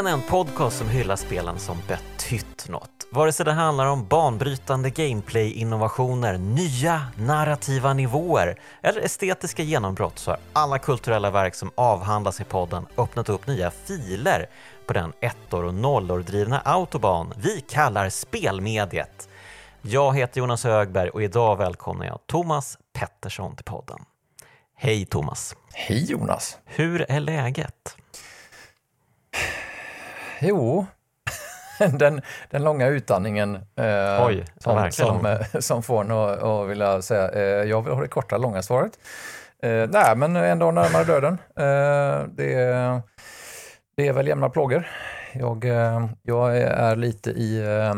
Spelen är en podcast som hyllar spelen som betytt något. Vare sig det handlar om banbrytande gameplay-innovationer, nya narrativa nivåer eller estetiska genombrott så har alla kulturella verk som avhandlas i podden öppnat upp nya filer på den ettor och nollor drivna autobahn vi kallar spelmediet. Jag heter Jonas Högberg och idag välkomnar jag Thomas Pettersson till podden. Hej Thomas! Hej Jonas! Hur är läget? Jo, den, den långa utandningen eh, Oj, som, som, eh, som får en att, att vilja säga, eh, jag vill ha det korta, långa svaret. Eh, nej, men ändå närmare döden. Eh, det, det är väl jämna plågor. Jag, eh, jag är lite i, eh,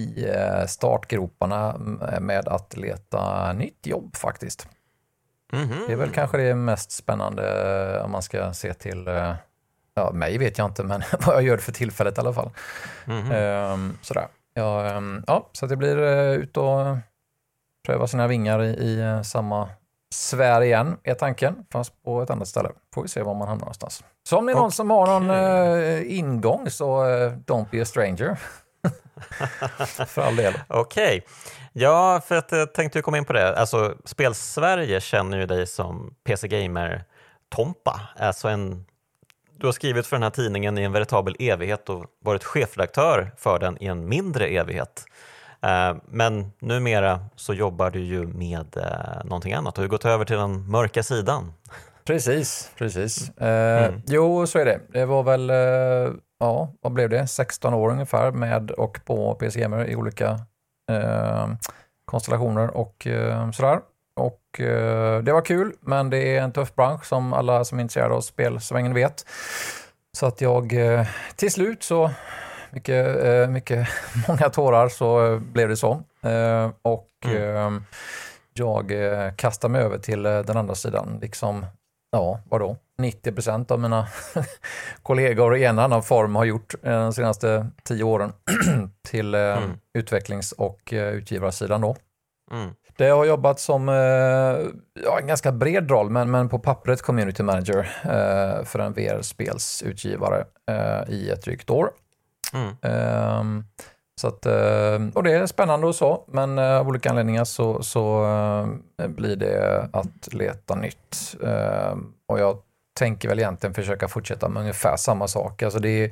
i startgroparna med att leta nytt jobb faktiskt. Mm -hmm. Det är väl kanske det mest spännande om man ska se till Ja, mig vet jag inte, men vad jag gör för tillfället i alla fall. Mm -hmm. um, sådär. Ja, um, ja, så det blir uh, ut och pröva sina vingar i, i uh, samma sfär igen, är tanken, fast på ett annat ställe. Får vi se var man hamnar någonstans. Så om det är någon som har någon uh, ingång så don't be a stranger. för all del. Okej. Okay. Ja, för att jag tänkte komma in på det. Alltså, Spel-Sverige känner ju dig som PC Gamer Tompa, alltså en du har skrivit för den här tidningen i en veritabel evighet och varit chefredaktör för den i en mindre evighet. Eh, men numera så jobbar du ju med eh, någonting annat. Du har gått över till den mörka sidan. Precis, precis. Eh, mm. Jo, så är det. Det var väl, ja, vad blev det, 16 år ungefär med och på PC Gamer i olika eh, konstellationer och eh, sådär. Och eh, det var kul, men det är en tuff bransch som alla som är intresserade av spelsvängen vet. Så att jag eh, till slut så, mycket, eh, mycket många tårar så blev det så. Eh, och mm. jag kastade mig över till den andra sidan, liksom, ja, vadå? 90 procent av mina kollegor i en annan form har gjort de senaste tio åren till mm. utvecklings och utgivarsidan då. Mm. Det har jobbat som eh, ja, en ganska bred roll, men, men på pappret community manager eh, för en VR-spelsutgivare eh, i ett drygt år. Mm. Ehm, så att, och det är spännande och så, men av olika anledningar så, så blir det att leta nytt. Ehm, och jag tänker väl egentligen försöka fortsätta med ungefär samma sak. Alltså det, är,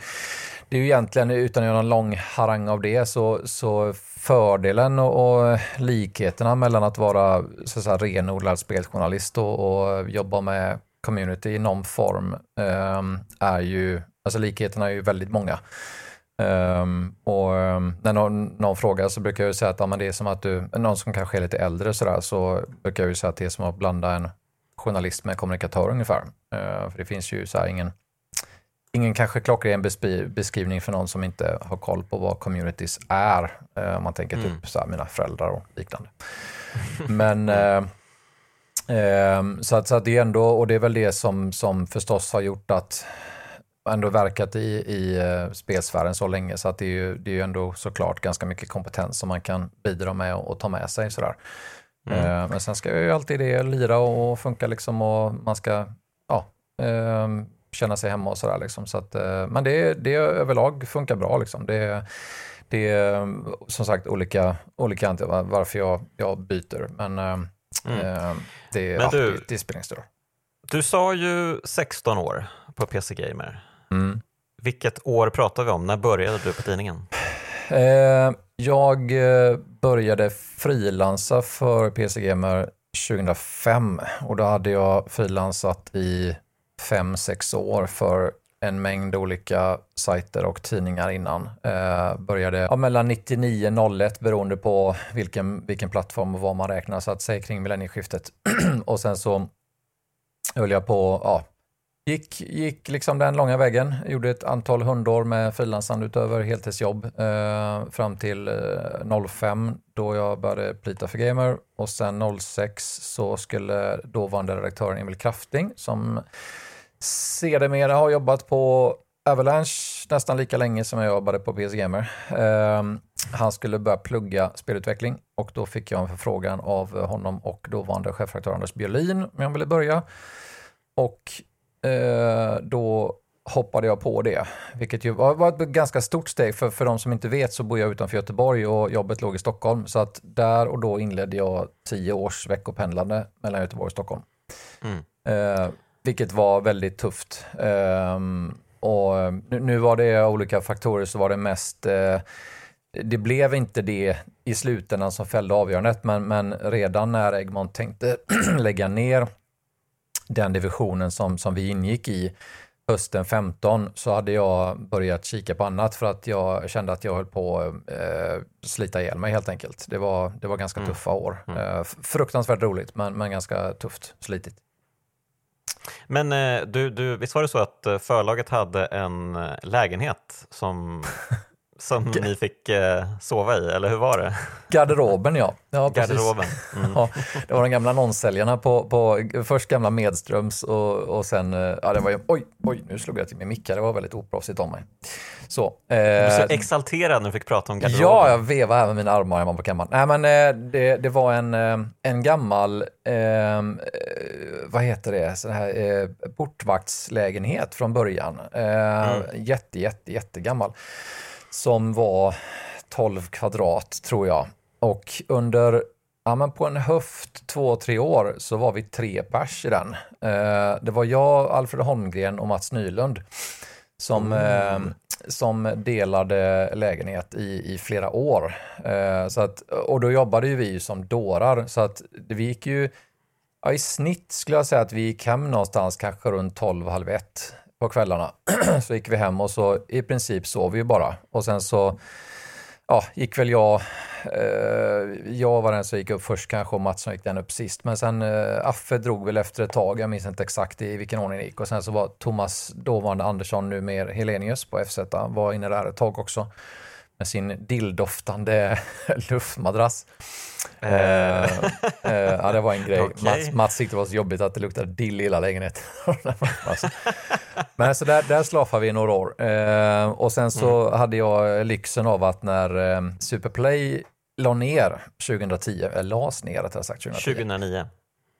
det är ju egentligen, utan att göra någon lång harang av det, så, så fördelen och, och likheterna mellan att vara så att säga, renodlad speljournalist och, och jobba med community i någon form um, är ju, alltså likheterna är ju väldigt många. Um, och um, när någon, någon, frågar så brukar jag säga att ja, men det är som att du, någon som kanske är lite äldre sådär, så brukar jag säga att det är som att blanda en journalist med kommunikatör ungefär. Uh, för det finns ju så ingen ingen kanske klockren beskrivning för någon som inte har koll på vad communities är. Eh, om man tänker typ mm. så här, mina föräldrar och liknande. Men eh, eh, så, att, så att det är ändå, och det är väl det som, som förstås har gjort att ändå verkat i, i uh, spelsfären så länge så att det är ju, det är ju ändå såklart ganska mycket kompetens som man kan bidra med och, och ta med sig. Sådär. Mm. Uh, men sen ska ju alltid det lira och funka liksom och man ska ja, känna sig hemma och sådär. Liksom. Så att, eh, men det, det överlag funkar bra. Liksom. Det, det är som sagt olika, olika varför jag, jag byter. Men, eh, mm. eh, det, men du, ja, det, det spelar ingen större Du sa ju 16 år på PC Gamer. Mm. Vilket år pratar vi om? När började du på tidningen? Jag började frilansa för PC Gamer 2005 och då hade jag frilansat i fem, sex år för en mängd olika sajter och tidningar innan. Eh, började ja, mellan 99 och 01 beroende på vilken, vilken plattform och vad man räknar, så att säga kring millennieskiftet. och sen så höll jag på, ja, gick, gick liksom den långa vägen, gjorde ett antal hundår med frilansande utöver heltidsjobb eh, fram till eh, 05 då jag började plita för Gamer och sen 06 så skulle dåvarande redaktören Emil Krafting som Sedermera har jobbat på Avalanche nästan lika länge som jag jobbade på PS Gamer. Um, han skulle börja plugga spelutveckling och då fick jag en förfrågan av honom och dåvarande chefredaktör Anders Björlin om jag ville börja. Och uh, då hoppade jag på det. Vilket ju var, ett ganska stort steg. För, för de som inte vet så bor jag utanför Göteborg och jobbet låg i Stockholm. Så att där och då inledde jag tio års veckopendlande mellan Göteborg och Stockholm. Mm. Eh, vilket var väldigt tufft. Eh, och nu, nu, var det olika faktorer så var det mest eh, det blev inte det i slutändan som fällde avgörandet, men, men redan när Egmont tänkte lägga ner den divisionen som, som vi ingick i hösten 15 så hade jag börjat kika på annat för att jag kände att jag höll på att eh, slita ihjäl mig helt enkelt. Det var, det var ganska mm. tuffa år. Mm. Eh, fruktansvärt roligt men, men ganska tufft, slitigt. Men eh, du, du, visst var det så att eh, förlaget hade en eh, lägenhet som som ni fick eh, sova i, eller hur var det? Garderoben ja. ja Garderoben. Mm. ja, det var de gamla annonssäljarna på, på först gamla Medströms och, och sen, eh, ja det var ju, oj, oj, nu slog jag till min micka, det var väldigt oproffsigt om mig. Så, eh, du är så exalterad när du fick prata om garderoben. Ja, jag vevade även mina armar hemma på kammaren. Nej men eh, det, det var en, eh, en gammal, eh, vad heter det, sån här eh, portvaktslägenhet från början. Eh, mm. Jätte, jätte, jättegammal som var 12 kvadrat tror jag. Och under, ja men på en höft, två, tre år så var vi tre pers i den. Eh, det var jag, Alfred Holmgren och Mats Nylund som, mm. eh, som delade lägenhet i, i flera år. Eh, så att, och då jobbade ju vi som dårar så att vi gick ju, ja, i snitt skulle jag säga att vi gick hem någonstans kanske runt 12, halv ett på kvällarna. så gick vi hem och så i princip sov vi bara. Och sen så ja, gick väl jag, eh, jag var den som gick upp först kanske och Mats som gick den upp sist. Men sen eh, Affe drog väl efter ett tag, jag minns inte exakt i vilken ordning det gick. Och sen så var Thomas, dåvarande Andersson, nu mer Helenius på FZ, var inne där ett tag också med sin dilldoftande luftmadrass. Uh, uh, ja, det var en grej. Okay. Mats, Mats tyckte det var så jobbigt att det luktade dill i hela lägenheten. Men så där, där slafade vi i några år. Uh, och sen så mm. hade jag lyxen av att när Superplay la ner 2010, eller lades ner rättare sagt 2010. 2009.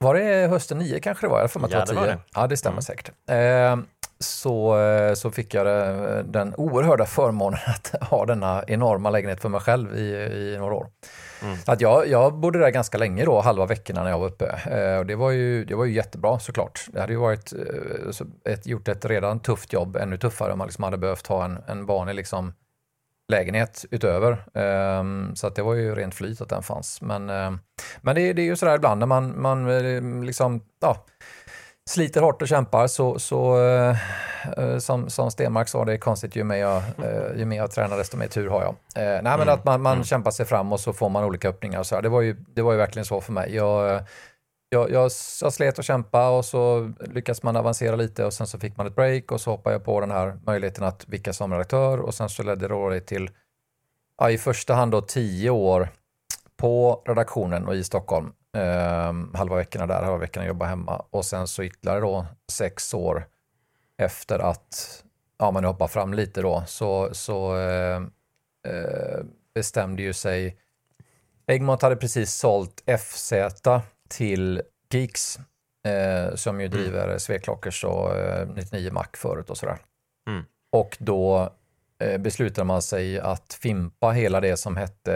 Var det hösten 9 kanske det var? Jag får ja, det var det. Ja, det stämmer mm. säkert så, eh, så fick jag den oerhörda förmånen att ha denna enorma lägenhet för mig själv i, i några år. Mm. Att jag, jag bodde där ganska länge då, halva veckorna när jag var uppe. Eh, och det, var ju, det var ju jättebra såklart. Det hade ju varit, eh, ett, gjort ett redan tufft jobb ännu tuffare om man liksom hade behövt ha en, en vanlig liksom, lägenhet utöver. Um, så att det var ju rent flyt att den fanns. Men, men det, det, är ju sådär ibland när man, man liksom, ja, sliter hårt och kämpar så, så uh, som, som Stenmark sa, det är konstigt ju mer jag, uh, ju mer jag tränar desto mer tur har jag. Uh, nej men mm. att man, man mm. kämpar sig fram och så får man olika öppningar och så här. Det var ju, det var ju verkligen så för mig. Jag, jag, jag, jag slet och kämpa och så lyckas man avancera lite och sen så fick man ett break och så hoppade jag på den här möjligheten att vicka som redaktör och sen så ledde det till ja, i första hand då tio år på redaktionen och i Stockholm eh, halva veckorna där, halva veckorna jobba hemma och sen så ytterligare då sex år efter att, ja man hoppar fram lite då, så, så eh, eh, bestämde ju sig Egmont hade precis sålt FZ till Geeks eh, som ju mm. driver mm. Sveklockers och eh, 99 Mac förut och sådär. Mm. Och då Eh, Eh, beslutade man sig att fimpa hela det som hette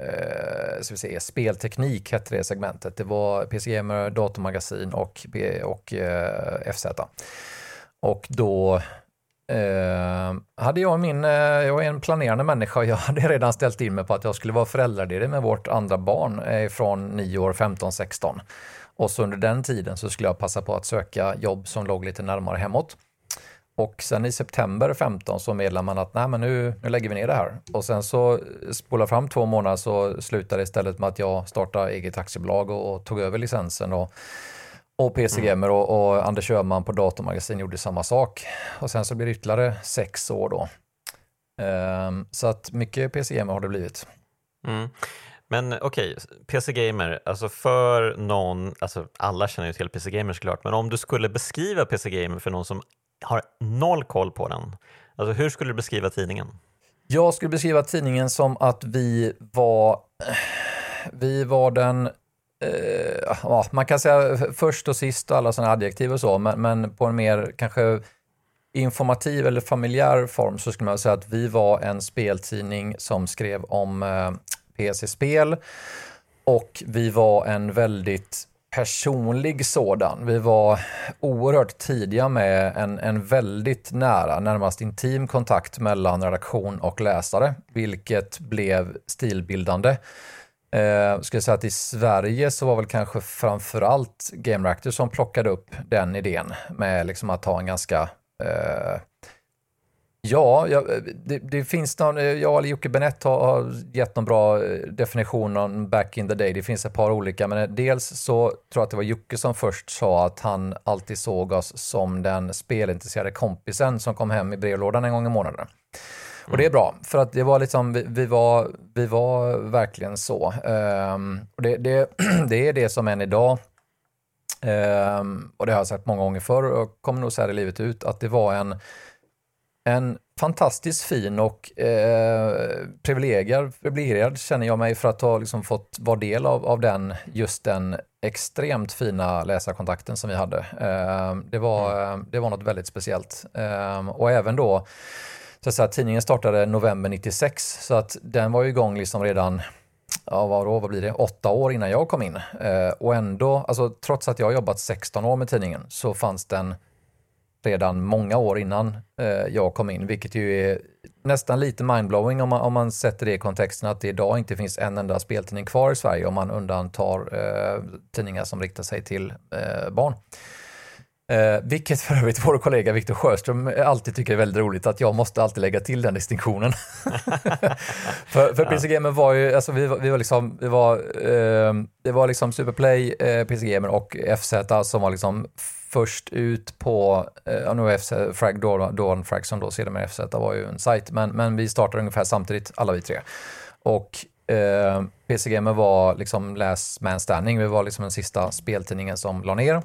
eh, ska vi se, spelteknik, hette det segmentet. Det var PC Gamer, datormagasin och, och eh, FZ. Och då eh, hade jag min, eh, jag är en planerande människa och jag hade redan ställt in mig på att jag skulle vara föräldraledig med vårt andra barn eh, från 9 år, 15, 16. Och så under den tiden så skulle jag passa på att söka jobb som låg lite närmare hemåt. Och sen i september 15 så meddelar man att nej, men nu, nu lägger vi ner det här. Och sen så spolar fram två månader så slutar det istället med att jag startar eget aktiebolag och, och tog över licensen. Och, och PC mm. Gamer och, och, Anders Öhman på Datormagasin gjorde samma sak. Och sen så blir det ytterligare sex år då. Um, så att mycket PC Gamer har det blivit. Mm. Men okej, okay, PC Gamer, alltså för någon, alltså alla känner ju till PC Gamer såklart, men om du skulle beskriva PC Gamer för någon som har noll koll på den. Alltså, hur skulle du beskriva tidningen? Jag skulle beskriva tidningen som att vi var, vi var den eh, ja, man kan säga först och sist och alla sådana adjektiv och så, men, men, på en mer kanske informativ eller familjär form så skulle man säga att vi var en speltidning som skrev om eh, PC-spel och vi var en väldigt personlig sådan. Vi var oerhört tidiga med en, en väldigt nära, närmast intim kontakt mellan redaktion och läsare, vilket blev stilbildande. Eh, skulle säga att i Sverige så var väl kanske framförallt Game Reactor som plockade upp den idén med liksom att ha en ganska eh, Ja, det, det, finns någon, jag eller Jocke Benett har, har gett någon bra eh, definition om back in the day. Det finns ett par olika, men dels så tror jag att det var Jocke som först sa att han alltid såg oss som den spelintresserade kompisen som kom hem i brevlådan en gång i månaden. Och det är bra, för att det var liksom, vi, vi var, vi var verkligen så. Um, och det, det, det är det som än idag, um, och det har jag sagt många gånger förr och kommer nog säga det livet ut, att det var en en fantastiskt fin och eh, privilegierad, privilegierad känner jag mig för att ha liksom fått vara del av, av den, just den extremt fina läsarkontakten som vi hade. Eh, det, var, mm. det var något väldigt speciellt. Eh, och även då, så att säga, tidningen startade november 96, så att den var igång liksom redan ja, vad, då, vad blir det, åtta år innan jag kom in. Eh, och ändå, alltså, trots att jag har jobbat 16 år med tidningen, så fanns den redan många år innan eh, jag kom in, vilket ju är nästan lite mindblowing om man, om man sätter det i kontexten att det idag inte finns en enda speltidning kvar i Sverige om man undantar eh, tidningar som riktar sig till eh, barn. Eh, vilket för övrigt vår kollega Viktor Sjöström alltid tycker är väldigt roligt att jag måste alltid lägga till den distinktionen. för för PC Gamer var ju, alltså vi, vi var liksom, vi var, eh, det var liksom Superplay, eh, PC Gamer och FZ som var liksom först ut på, eh, nu FZ, Frag, Dawn, Dawn Frag som då sedermera FZ var ju en sajt, men, men vi startade ungefär samtidigt, alla vi tre. Och eh, PC Gamer var liksom last man standing, vi var liksom den sista speltidningen som la ner.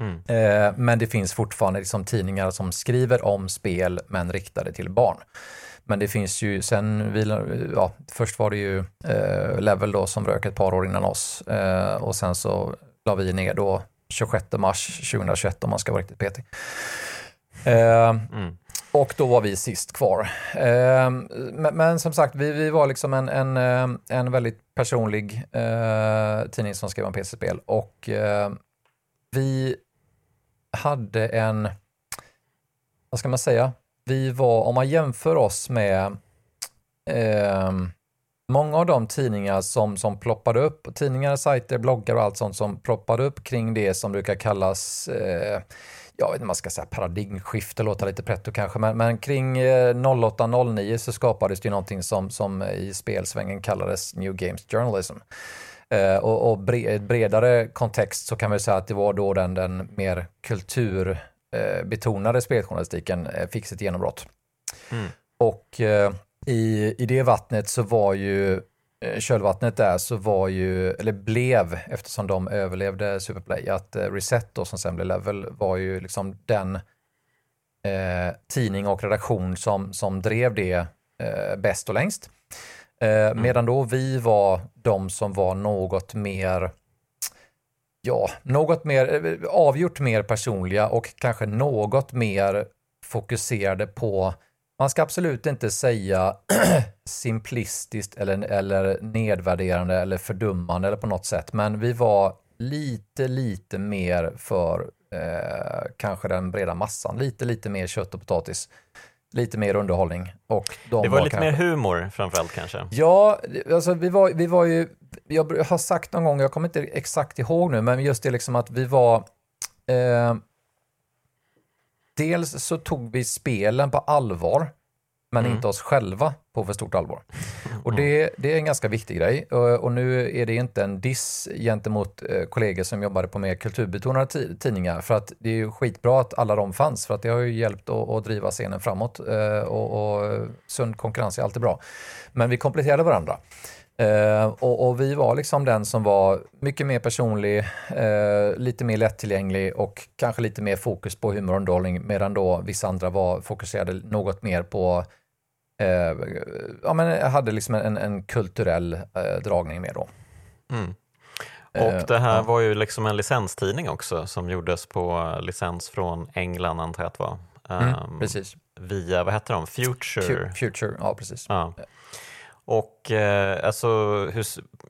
Mm. Eh, men det finns fortfarande liksom tidningar som skriver om spel men riktade till barn. Men det finns ju, sen, vi, ja, först var det ju eh, Level då som rök ett par år innan oss eh, och sen så la vi ner då 26 mars 2021 om man ska vara riktigt petig. Eh, mm. Och då var vi sist kvar. Eh, men, men, som sagt, vi, vi var liksom en, en, eh, en väldigt personlig eh, tidning som skrev om PC-spel och eh, vi hade en, vad ska man säga, vi var, om man jämför oss med eh, många av de tidningar som, som ploppade upp, tidningar, sajter, bloggar och allt sånt som ploppade upp kring det som brukar kallas eh, jag vet inte man ska säga paradigmskifte, låter lite pretto kanske, men, men kring eh, 08-09 så skapades det någonting som, som i spelsvängen kallades New Games Journalism. Eh, och, och bre, bredare kontext så kan vi säga att det var då den, den mer kulturbetonade eh, speljournalistiken eh, fick sitt genombrott. Mm. Och eh, i, i det vattnet så var ju eh, kölvattnet där så var ju, eller blev, eftersom de överlevde Superplay, att eh, Reset då som sen blev Level var ju liksom den eh, tidning och redaktion som, som drev det eh, bäst och längst. Eh, mm. Medan då vi var de som var något mer ja, något mer eh, avgjort mer personliga och kanske något mer fokuserade på man ska absolut inte säga simplistiskt eller, eller nedvärderande eller fördummande eller på något sätt, men vi var lite, lite mer för eh, kanske den breda massan. Lite, lite mer kött och potatis. Lite mer underhållning. Och de det var, var lite kanske... mer humor framförallt kanske? Ja, alltså vi var, vi var ju, jag har sagt någon gång, jag kommer inte exakt ihåg nu, men just det liksom att vi var eh, dels så tog vi spelen på allvar, men mm. inte oss själva på för stort allvar. Och det, det är en ganska viktig grej. Och, och, nu är det inte en diss gentemot eh, kollegor som jobbade på mer kulturbetonade tidningar, för att det är ju skitbra att alla de fanns, för att det har ju hjälpt att, att driva scenen framåt. Eh, och, och sund konkurrens är alltid bra. Men vi kompletterade varandra. Uh, och, och, vi var liksom den som var mycket mer personlig, uh, lite mer lättillgänglig och kanske lite mer fokus på humor och underhållning medan då vissa andra var fokuserade något mer på uh, ja, men hade liksom en, en kulturell dragning med då. Mm. Och det här var ju liksom en licenstidning också som gjordes på licens från England antar jag att det var. Mm, um, precis. Via, vad heter de, Future? Future, ja precis. Ja. Och eh, alltså, hur,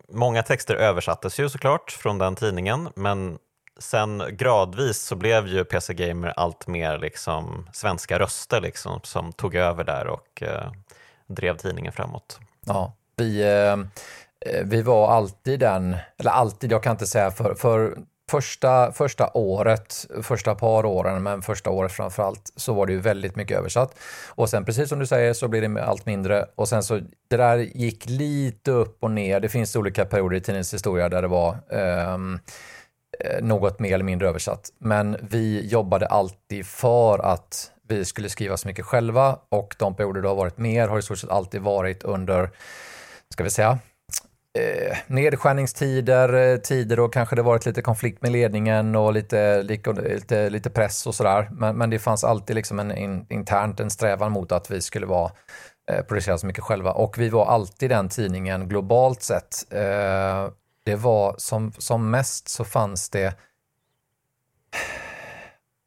många texter översattes ju såklart från den tidningen, men sen gradvis så blev ju PC Gamer allt mer liksom svenska röster liksom, som tog över där och eh, drev tidningen framåt. Ja, vi, eh, eh vi var alltid den, eller alltid, jag kan inte säga för, för första, första året, första par åren, men första året framför allt, så var det ju väldigt mycket översatt. Och sen precis som du säger så blir det allt mindre och sen så det där gick lite upp och ner. Det finns olika perioder i tidningens historia där det var um, något mer eller mindre översatt. Men vi jobbade alltid för att vi skulle skriva så mycket själva och de perioder det har varit mer har i stort sett alltid varit under, ska vi säga, eh, nedskärningstider, eh, tider och kanske det varit lite konflikt med ledningen och lite, lite, lite press och sådär. Men, men det fanns alltid liksom en, in, internt en strävan mot att vi skulle vara eh, producera så mycket själva och vi var alltid den tidningen globalt sett. Eh, det var som, som mest så fanns det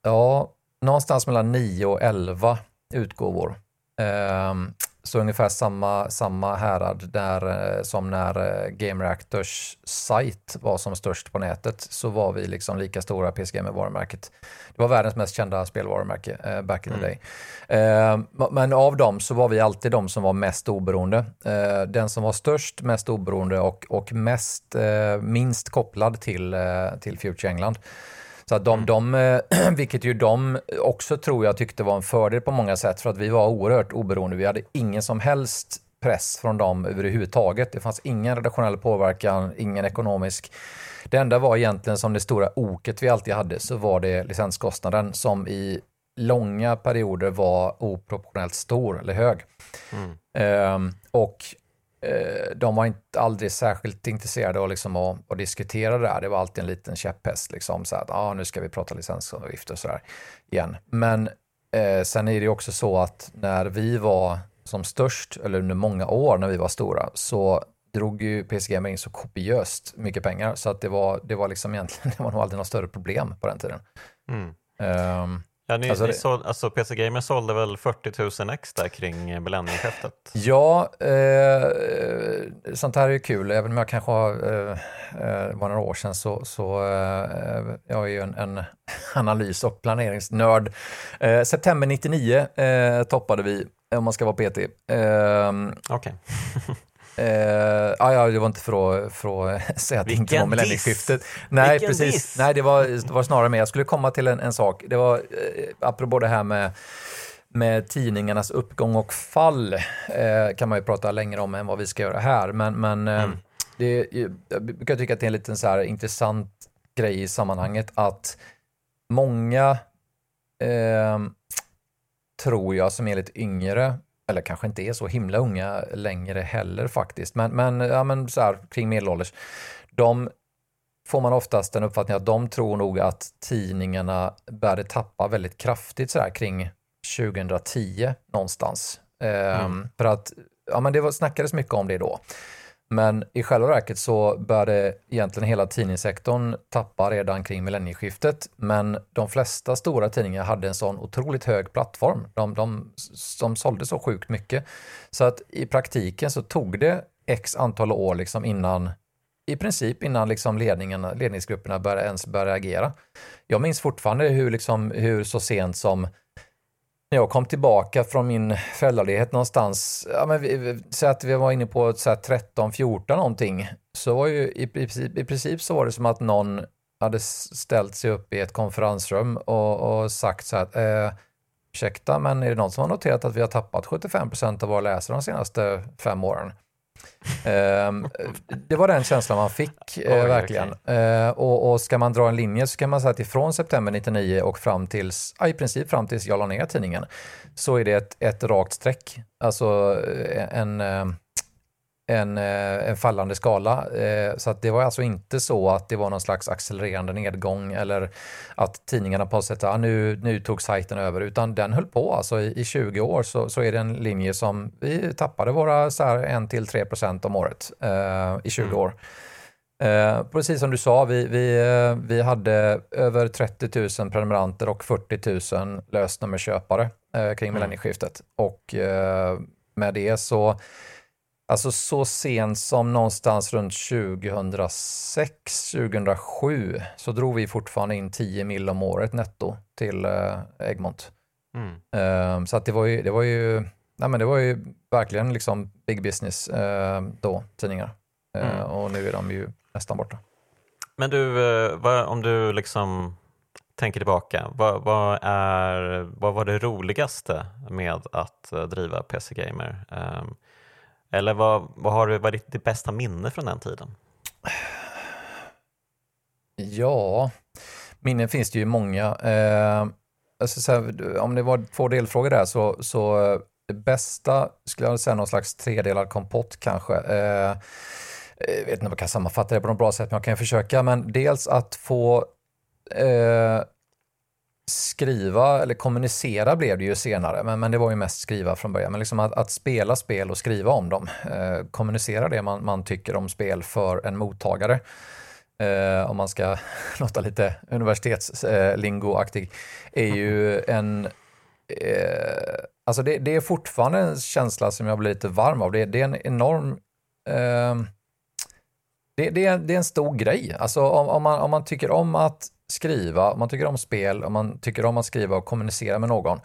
ja, någonstans mellan 9 och 11 utgåvor. Ehm, så ungefär samma, samma härad där eh, som när eh, Game Reactors sajt var som störst på nätet så var vi liksom lika stora PC Gamer-varumärket. Det var världens mest kända spelvarumärke eh, back in the mm. day. Eh, men av dem så var vi alltid de som var mest oberoende. Eh, den som var störst, mest oberoende och, och mest, eh, minst kopplad till, till Future England. Så att de, mm. de, eh, vilket ju de också tror jag tyckte var en fördel på många sätt för att vi var oerhört oberoende. Vi hade ingen som helst press från dem överhuvudtaget. Det fanns ingen redaktionell påverkan, ingen ekonomisk. Det enda var egentligen som det stora oket vi alltid hade så var det licenskostnaden som i långa perioder var oproportionellt stor eller hög. Mm. Um, och de var inte aldrig särskilt intresserade av liksom att, att, diskutera det här. Det var alltid en liten käpphäst, liksom, så att ah, nu ska vi prata licensavgifter och sådär igen. Men eh, sen är det också så att när vi var som störst, eller under många år när vi var stora, så drog ju PC Gamer in så kopiöst mycket pengar så att det var, det var liksom egentligen, det var nog aldrig något större problem på den tiden. Mm. Um, Ja, ni, alltså, ni såld, alltså PC Gamer sålde väl 40 000 ex där kring millennieskiftet? Ja, eh, sånt här är ju kul. Även om jag kanske har, eh, eh var några år sedan så, så eh, jag är ju en, en analys och planeringsnörd. Eh, september 99 eh, toppade vi, om man ska vara PT. Eh, Okej. Okay. Uh, ja, det var inte för att, för att säga att det inte var millennieskiftet. Nej, Vilken precis. Diss. Nej, det var, det var snarare med. Jag skulle komma till en, en sak. Det var, uh, apropå det här med, med tidningarnas uppgång och fall, uh, kan man ju prata längre om än vad vi ska göra här. Men, men uh, mm. det, jag brukar tycka att det är en liten så här intressant grej i sammanhanget att många tror jag som är lite yngre eller kanske inte är så himla unga längre heller faktiskt, men, men, ja, men så här, kring medelålders, de får man oftast den uppfattningen att de tror nog att tidningarna började tappa väldigt kraftigt så här, kring 2010 någonstans. Ehm, mm. för att ja, men det var, snackades mycket om det då. Men i själva verket så började egentligen hela tidningssektorn tappa redan kring millennieskiftet. Men de flesta stora tidningar hade en sån otroligt hög plattform. De, de, de sålde så sjukt mycket. Så att i praktiken så tog det x antal år liksom innan i princip innan liksom ledningarna, ledningsgrupperna började ens började agera. Jag minns fortfarande hur, liksom, hur så sent som när jag kom tillbaka från min föräldraledighet någonstans, ja, men vi, säg att vi var inne på 13-14 någonting, så var ju i princip, i princip så var det som att någon hade ställt sig upp i ett konferensrum och, och sagt så här, eh, ursäkta, men är det någon som har noterat att vi har tappat 75 procent av våra läsare de senaste fem åren? Ehm, det var den känslan man fick, eh, Oj, verkligen. Okay. Eh, och, och, ska man dra en linje så kan man säga att ifrån september 99 och fram tills, ja, i princip fram tills jag la ner tidningen, så är det ett, ett rakt streck. Alltså eh, en, en, en fallande skala. Så att det var alltså inte så att det var någon slags accelererande nedgång eller att tidningarna på sätt, nu, nu tog sajten över, utan den höll på. Alltså i, i 20 år så, så är det en linje som vi tappade våra så här 1-3 procent om året eh, i 20 mm. år. Eh, precis som du sa, vi, vi, eh, vi hade över 30 000 prenumeranter och 40 000 lösnummerköpare eh, kring mm. millennieskiftet. Och eh, med det så, alltså så sent som någonstans runt 2006, 2007 så drog vi fortfarande in 10 mil om året netto till eh, Egmont. Mm. Eh, så att det var ju, det var ju, nej men det var ju verkligen liksom big business eh, då, tidningar. Mm. Och nu är de ju nästan borta. Men du, eh, om du liksom tänker tillbaka, vad, vad, är, vad var det roligaste med att eh, driva PC Gamer? Um, eller vad, vad har du, vad är ditt, bästa minne från den tiden? Ja, minnen finns det ju många. Eh, alltså här, om det var två delfrågor där så, så det bästa skulle jag säga någon slags tredelad kompott kanske. Eh, eh, jag vet inte om jag kan sammanfatta det på något bra sätt, men jag kan försöka. Men dels att få eh, skriva, eller kommunicera blev det ju senare, men, men det var ju mest skriva från början. Men liksom att, att spela spel och skriva om dem, eh, kommunicera det man, man tycker om spel för en mottagare. Eh, om man ska låta lite universitetslingoaktig, är ju en eh, Alltså det, det, är fortfarande en känsla som jag blir lite varm av. Det, det är en enorm eh, det, det, är, det är en stor grej. Alltså om, om, man, om man tycker om att skriva, om man tycker om spel, om man tycker om att skriva och kommunicera med någon,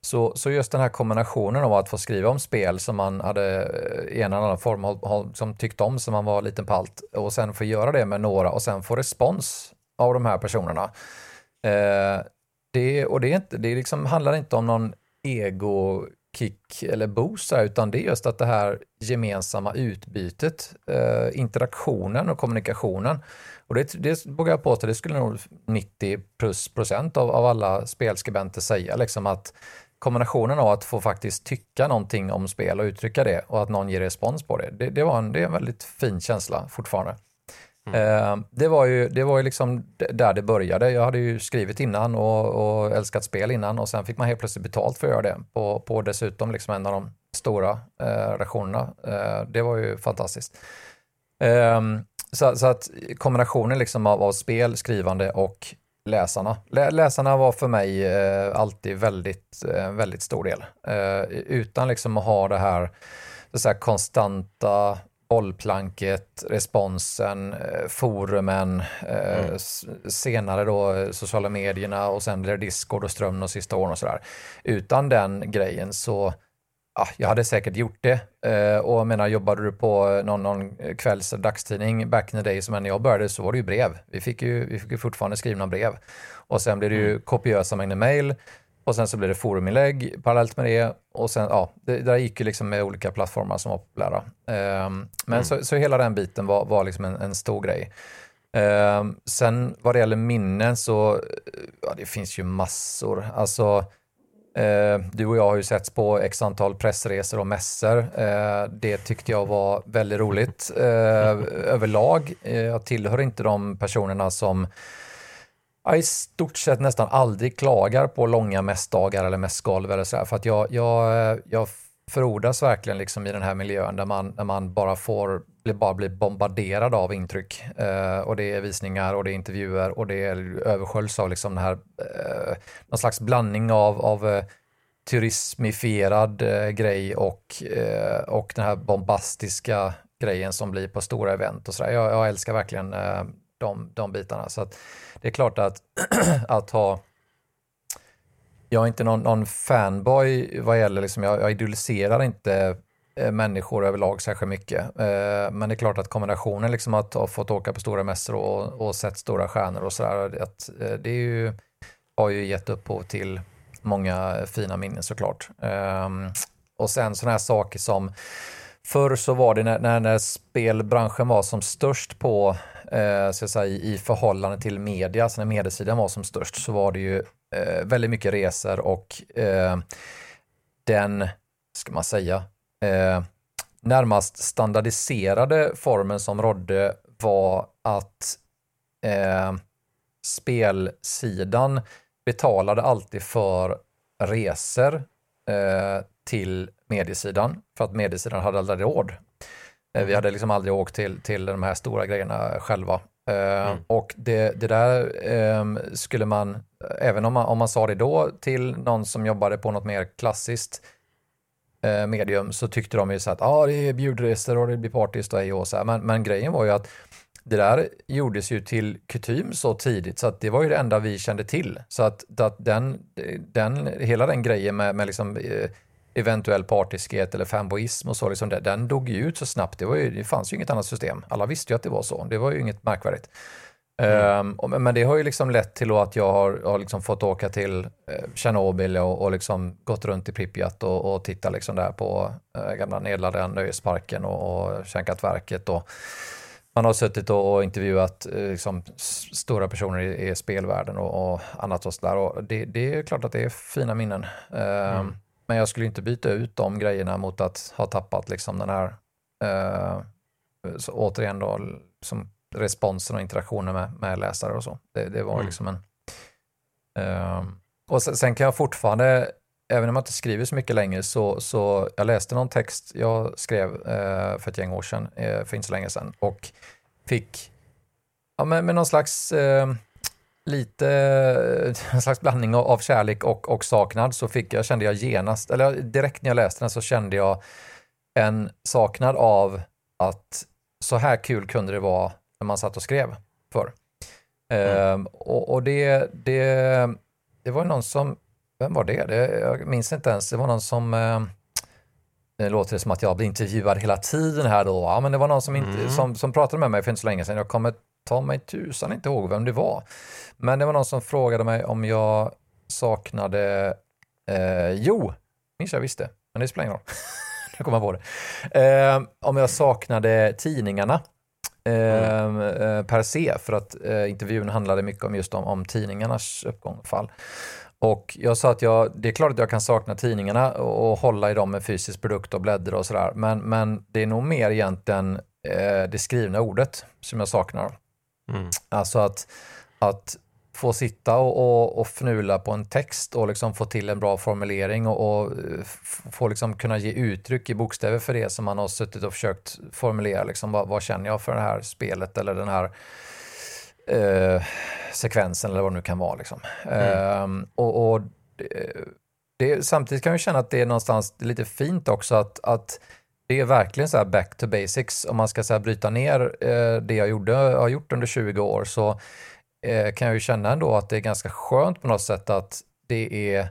så, så just den här kombinationen av att få skriva om spel som man hade eh, i en eller annan form som tyckt om som man var liten palt och sen få göra det med några och sen få respons av de här personerna. Eh, det, och det, är inte, det liksom handlar inte om någon ego kick eller boost, utan det är just att det här gemensamma utbytet, eh, interaktionen och kommunikationen. Och det, det vågar jag påstå, det skulle nog 90 plus procent av, av alla spelskribenter säga, liksom att kombinationen av att få faktiskt tycka någonting om spel och uttrycka det och att någon ger respons på det, det, det, var en, det är en väldigt fin känsla fortfarande. Mm. Eh, det var ju, det var ju liksom där det började. Jag hade ju skrivit innan och, och, älskat spel innan och sen fick man helt plötsligt betalt för att göra det på, på dessutom liksom en av de stora eh, redaktionerna. Eh, det var ju fantastiskt. Eh, så, så, att kombinationen liksom av, av, spel, skrivande och läsarna. Lä, läsarna var för mig eh, alltid väldigt, eh, väldigt stor del. utan liksom att ha det här, så här konstanta bollplanket, responsen, eh, forumen, eh, mm. senare då eh, sociala medierna och sen blir det Discord och ström de sista åren och sådär. Utan den grejen så, ja, jag hade säkert gjort det. och jag menar, jobbade du på någon, någon kvälls dagstidning back in the day som när jag började så var det ju brev. Vi fick ju, vi fick ju fortfarande skrivna brev. Och sen blir det ju mm. kopiösa mängder mail och sen så blev det foruminlägg parallellt med det. Och sen, ja, det, där gick ju liksom med olika plattformar som var populära. Um, men mm. så, så hela den biten var, var liksom en, en stor grej. Um, sen vad det gäller minnen så, ja, det finns ju massor. Alltså, Eh, du och jag har ju setts på x antal pressresor och mässor. Eh, det tyckte jag var väldigt roligt eh, överlag. jag tillhör inte de personerna som i stort sett nästan aldrig klagar på långa mässdagar eller mässgolv eller sådär. för att jag, jag, jag förordas verkligen liksom i den här miljön där man, där man bara får bara blir bombarderad av intryck. Eh, och det är visningar och det är intervjuer och det är översköljs av liksom den här, eh, någon slags blandning av, av eh, turismifierad eh, grej och, eh, och den här bombastiska grejen som blir på stora event och sådär. Jag, jag älskar verkligen eh, de, de bitarna. Så att, det är klart att, att ha jag är inte någon, någon fanboy vad gäller, liksom, jag, jag idoliserar inte Eh, människor överlag särskilt mycket. Eh, men det är klart att kombinationen liksom att ha fått åka på stora mässor och, och sett stora stjärnor och sådär, att eh, det är ju, har ju gett upphov till många fina minnen såklart. Ehm, och sen sådana här saker som Förr så var det när, när, när spelbranschen var som störst på eh, så säga, i förhållande till media, alltså när mediesidan var som störst, så var det ju eh, väldigt mycket resor och eh, den, ska man säga, eh, närmast standardiserade formen som rådde var att eh, spelsidan betalade alltid för resor eh, till mediesidan för att mediesidan hade aldrig råd. Vi hade liksom aldrig åkt till, till de här stora grejerna själva. Mm. Och det, det där um, skulle man, även om man, om man sa det då till någon som jobbade på något mer klassiskt Eh, medium så tyckte de ju så att ah, det är bjudresor och det blir partys och, och så här. Men, men grejen var ju att det där gjordes ju till kutym så tidigt så att det var ju det enda vi kände till. Så att, att den, den, hela den grejen med, med liksom, eh, eventuell partiskhet eller fanboism och så, liksom, den dog ju ut så snabbt. Det, var ju, det fanns ju inget annat system. Alla visste ju att det var så. Det var ju inget märkvärdigt. Mm. Um, men det har ju liksom lett till att jag har, har liksom fått åka till uh, Tjernobyl och, och liksom gått runt i Pripyat och, och titta liksom där på uh, gamla nedlagda nöjesparken och, och kärnkraftverket. Och, man har suttit och intervjuat eh, liksom, stora personer i, i spelvärlden och, och annat och sådär. Och det, det, är klart att det är fina minnen. Uh, mm. Men jag skulle inte byta ut de grejerna mot att ha tappat liksom den här, så återigen då, som responsen och interaktionen med, med läsare och så. Det, det var mm. liksom en... Uh, och sen, sen, kan jag fortfarande, även om jag inte skriver så mycket längre, så, så jag läste någon text jag skrev uh, för ett gäng år sedan, uh, för inte så länge sedan, och fick ja, med, med någon slags lite en slags blandning av, av kärlek och, och saknad så fick jag, kände jag genast, eller direkt när jag läste den så kände jag en saknad av att så här kul kunde det vara när man satt och skrev för. Mm. Ehm, och, och det, det, det var någon som, vem var det? det? Jag minns inte ens, det var någon som eh, det låter som att jag blir intervjuad hela tiden här då. Ja, men det var någon som, inte, mm. som, som pratade med mig för inte så länge sedan. Jag kommer ta mig tusan inte ihåg vem det var. Men det var någon som frågade mig om jag saknade, eh, jo, minns jag visste, men det spelar ingen roll. nu kommer jag på det. Eh, om jag saknade tidningarna mm. eh, per se, för att eh, intervjun handlade mycket om just om, om tidningarnas uppgång och fall. Och jag sa att jag, det är klart att jag kan sakna tidningarna och, och hålla i dem med fysisk produkt och bläddra och sådär, men, men det är nog mer egentligen eh, det skrivna ordet som jag saknar. Mm. Alltså att, att få sitta och, och, och fnula på en text och liksom få till en bra formulering och, och få liksom kunna ge uttryck i bokstäver för det som man har suttit och försökt formulera. Liksom, vad, vad känner jag för det här spelet eller den här eh, sekvensen eller vad det nu kan vara. Liksom. Mm. Eh, och, och det, samtidigt kan jag känna att det är någonstans lite fint också att, att det är verkligen så back to basics. Om man ska så här bryta ner eh, det jag gjorde, har gjort under 20 år så eh, kan jag ju känna ändå att det är ganska skönt på något sätt att det är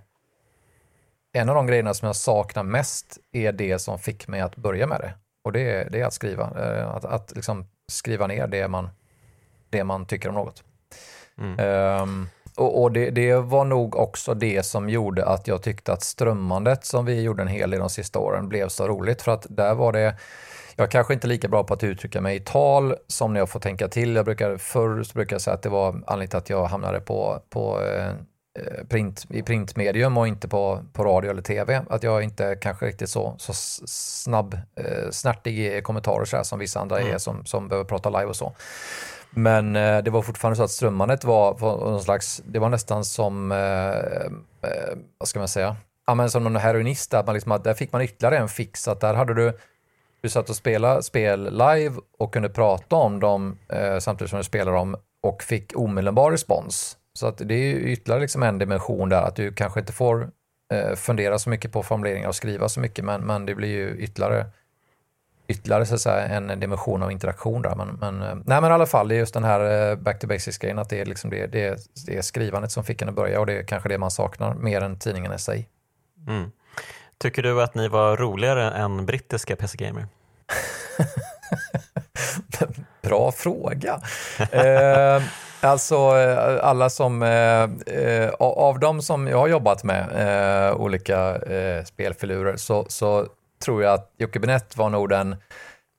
en av de grejerna som jag saknar mest är det som fick mig att börja med det. Och det är, det är att skriva. Eh, att, att liksom skriva ner det man, det man tycker om något. Mm. Um, och, och det, det, var nog också det som gjorde att jag tyckte att strömmandet som vi gjorde en hel del de sista åren blev så roligt. För att där var det, jag kanske inte lika bra på att uttrycka mig i tal som när jag får tänka till. Jag brukar, förr så brukar jag säga att det var anledningen till att jag hamnade på, på eh, print, i printmedium och inte på, på radio eller tv. Att jag inte kanske riktigt så, så snabb, eh, snärtig i kommentarer så här, som vissa andra mm. är som, som behöver prata live och så. Men eh, det var fortfarande så att strömmandet var, var någon slags, det var nästan som, eh, eh, vad ska man säga, ja, men som någon heroinist, att man liksom, där fick man ytterligare en fix, att där hade du, du satt och spelade spel live och kunde prata om dem eh, samtidigt som du spelade dem och fick omedelbar respons. Så att det är ytterligare liksom en dimension där, att du kanske inte får eh, fundera så mycket på formuleringar och skriva så mycket, men, men det blir ju ytterligare ytterligare så att säga, en dimension av interaktion där. Men, men, eh, nej, men i alla fall, det är just den här eh, back to basics-grejen, att det är, liksom det, det, det är skrivandet som fick en att börja och det är kanske det man saknar mer än tidningen i sig. Mm. Tycker du att ni var roligare än brittiska PC Gamer? Bra fråga. eh, alltså eh, alla som, eh, eh av de som jag har jobbat med, eh, olika eh, spelfilurer, så, så tror jag att Jocke Benett var nog den,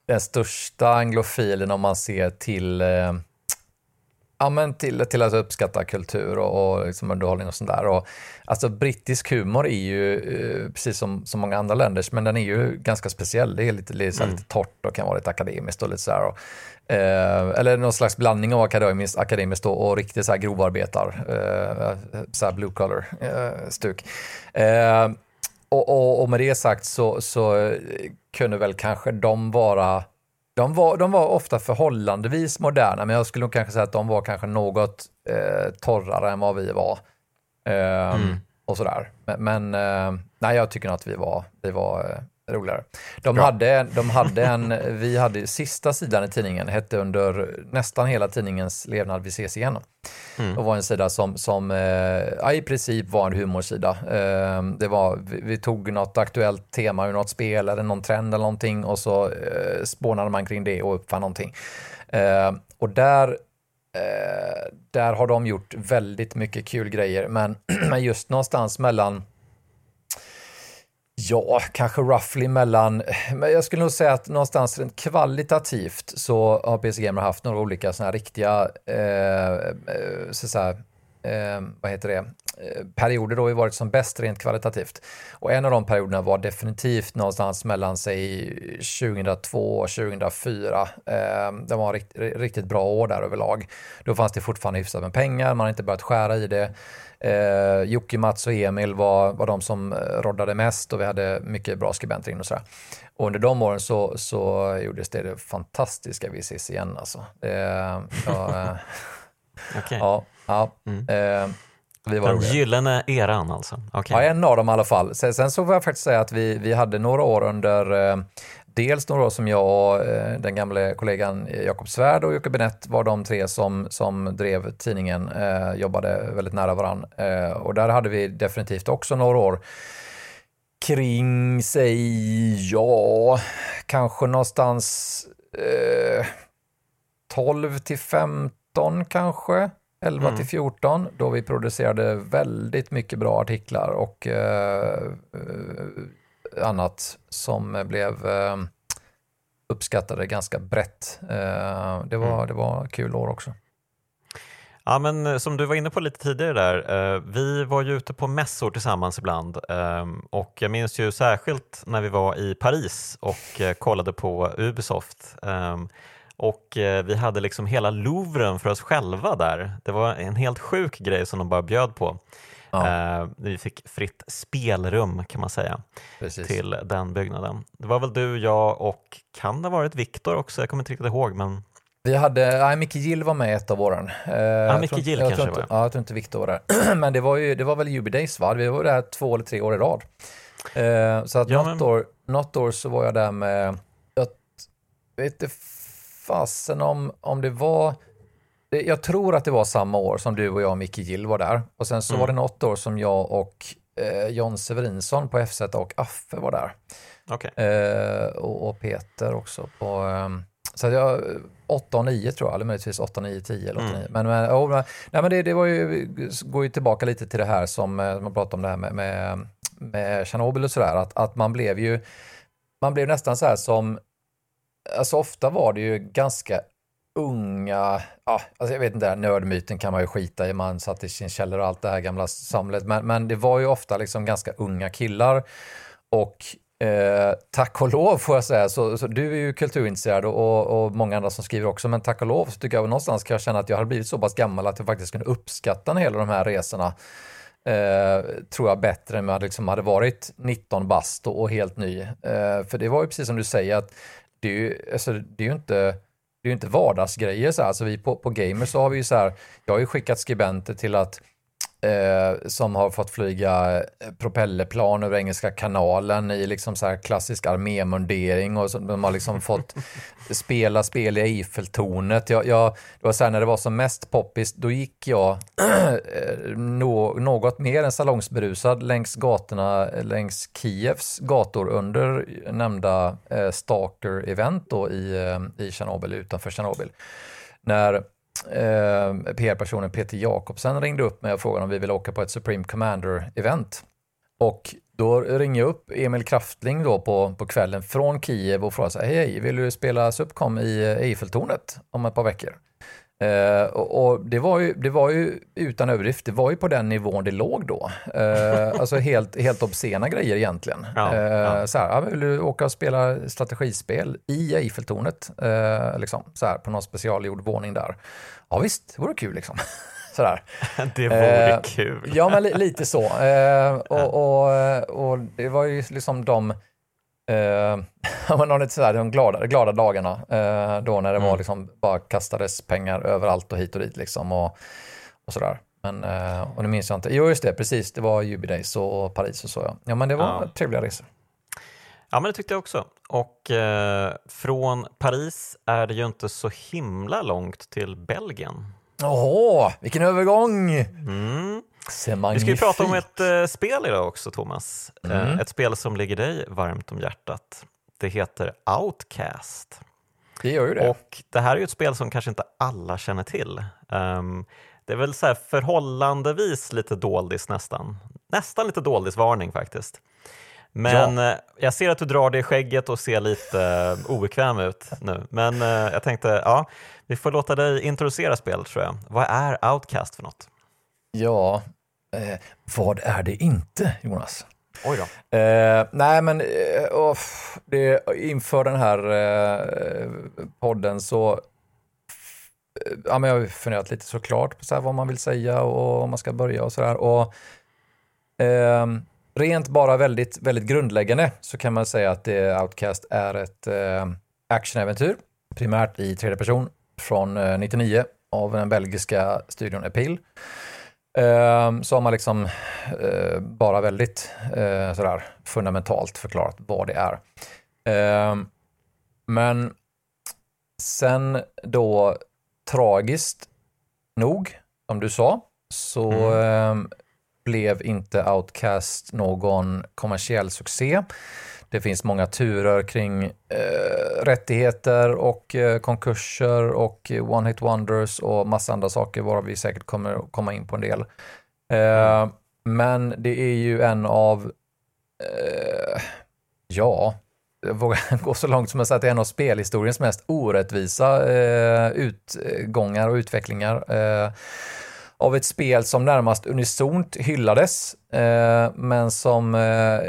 den största anglofilen om man ser till, eh, ja, men till, till att uppskatta kultur och, och liksom underhållning och sånt där. Och, alltså brittisk humor är ju, eh, precis som, som många andra länders, men den är ju ganska speciell. Det är lite, lite, mm. lite torrt och kan vara lite akademiskt och lite sådär. Och, eh, eller någon slags blandning av akademiskt, akademiskt och, och riktigt så här grovarbetar, eh, så här blue collar eh. Eh, och, och, och, med det sagt så, så kunde väl kanske de vara de var, de var ofta förhållandevis moderna, men jag skulle nog kanske säga att de var kanske något eh, torrare än vad vi var. Eh, mm. Och sådär. Men, men eh, nej, jag tycker nog att vi var, vi var eh, roligare. De hade, de hade en, vi hade sista sidan i tidningen, hette under nästan hela tidningens levnad Vi ses igen. Mm. Det var en sida som, som eh, i princip var en humorsida. Eh, det var, vi, tog något aktuellt tema ur något spel eller någon trend eller någonting och så eh, spånade man kring det och uppfann någonting. Eh, och där eh, där har de gjort väldigt mycket kul grejer, men just någonstans mellan Ja, kanske roughly mellan, men jag skulle nog säga att någonstans rent kvalitativt så har PC Gamer haft några olika sådana här riktiga, eh, eh, så, så här, eh, vad heter det, eh, perioder då vi varit som bäst rent kvalitativt. Och en av de perioderna var definitivt någonstans mellan sig 2002 och 2004. Eh, det var rikt, riktigt bra år där överlag. Då fanns det fortfarande hyfsat med pengar, man har inte börjat skära i det. Eh, Jocke, Mats och Emil var, var de som eh, roddade mest och vi hade mycket bra skribenter in och sådär. Och under de åren så, så gjordes det, det fantastiska Vi ses igen alltså. Det, ja, eh, okay. ja, ja mm. eh, vi var Den roliga. gyllene eran alltså? Okay. Ja, en av dem i alla fall. Sen, sen så får jag faktiskt säga att vi, vi hade några år under eh, dels några som jag eh, den gamla kollegan Jakob Svärd och Jocke Benett var de tre som, som drev tidningen, eh, jobbade väldigt nära varandra. Eh, och där hade vi definitivt också några år kring sig, ja, kanske någonstans eh, 12 till 15 kanske. 11 mm. till 14 då vi producerade väldigt mycket bra artiklar och eh, annat som blev eh, uppskattade ganska brett. Eh, det, var, mm. det var kul år också. Ja, men eh, som du var inne på lite tidigare där, eh, vi var ju ute på mässor tillsammans ibland ehm, och jag minns ju särskilt när vi var i Paris och eh, kollade på Ubisoft ehm, och eh, vi hade liksom hela Louvren för oss själva där. Det var en helt sjuk grej som de bara bjöd på. Ja. Eh, vi fick fritt spelrum kan man säga Precis. till den byggnaden. Det var väl du, jag och kan det ha varit Viktor också? Jag kommer inte riktigt ihåg. Men... Vi hade, nej, Micke Gill var med ett av åren. Eh, ja, Micke Gill kanske inte, var Ja, jag tror inte Viktor var där. men det var, ju, det var väl Jubidays va? Vi var där två eller tre år i rad. Eh, så att ja, något, men... år, något år så var jag där med, jag vet inte fasen om, om det var jag tror att det var samma år som du och jag och Micke Gill var där. Och sen så mm. var det något år som jag och eh, John Severinsson på FZ och Affe var där. Okay. Eh, och, och, Peter också på... Eh, så jag, 8 och 9 tror jag, eller möjligtvis 8, 9, 10 eller 8, mm. 9. Men, men, oh, nej, men det, det var ju, går ju tillbaka lite till det här som eh, man pratade om det här med, med, med Tjernobyl och sådär, att, att man blev ju, man blev nästan så här som, alltså ofta var det ju ganska unga, ja, alltså jag vet inte, nördmyten kan man ju skita i, man satt i sin källare och allt det här gamla samlet, men, men det var ju ofta liksom ganska unga killar och eh, tack och lov får jag säga, så, så du är ju kulturintresserad och, och, många andra som skriver också, men tack och lov så tycker jag någonstans kan jag känna att jag har blivit så pass gammal att jag faktiskt kunde uppskatta en hel av de här resorna. Eh, tror jag bättre än jag liksom hade varit 19 bast och, och helt ny. Eh, för det var ju precis som du säger att det är ju, alltså, det är ju inte det är ju inte vardagsgrejer så här. Alltså vi på, på Gamers så har vi ju så här, jag har ju skickat skribenter till att eh, som har fått flyga eh, propellerplan över Engelska kanalen i liksom så här klassisk armémundering och så, de har liksom fått spela spel i Eiffeltornet. Jag, jag, det var så här, när det var som mest poppis, då gick jag eh, no, något mer än salongsberusad längs gatorna, längs Kievs gator under nämnda eh, Stalker-event då i, eh, i Tjernobyl, utanför Tjernobyl. När eh, PR-personen Peter Jakobsen ringde upp mig och frågade om vi ville åka på ett Supreme Commander-event. Och då ringer jag upp Emil Kraftling då på, på kvällen från Kiev och frågar så här, hej, vill du spela Subcom i Eiffeltornet om ett par veckor? Uh, och, det, var ju, det var ju utan överdrift, det var ju på den nivån det låg då. Uh, alltså helt, helt obscena grejer egentligen. Ja, uh, ja. Så här, vill du åka och spela strategispel i Eiffeltornet? liksom, så här, på någon specialgjord våning där. Ja visst, det vore kul liksom. Sådär. Det vore kul. Ja, men li, lite så. och, och, och det var ju liksom de eh, de glada, glada dagarna, eh, då när det mm. var liksom, bara kastades pengar överallt och hit och dit liksom och, och sådär. Men, eh, och nu minns jag inte. Jo, just det, precis. Det var Jubidays och Paris och så ja. Ja, men det var ja. trevliga resor. Ja, men det tyckte jag också. Och eh, från Paris är det ju inte så himla långt till Belgien. Åh, vilken övergång! Mm. Vi ska ju prata om ett eh, spel idag också, Thomas. Eh, mm. Eh, ett spel som ligger dig varmt om hjärtat. Det heter Outcast. Det gör ju det. Och det här är ju ett spel som kanske inte alla känner till. Um, det är väl så förhållandevis lite doldis nästan. Nästan lite doldisvarning faktiskt. Men ja. Eh, jag ser att du drar dig i skägget och ser lite uh, obekväm ut nu. Men jag tänkte, ja, vi får låta dig introducera spelet tror jag. Vad är Outcast för något? Ja, eh, vad är det inte, Jonas? Oj då. Eh, nej, men eh, det, inför den här eh, podden så ja, men jag har funderat lite såklart på så vad man vill säga och om man ska börja och sådär. Och eh, rent bara väldigt, väldigt grundläggande så kan man säga att Outcast är ett eh, actionäventyr, primärt i tredje person från eh, 99 av den belgiska studion Appeal. Eh, så har man liksom eh, bara väldigt eh, sådär fundamentalt förklarat vad det är. Ehm, men sen då tragiskt nog, som du sa, så mm. eh, blev inte Outcast någon kommersiell succé. Det finns många turer kring eh, rättigheter och eh, konkurser och one hit wonders och massa andra saker varav vi säkert kommer komma in på en del. Eh, mm. Men det är ju en av, eh, ja, jag vågar gå så långt som att säga att det är en av spelhistoriens mest orättvisa eh, utgångar och utvecklingar eh, av ett spel som närmast unisont hyllades, eh, men som eh,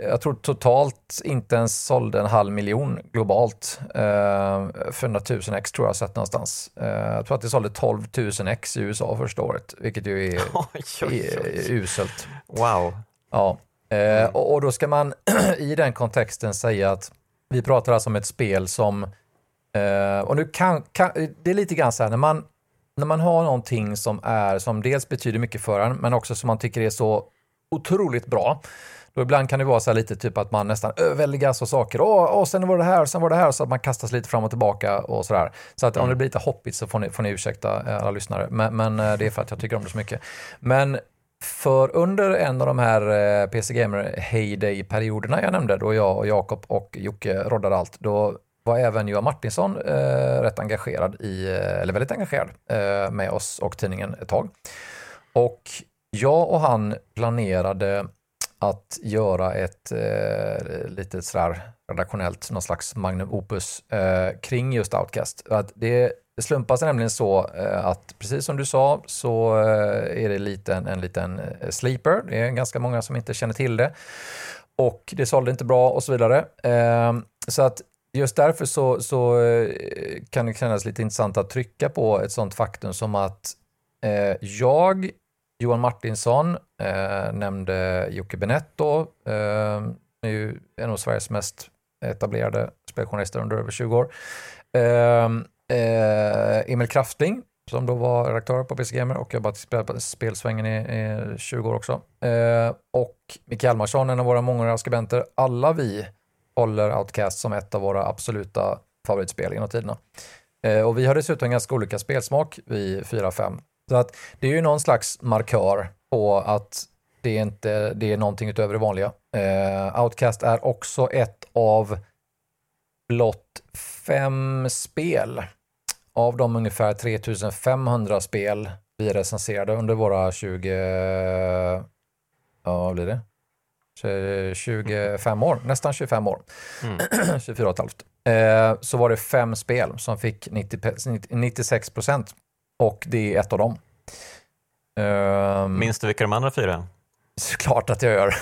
jag tror totalt inte ens sålde en halv miljon globalt. Eh, 400 000 ex tror jag sett någonstans. Eh, jag tror att det sålde 12 000 ex i USA första året, vilket ju är, oj, oj, oj. är uselt. Wow. Ja. Mm. Och, och då ska man i den kontexten säga att vi pratar alltså om ett spel som, eh, och nu kan, kan, det är lite grann så här när man, när man har någonting som är, som dels betyder mycket för en, men också som man tycker är så otroligt bra. Då ibland kan det vara så lite typ att man nästan överväldigas av saker. Åh, åh, sen var det här, sen var det här, så att man kastas lite fram och tillbaka och sådär. Så att mm. om det blir lite hoppigt så får ni, får ni ursäkta eh, alla lyssnare. Men, men eh, det är för att jag tycker om det så mycket. Men för under en av de här eh, PC Gamer Heyday-perioderna jag nämnde, då jag och Jakob och Jocke roddade allt, då var även Johan Martinsson eh, rätt engagerad i, eller väldigt engagerad eh, med oss och tidningen ett tag. Och jag och han planerade att göra ett eh, lite sådär redaktionellt, någon slags magnum opus eh, kring just Outcast. Att det slumpas nämligen så eh, att precis som du sa så eh, är det lite en, en liten eh, sleeper. Det är ganska många som inte känner till det. Och det sålde inte bra och så vidare. Eh, så att just därför så, så eh, kan det kännas lite intressant att trycka på ett sånt faktum som att eh, jag, Johan Martinsson, eh, nämnde Jocke Benetto, nu en av Sveriges mest etablerade speljournalister under över 20 år eh, Emil Kraftling som då var redaktör på PC Gamer och jobbat i spelsvängen i, i 20 år också. Eh, och Micke Hjalmarsson, en av våra många skribenter. Alla vi håller Outcast som ett av våra absoluta favoritspel genom tiderna. Eh, och vi har dessutom ganska olika spelsmak, vi fyra, fem. Så att det är ju någon slags markör på att det är, inte, det är någonting utöver det vanliga. Eh, Outcast är också ett av blott fem spel av de ungefär 3500 spel vi recenserade under våra 20, ja vad blir det? 25 år, nästan 25 år, mm. 24 och ett halvt, eh, så var det fem spel som fick 90, 96 procent och det är ett av dem. Um, Minns du vilka de andra fyra Såklart att jag gör.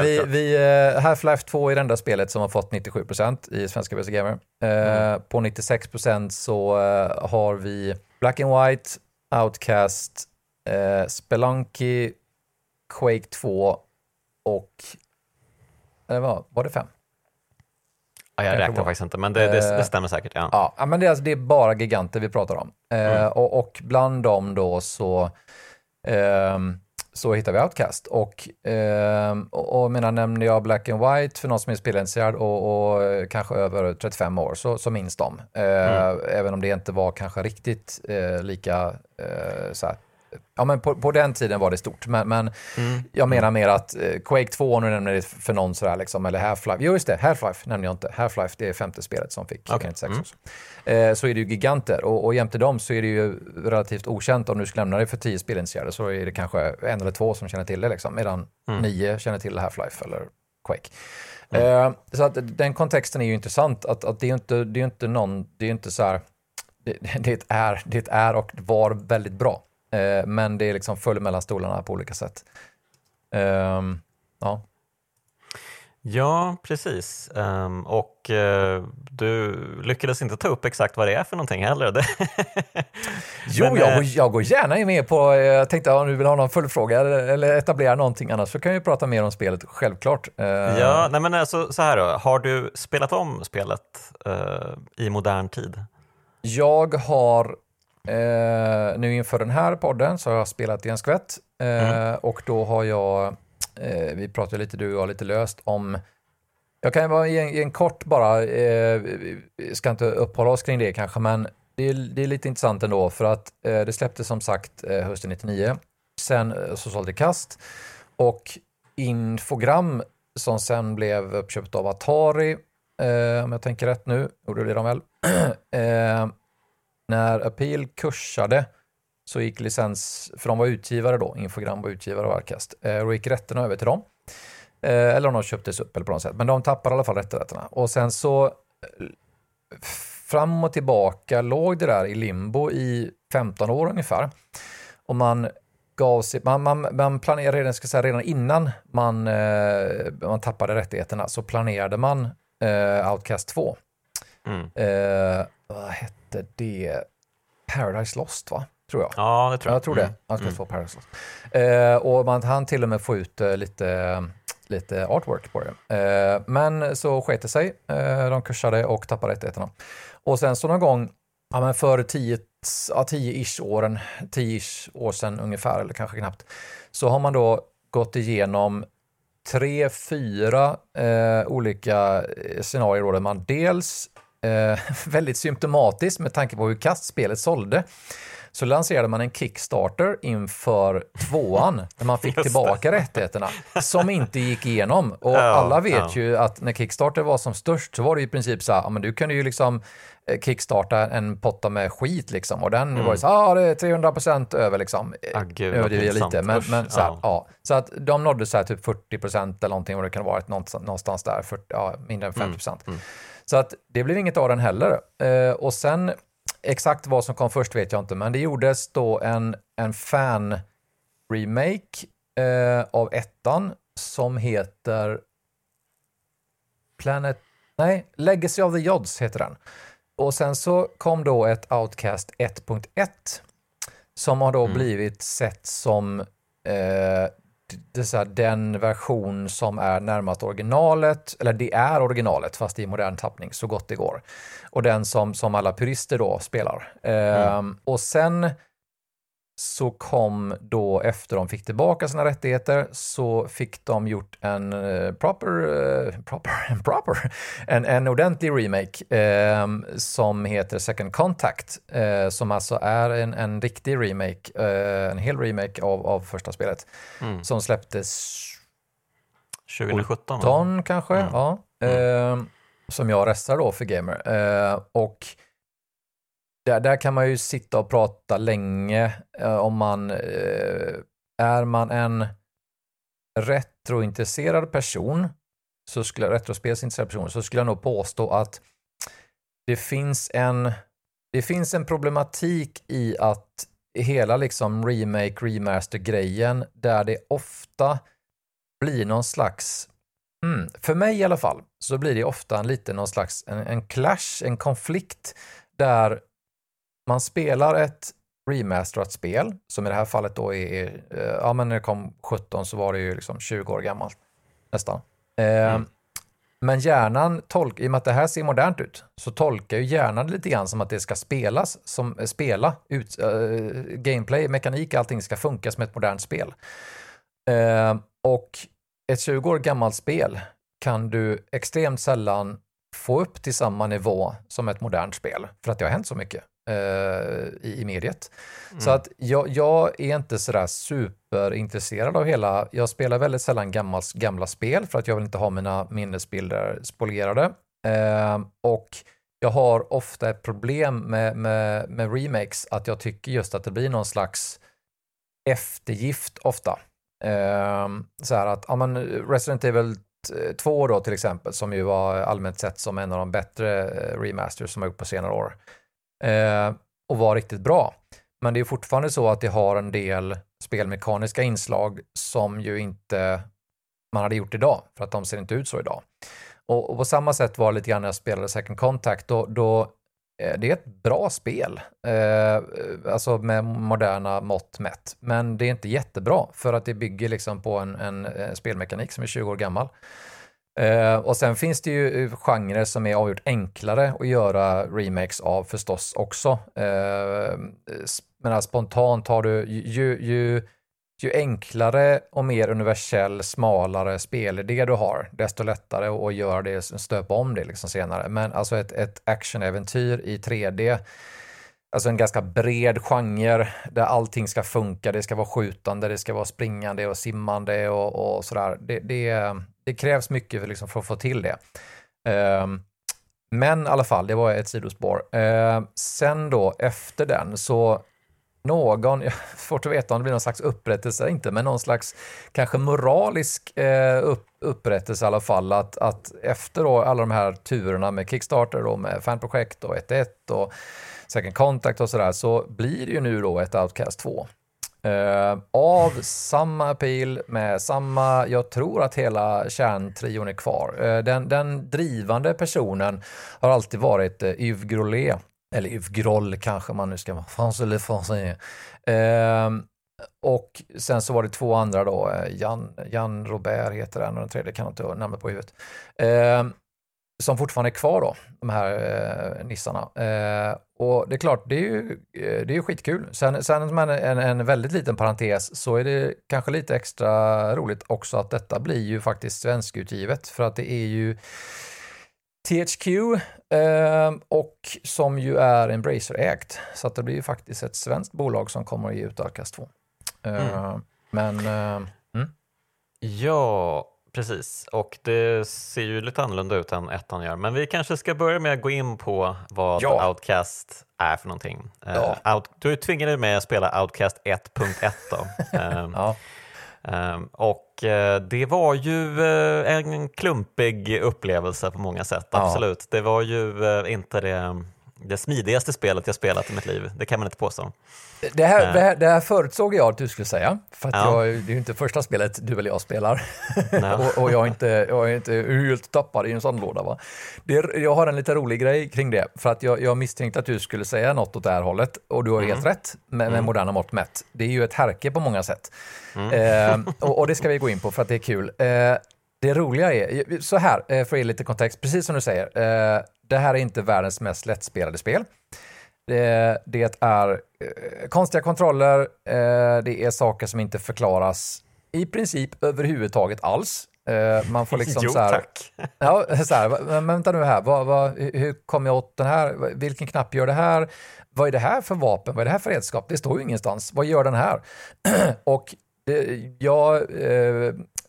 vi, vi, uh, Half-Life 2 är det enda spelet som har fått 97% i svenska PC Gamer. Uh, mm. På 96% så uh, har vi Black and White, Outcast, uh, Spelunky, Quake 2 och... Eller vad, var det fem? Ja, jag räknar faktiskt inte, men det, det, det, stämmer säkert. Ja, ja men det är, alltså, det är bara giganter vi pratar om. Mm. och, och, bland dem då så um, så hittar vi Outcast. Och, eh, och, och menar, nämnde jag Black and White för någon som är spelintresserad och, och kanske över 35 år så, så minns de. Eh, mm. Även om det inte var kanske riktigt eh, lika eh, så här, Ja, men på, på, den tiden var det stort, men, men mm. jag menar mm. mer att eh, Quake 2, nu nämner det för någon sådär, liksom, eller Half-Life, jo just det, Half-Life nämnde jag inte, Half-Life det är femte spelet som fick okay. 96 mm. Eh, så är det ju giganter och, och jämte dem så är det ju relativt okänt om du skulle lämna det för tio spelintresserade så är det kanske en eller två som känner till det, liksom, medan mm. nio känner till Half-Life eller Quake. Mm. Eh, så att den kontexten är ju intressant, att, att det är ju inte, det är inte någon, det är inte så här, det, det, är, det är och var väldigt bra. Eh, men det är liksom full mellan stolarna på olika sätt. Um, ja. Ja, precis. Um, och uh, du lyckades inte ta upp exakt vad det är för någonting heller. jo, Men, jag, går, jag går gärna med på, jag tänkte om du vill ha någon följdfråga eller etablera någonting annars så kan vi prata mer om spelet, självklart. Uh, ja, nej men alltså, så här då, har du spelat om spelet uh, i modern tid? Jag har Eh, nu inför den här podden så har jag spelat i en skvätt eh, mm. och då har jag, eh, vi pratade lite du och jag lite löst om jag kan vara i en, i en kort bara, eh, ska inte uppehålla oss kring det kanske, men det är, det är lite intressant ändå för att eh, det släpptes som sagt eh, hösten 99. Sen eh, så sålde Kast och Infogram som sen blev uppköpt av Atari, eh, om jag tänker rätt nu, gjorde det de väl, eh, när Appeal kursade så gick licens, för de var utgivare då, Infogram var utgivare av Arcast, och eh, gick rätterna över till dem. Eh, eller om de köptes upp eller på något sätt, men de tappade i alla fall rättigheterna. Och sen så fram och tillbaka låg det där i limbo i 15 år ungefär. Och man gav sig, man, man, man planerade redan, ska säga, redan innan man, eh, man tappade rättigheterna så planerade man eh, Outcast 2. Mm. Eh, vad hette hette det Paradise Lost va? Tror jag. Ja, det tror jag. Jag tror det. Man ska mm. få Paradise Lost. Eh, och man hann till och med få ut eh, lite, lite artwork på det. Eh, men så sket det sig. Eh, de kursade och tappade rättigheterna. Och sen så någon gång, ja men för 10 ja, 10-ish åren, 10-ish år sedan ungefär, eller kanske knappt, så har man då gått igenom tre, fyra eh, olika eh, scenarier där man dels eh, väldigt symptomatiskt med tanke på hur kastspelet sålde så lanserade man en Kickstarter inför tvåan, när man fick tillbaka rättigheterna, som inte gick igenom. Och ja, alla vet ja. ju att när Kickstarter var som störst så var det i princip så här, ja, men du kunde ju liksom eh, kickstarta en potta med skit liksom och den mm. var ju så ja ah, det är 300 procent över liksom. Ah, gud, Överdriver lite, men, men så, här, ja. så att de nådde så här typ 40 procent eller någonting vad det kan vara, någonstans där, 40, ja, mindre än 50 procent. Mm. Mm. Så att det blev inget av den heller. Eh, och sen exakt vad som kom först vet jag inte, men det gjordes då en, en fan-remake eh, av ettan som heter Planet... Nej, Legacy of the Jods heter den. Och sen så kom då ett Outcast 1.1 som har då mm. blivit sett som eh, det så här, den version som är närmast originalet, eller det är originalet fast i modern tappning så gott det går. Och den som, som alla purister då spelar. Mm. Ehm, och sen så kom då efter de fick tillbaka sina rättigheter så fick de gjort en uh, proper, uh, proper, proper, en, en ordentlig remake eh, som heter Second Contact eh, som alltså är en, en riktig remake, eh, en hel remake av, av första spelet mm. som släpptes 2017 17 kanske, mm. ja. Mm. som jag restar då för Gamer. och där, där kan man ju sitta och prata länge eh, om man eh, är man en retrointresserad person, så skulle, retrospelsintresserad person, så skulle jag nog påstå att det finns en, det finns en problematik i att hela liksom remake, remaster-grejen där det ofta blir någon slags, mm, för mig i alla fall, så blir det ofta en lite någon slags en, en clash, en konflikt där man spelar ett remasterat spel, som i det här fallet då är, eh, ja men när det kom 17 så var det ju liksom 20 år gammalt nästan. Eh, mm. Men hjärnan, tolk, i och med att det här ser modernt ut, så tolkar ju hjärnan lite grann som att det ska spelas, som, eh, spela, ut, äh, gameplay, mekanik, allting ska funka som ett modernt spel. Äh, och ett 20 år gammalt spel kan du extremt sällan få upp till samma nivå som ett modernt spel, för att det har hänt så mycket i, i mediet. Mm. Så att jag, jag, är inte sådär superintresserad av hela, jag spelar väldigt sällan gamla, gamla spel för att jag vill inte ha mina minnesbilder spolierade. Eh, och jag har ofta ett problem med, med, med remakes, att jag tycker just att det blir någon slags eftergift ofta. Eh, så här att, ja men Resident Evil 2 då till exempel, som ju var allmänt sett som en av de bättre eh, remasters som har gjort på senare år. Eh, och var riktigt bra. Men det är fortfarande så att det har en del spelmekaniska inslag som ju inte man hade gjort idag, för att de ser inte ut så idag. Och, och på samma sätt var det lite grann när jag spelade Second Contact, då, då eh, det är ett bra spel, eh, alltså med moderna mått mätt, men det är inte jättebra för att det bygger liksom på en, en, en spelmekanik som är 20 år gammal. Eh, och sen finns det ju eh, genrer som är avgjort enklare att göra remakes av förstås också. Eh, men alltså spontant har du ju, ju, ju enklare och mer universell, smalare spelidé du har, desto lättare att göra det, stöpa om det liksom senare. Men alltså ett, ett actionäventyr i 3D, alltså en ganska bred genre där allting ska funka, det ska vara skjutande, det ska vara springande och simmande och, och sådär. Det, det, det krävs mycket för, liksom, för att få till det. Um, men i alla fall, det var ett sidospår. Uh, sen då efter den så någon, jag svårt att veta om det blir någon slags upprättelse eller inte, men någon slags kanske moralisk eh, upp, upprättelse i alla fall. Att, att efter då alla de här turerna med Kickstarter och med fanprojekt och 1.1 och Second Contact och sådär så blir det ju nu då ett Outcast 2. Uh, av samma pil med samma, jag tror att hela kärntrion är kvar. Uh, den, den, drivande personen har alltid varit uh, Yves Grollet, eller Yves Groll kanske man nu ska vara, France eller France. Uh, och sen så var det två andra då, Jan, Jan Robert heter den och den tredje kan jag inte namnet på huvudet. Ehm, som fortfarande är kvar då, de här eh, nissarna. Eh, och det är klart, det är ju, eh, det är ju skitkul. Sen, sen som en, en, väldigt liten parentes så är det kanske lite extra roligt också att detta blir ju faktiskt svenskutgivet för att det är ju THQ eh, och som ju är Embracer-ägt. Så att det blir ju faktiskt ett svenskt bolag som kommer att ge ut Arcast 2. Eh, mm. Men... Eh, mm. Ja, Precis, och det ser ju lite annorlunda ut än ettan gör. Men vi kanske ska börja med att gå in på vad ja. Outcast är för någonting. Ja. Uh, out, du tvingade mig att spela Outcast 1.1 då. um, ja. um, och uh, det var ju uh, en klumpig upplevelse på många sätt, absolut. Det var ju inte det det smidigaste spelet jag spelat i mitt liv, det kan man inte påstå. Det här, uh. det här, det här förutsåg jag att du skulle säga, för att ja. jag, det är ju inte första spelet du eller jag spelar. och, och, jag, är inte, jag är inte helt tappad i en sandlåda. Va? Det, jag har en lite rolig grej kring det, för att jag, jag misstänkte att du skulle säga något åt det här hållet, och du har mm. helt rätt med, med mm. moderna mått mätt. Det är ju ett härke på många sätt. Mm. Eh, och, och, det ska vi gå in på för att det är kul. Eh, det roliga är, så här, eh, för att ge lite kontext, precis som du säger, eh, det här är inte världens mest lättspelade spel. Det, det är eh, konstiga kontroller, det är saker som inte förklaras i princip överhuvudtaget alls. Man får liksom jo, så här, tack. Ja, så här, men vänta nu här, vad, vad, hur kom jag åt den här? Vilken knapp gör det här? Vad är det här för vapen? Vad är det här för redskap? Det står ju ingenstans. Vad gör den här? Och det, jag,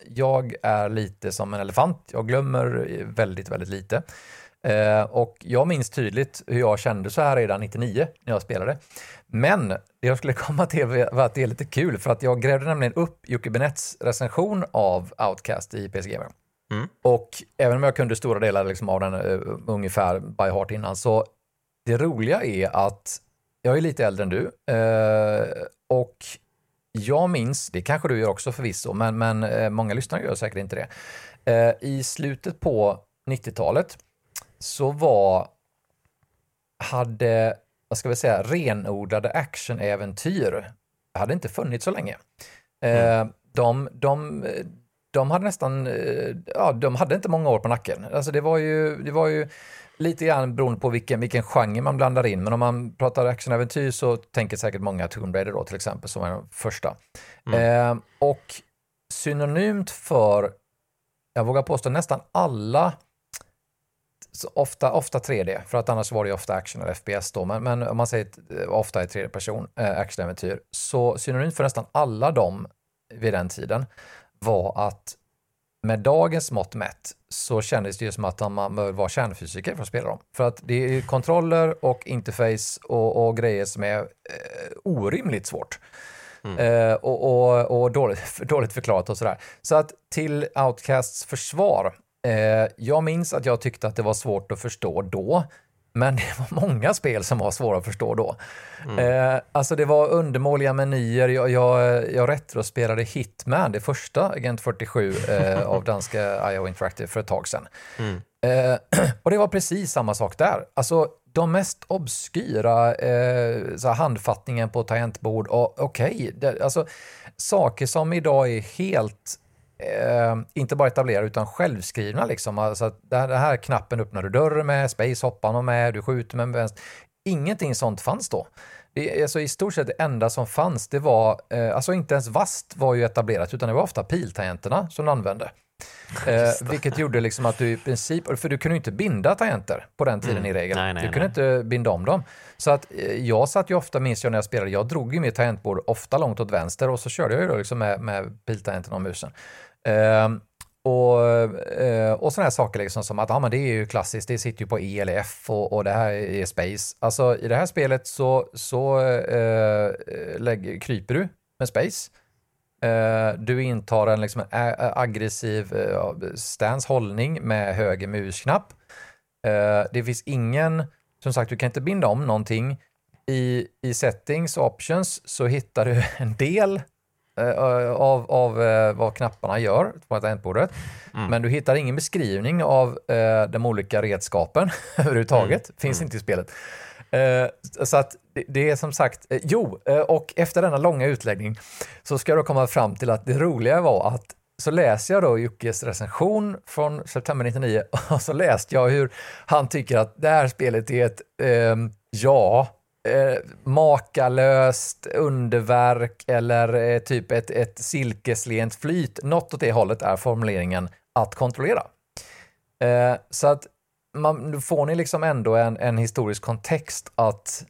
jag är lite som en elefant. Jag glömmer väldigt, väldigt lite. Eh, och jag minns tydligt hur jag kände så här redan 99 när jag spelade. Men det jag skulle komma till var att det är lite kul för att jag grävde nämligen upp Jocke Benetts recension av Outcast i Gamer. Mm. Och även om jag kunde stora delar liksom av den uh, ungefär by heart innan så det roliga är att jag är lite äldre än du uh, och jag minns, det kanske du gör också förvisso, men, men uh, många lyssnare gör säkert inte det. I slutet på 90-talet så var, hade, vad ska vi säga, renodlade actionäventyr hade inte funnits så länge. Mm. de, de, de hade nästan, eh, ja, de hade inte många år på nacken. Alltså det var ju, det var ju lite grann beroende på vilken, vilken genre man blandar in. Men om man pratar actionäventyr så tänker säkert många Tomb Raider då till exempel, som var den första. Mm. Eh, och synonymt för, jag vågar påstå nästan alla ofta, ofta 3D, för att annars var det ofta action eller FPS då, men, men om man säger ofta i tredje person äh, actionäventyr, så synonymt för nästan alla dem vid den tiden var att med dagens mått mätt så kändes det ju som att man bör vara kärnfysiker för att spela dem. För att det är kontroller och interface och, och grejer som är eh, orimligt svårt. Mm. Eh, och, och, och dåligt, dåligt förklarat och sådär. Så att till Outcasts försvar Eh, jag minns att jag tyckte att det var svårt att förstå då, men det var många spel som var svåra att förstå då. Mm. Eh, alltså det var undermåliga menyer. Jag, jag, jag retrospelade Hitman, det första Agent 47 eh, av danska IO Interactive för ett tag sedan. Mm. Och det var precis samma sak där. Alltså de mest obskyra eh, handfattningen på tangentbord och okej, okay, alltså saker som idag är helt eh, inte bara etablerade utan självskrivna. Liksom. Alltså, den här knappen öppnar du dörren med, space hoppar man med, du skjuter med vänster. Ingenting sånt fanns då. Det, alltså, I stort sett det enda som fanns, det var, eh, alltså inte ens VAST var ju etablerat, utan det var ofta piltangenterna som du använde. Eh, vilket gjorde liksom att du i princip, för du kunde ju inte binda tangenter på den tiden mm. i regel. Nej, nej, du kunde nej. inte binda om dem. Så att eh, jag satt ju ofta, minns jag när jag spelade, jag drog ju mitt tangentbord ofta långt åt vänster och så körde jag ju då liksom med, med piltangenterna och musen. Eh, och, eh, och sådana här saker liksom som att ah, men det är ju klassiskt, det sitter ju på E eller F och, och det här är space. Alltså i det här spelet så, så eh, lägg, kryper du med space. Eh, du intar en liksom aggressiv eh, stance, hållning med höger musknapp. Eh, det finns ingen, som sagt, du kan inte binda om någonting. I, i settings och options så hittar du en del av, av eh, vad knapparna gör på tangentbordet. Mm. Men du hittar ingen beskrivning av eh, de olika redskapen överhuvudtaget. Mm. Finns mm. inte i spelet. så att det är som sagt, jo, och efter denna långa utläggning så ska jag då komma fram till att det roliga var att så läser jag då Jockes recension från september 99 och så läste jag hur han tycker att det här spelet är ett, eh, ja, eh, makalöst underverk eller eh, typ ett, ett silkeslent flyt. Något åt det hållet är formuleringen att kontrollera. Eh, så att man, får ni liksom ändå en, en historisk kontext att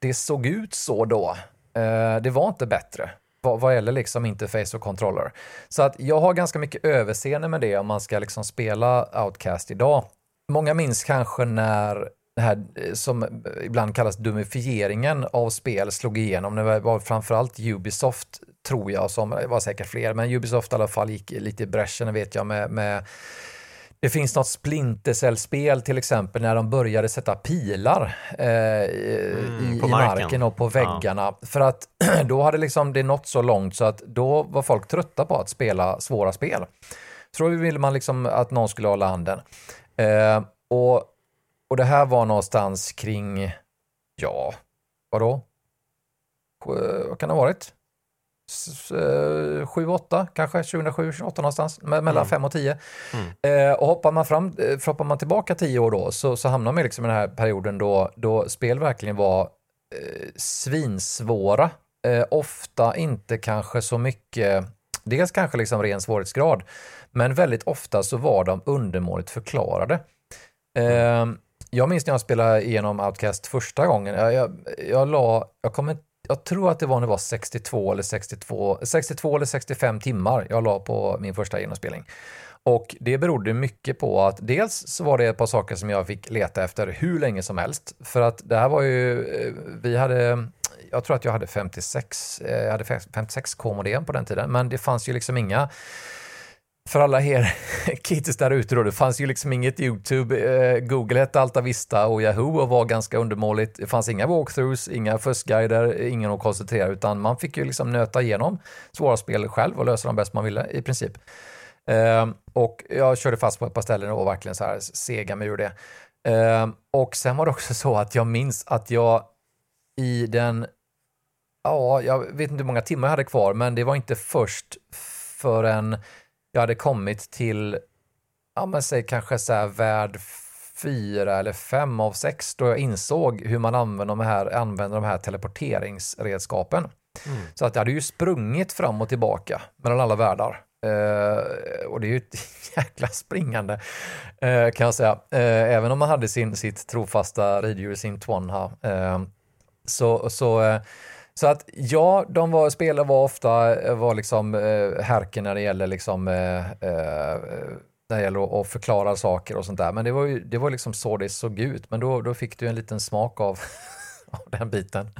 det såg ut så då. Eh, det var inte bättre vad, vad gäller liksom interface och controller. Så att jag har ganska mycket överseende med det om man ska liksom spela Outcast idag. Många minns kanske när det här eh, som ibland kallas dumifieringen av spel slog igenom. Det var framförallt Ubisoft, tror jag, som det var säkert fler, men Ubisoft i alla fall gick lite i bräschen, vet jag, med, med det finns något Splintercell-spel till exempel när de började sätta pilar eh, mm, i, i marken. och på väggarna. Ja. För att då hade liksom det nått så långt så att då var folk trötta på att spela svåra spel. Så då ville man liksom att någon skulle hålla handen. Eh, och och det här var någonstans kring, ja, vadå? Vad kan det ha varit? 7, 8 kanske, 2007, 2008 någonstans, mellan mm. 5 och 10. Mm. Eh, och hoppar man, fram, eh, hoppar man tillbaka 10 år då så, så hamnar man liksom i den här perioden då, då spel verkligen var eh, svinsvåra. Eh, ofta inte kanske så mycket, dels kanske liksom ren svårighetsgrad, men väldigt ofta så var de undermåligt förklarade. Eh, jag minns när jag spelade igenom Outcast första gången. Jag, jag, jag la, jag, kommer, jag tror att det var när det var 62 eller 62, 62 eller 65 timmar jag la på min första genomspelning. Och det berodde mycket på att dels så var det ett par saker som jag fick leta efter hur länge som helst. För att det här var ju, eh, vi hade, jag tror att jag hade 56, eh, jag hade 56k modem på den tiden, men det fanns ju liksom inga för alla er kittis där ute då, det fanns ju liksom inget YouTube, eh, Google hette Alta Vista och Yahoo och var ganska undermåligt. Det fanns inga walkthroughs, inga fuskguider, ingen att koncentrera, utan man fick ju liksom nöta igenom svåra spel själv och lösa dem bäst man ville i princip. Eh, och jag körde fast på ett par ställen och verkligen så här sega mig ur det. Eh, och sen var det också så att jag minns att jag i den, ja, jag vet inte hur många timmar jag hade kvar, men det var inte först förrän jag hade kommit till, ja men säg kanske så här värld fyra eller fem av sex då jag insåg hur man använder de här, använder de här teleporteringsredskapen. Mm. Så att jag hade ju sprungit fram och tillbaka mellan alla världar. Uh, och det är ju ett jäkla springande uh, kan jag säga. Uh, även om man hade sin, sitt trofasta riddjur, sin Twanha. så, så, så att ja, de var, spelare var ofta var liksom, härken när det gäller liksom, när det gäller att förklara saker och sånt där. Men det var ju det var liksom så det såg ut. Men då, då fick du en liten smak av, av den biten.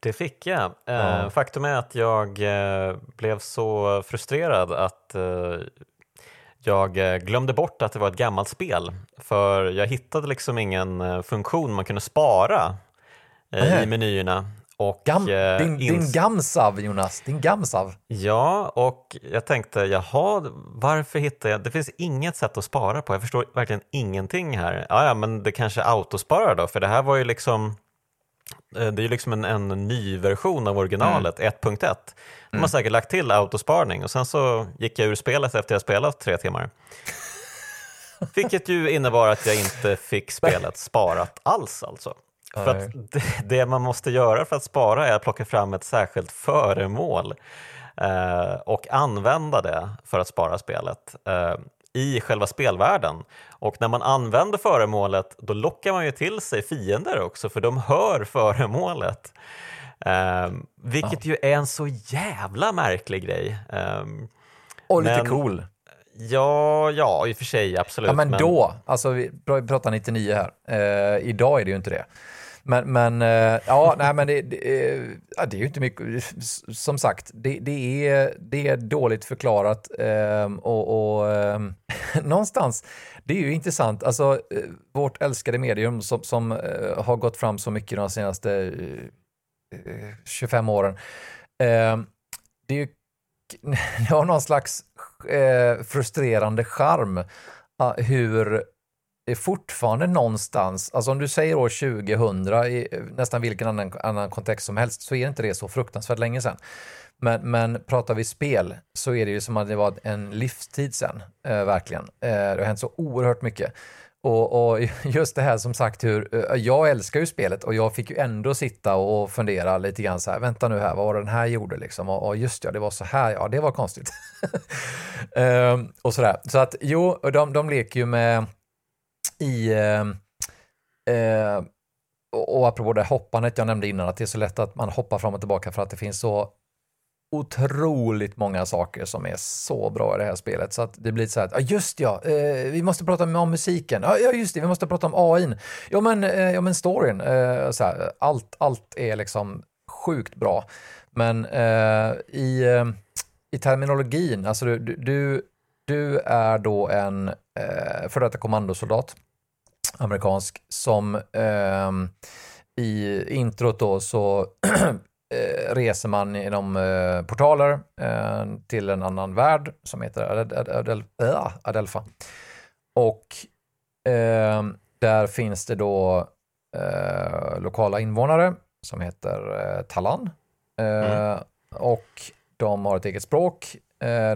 Det fick jag. Eh, ja. Faktum är att jag eh, blev så frustrerad att eh, jag glömde bort att det var ett gammalt spel. För jag hittade liksom ingen funktion man kunde spara i menyerna. Och, Gam, din, din Gamsav Jonas, din Gamsav. Ja, och jag tänkte jaha, varför hittar jag, det finns inget sätt att spara på, jag förstår verkligen ingenting här. Ja, ja men det kanske autosparar då, för det här var ju liksom Eh, det är ju liksom en, en ny version av originalet, mm. 1.1. De har mm. säkert lagt till autosparning och sen så gick jag ur spelet efter jag spelat tre timmar. Vilket ju innebar att jag inte fick spelet sparat alls alltså. För det, det, man måste göra för att spara är att plocka fram ett särskilt föremål eh, och använda det för att spara spelet. Eh, i själva spelvärlden. Och när man använder föremålet då lockar man ju till sig fiender också för de hör föremålet. Um, vilket ja. ju är en så jävla märklig grej. Um, och lite men, cool. Ja, ja, i och för sig absolut. Ja, men, men... då, alltså vi pratar 99 här, uh, idag är det ju inte det. Men, men eh, ja, nej, men det, det, eh, ja, det är ju inte mycket. Som sagt, det, det, är, det är dåligt förklarat ehm, och, och ehm, någonstans, det är ju intressant, alltså eh, vårt älskade medium som, som har gått fram så mycket de senaste 25 åren. Ehm, det är ju det har någon slags frustrerande charm ah, hur det är fortfarande någonstans, alltså om du säger år 2000 i nästan vilken annan, annan kontext som helst så är inte det så fruktansvärt länge sedan. Men, men pratar vi spel så är det ju som att det var en livstid sedan, eh, verkligen. Eh, det har hänt så oerhört mycket. Och, och, just det här som sagt hur, eh, jag älskar ju spelet och jag fick ju ändå sitta och fundera lite grann så här, vänta nu här, vad var det den här gjorde liksom? Och, och just ja, det var så här, ja det var konstigt. ehm, och sådär. Så att jo, de, de leker ju med i eh, eh, och apropå det hoppandet jag nämnde innan, att det är så lätt att man hoppar fram och tillbaka för att det finns så otroligt många saker som är så bra i det här spelet. Så att det blir så här, ja just ja, eh, vi måste prata om musiken, ja just det, vi måste prata om AI, ja men, eh, ja men storyn, eh, så här, allt, allt är liksom sjukt bra. Men eh, i, eh, i terminologin, alltså du, du, du är då en eh, före detta kommandosoldat amerikansk, som eh, i introt då så eh, reser man genom eh, portaler eh, till en annan värld som heter Adel Adel äh, Adelfa. Och ehm, där finns det då eh, lokala invånare som heter Talan. Mm. Och de har ett eget språk.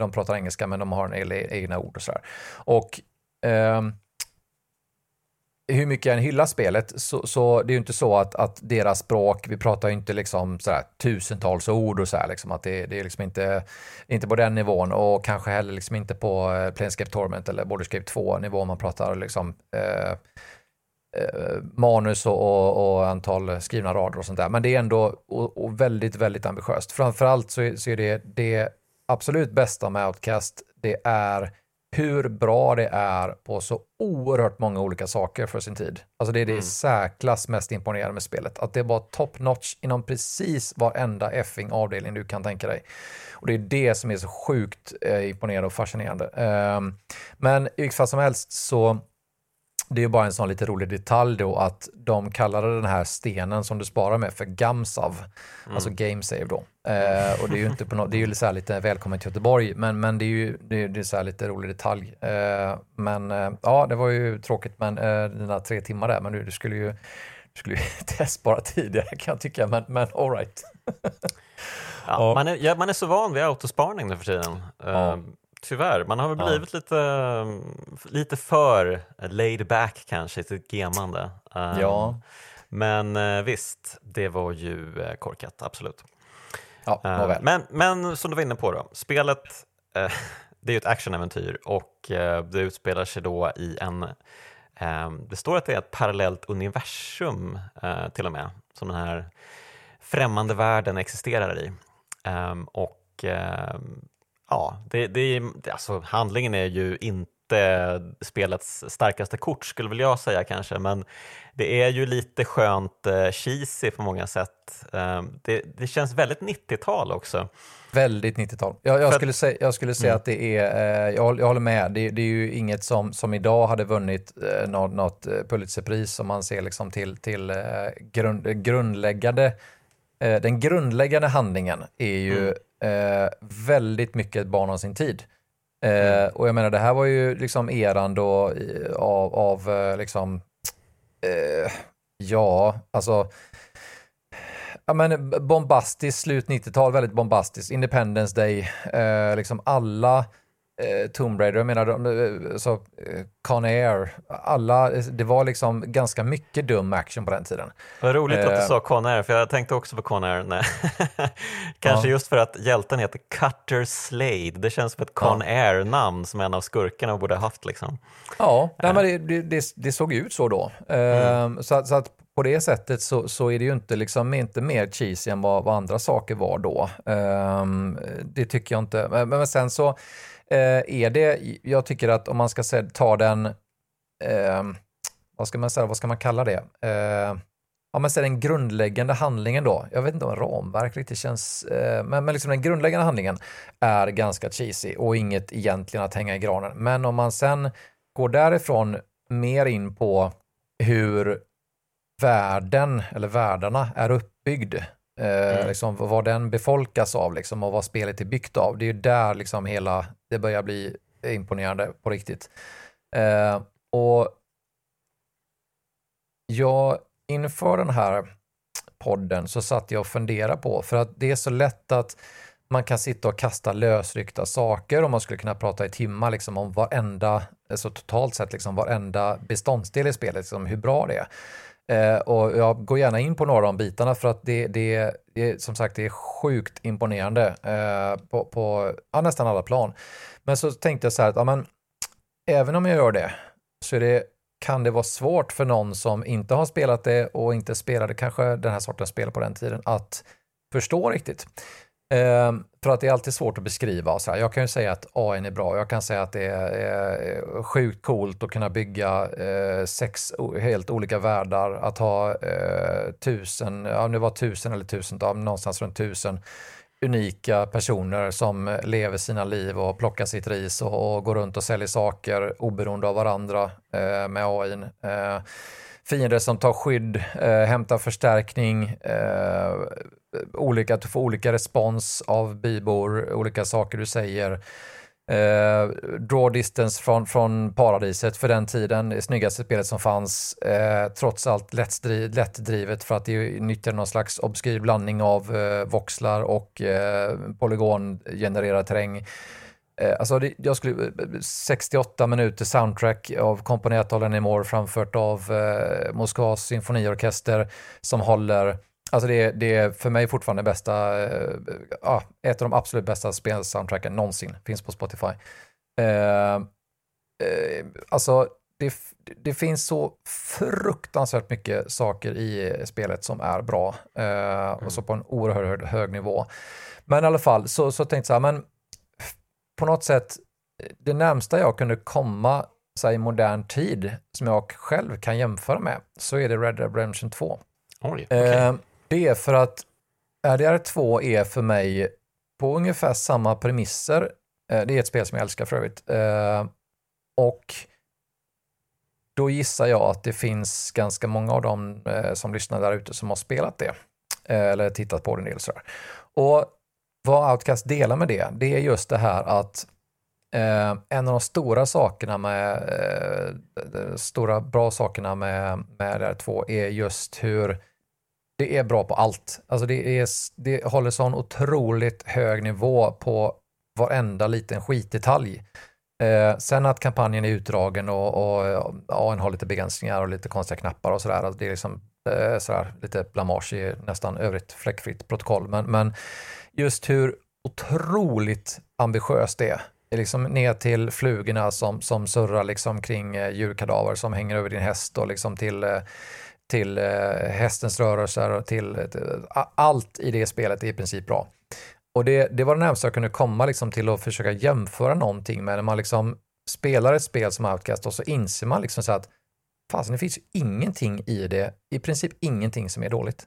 de pratar engelska men de har en egna ord och sådär. Och ehm, hur mycket jag än hyllar spelet så, så det är ju inte så att, att deras språk, vi pratar ju inte liksom sådär tusentals ord och så här, liksom, att det, det är liksom inte, inte på den nivån och kanske heller liksom inte på eh, Planescape Torment eller Borderscape 2 nivå man pratar liksom eh, eh, manus och, och, och, antal skrivna rader och sånt där. Men det är ändå och, och väldigt, väldigt ambitiöst. Framförallt så, så är det det absolut bästa med Outcast, det är hur bra det är på så oerhört många olika saker för sin tid. Alltså det är det mm. säklas mest imponerande med spelet. Att det var top notch inom precis varenda effing avdelning du kan tänka dig. Och det är det som är så sjukt eh, imponerande och fascinerande. Um, men i vilket fall som helst så det är bara en sån lite rolig detalj då att de kallade den här stenen som du sparar med för Gamsav, mm. alltså Game Save då. Eh, och det är ju inte på något, det är ju så lite välkommen till Göteborg, men, men det är ju det är, det är så lite rolig detalj. Eh, men eh, ja, det var ju tråkigt men eh, dina tre timmar där, men du, du skulle ju du skulle ju testspara tidigare kan jag tycka, men, men all right. ja, man, är, ja, man är så van vid autosparning nu för tiden. Ja. Eh, tyvärr. Man har väl blivit ja. lite, lite för laid back kanske i sitt gemande. Um, ja. Men uh, visst, det var ju uh, korkat, absolut. Ja, uh, men, men som du var inne på, då, spelet det är ju ett actionäventyr och det utspelar sig då i en det står att det är ett parallellt universum till och med, som den här främmande världen existerar i. Um, och ja, det, det, alltså, handlingen är ju inte spelets starkaste kort skulle väl jag säga kanske, men det är ju lite skönt uh, cheesy på många sätt. Um, det, det, känns väldigt 90-tal också. Väldigt 90-tal. Jag, jag, skulle säga, jag skulle säga mm. att det är, eh, jag, jag håller med, det, det, är ju inget som, som idag hade vunnit eh, något, något Pulitzerpris om man ser liksom till, till eh, grund, grundläggande eh, den grundläggande handlingen är ju mm. Eh, väldigt mycket barn av sin tid. Eh, mm. Och jag menar, det här var ju liksom eran då av, av eh, liksom, eh, ja, alltså, ja men bombastiskt, slut 90-tal, väldigt bombastiskt, Independence Day, eh, liksom alla eh, Tomb Raider, jag menar eh, så, eh, Con Air, alla, det var liksom ganska mycket dum action på den tiden. Vad roligt eh, att du sa Con Air, för jag tänkte också på Con Air. Nej. Kanske ja. just för att hjälten heter Cutter Slade, det känns som ett Con ja. Air-namn som en av skurkarna borde ha haft. Liksom. Ja, nej, men det, det, det, såg ut så då. Mm. Uh, så, så, att på det sättet så, så är det ju inte, liksom, inte mer cheesy än vad, vad andra saker var då. Uh, det tycker jag inte. Men, men sen så Eh, är det, jag tycker att om man ska ta den, eh, vad ska man säga, vad ska man kalla det? Eh, om man säger den grundläggande handlingen då, jag vet inte om ramverk riktigt känns, eh, men, men liksom den grundläggande handlingen är ganska cheesy och inget egentligen att hänga i granen. Men om man sen går därifrån mer in på hur världen eller världarna är uppbyggd Eh, mm. liksom, vad den befolkas av liksom, och vad spelet är byggt av. Det är ju där liksom hela, det börjar bli imponerande på riktigt. Eh, och jag, inför den här podden så satt jag och funderade på, för att det är så lätt att man kan sitta och kasta lösryckta saker och man skulle kunna prata i timmar liksom om varenda, alltså totalt sett liksom varenda beståndsdel i spelet, liksom hur bra det är. Eh, och jag går gärna in på några av de bitarna för att det, det, det som sagt det är sjukt imponerande eh, på, på ja, nästan alla plan. Men så tänkte jag så här att ja, men, även om jag gör det så det, kan det vara svårt för någon som inte har spelat det och inte spelade kanske den här sortens spel på den tiden att förstå riktigt. Ehm, för att det är alltid svårt att beskriva. Så här, jag kan ju säga att AI är bra. Jag kan säga att det är, eh, sjukt coolt att kunna bygga eh, sex helt olika världar. Att ha eh, tusen, ja nu var tusen eller tusental, någonstans runt tusen unika personer som lever sina liv och plockar sitt ris och, och går runt och säljer saker oberoende av varandra eh, med AI. Eh, fiender som tar skydd, eh, hämtar förstärkning, eh, Eh, olika, att du får olika respons av bybor, olika saker du säger. Eh, draw distance från, från paradiset för den tiden, det snyggaste spelet som fanns. Eh, trots allt lättdriv, lättdrivet för att det nyttjar någon slags obskyr blandning av eh, voxlar och eh, polygongenererad terräng. Eh, alltså det, jag skulle, eh, 68 minuter soundtrack av komponerat av Lenny Moore framfört av eh, Moskvas symfoniorkester som håller Alltså det är, det är för mig fortfarande bästa, äh, ett av de absolut bästa spelsoundtracken någonsin, finns på Spotify. Äh, äh, alltså det, det, finns så fruktansvärt mycket saker i spelet som är bra mm. och så på en oerhört hög nivå. Men i alla fall så, så tänkte jag så här, men på något sätt, det närmsta jag kunde komma så i modern tid som jag själv kan jämföra med så är det Red Dead Redemption 2. Oj, okay. Det är för att RDR2 är för mig på ungefär samma premisser. Eh, det är ett spel som jag älskar för övrigt. Eh, och då gissar jag att det finns ganska många av dem eh, som lyssnar där ute som har spelat det. Eller tittat på det en del sådär. Och vad Outcast delar med det, det är just det här att en av de stora sakerna med, de stora bra sakerna med, med RDR2 är just hur det är bra på allt. Alltså det, är, det håller sån otroligt hög nivå på varenda liten skitdetalj. Eh, sen att kampanjen är utdragen och, och ja, har lite begränsningar och lite konstiga knappar och sådär. Alltså det är liksom eh, sådär, lite blamage i nästan övrigt fläckfritt protokoll. Men, men just hur otroligt ambitiöst det är. Det är liksom ner till flugorna som, som surrar liksom kring eh, djurkadaver som hänger över din häst och liksom till, eh, till eh, hästens rörelser och till, till allt i det spelet är i princip bra. Och det, det var det närmaste jag kunde komma liksom till att försöka jämföra någonting med när man liksom spelar ett spel som Outcast och så inser man liksom så att fasen, det finns ju ingenting i det, i princip ingenting som är dåligt.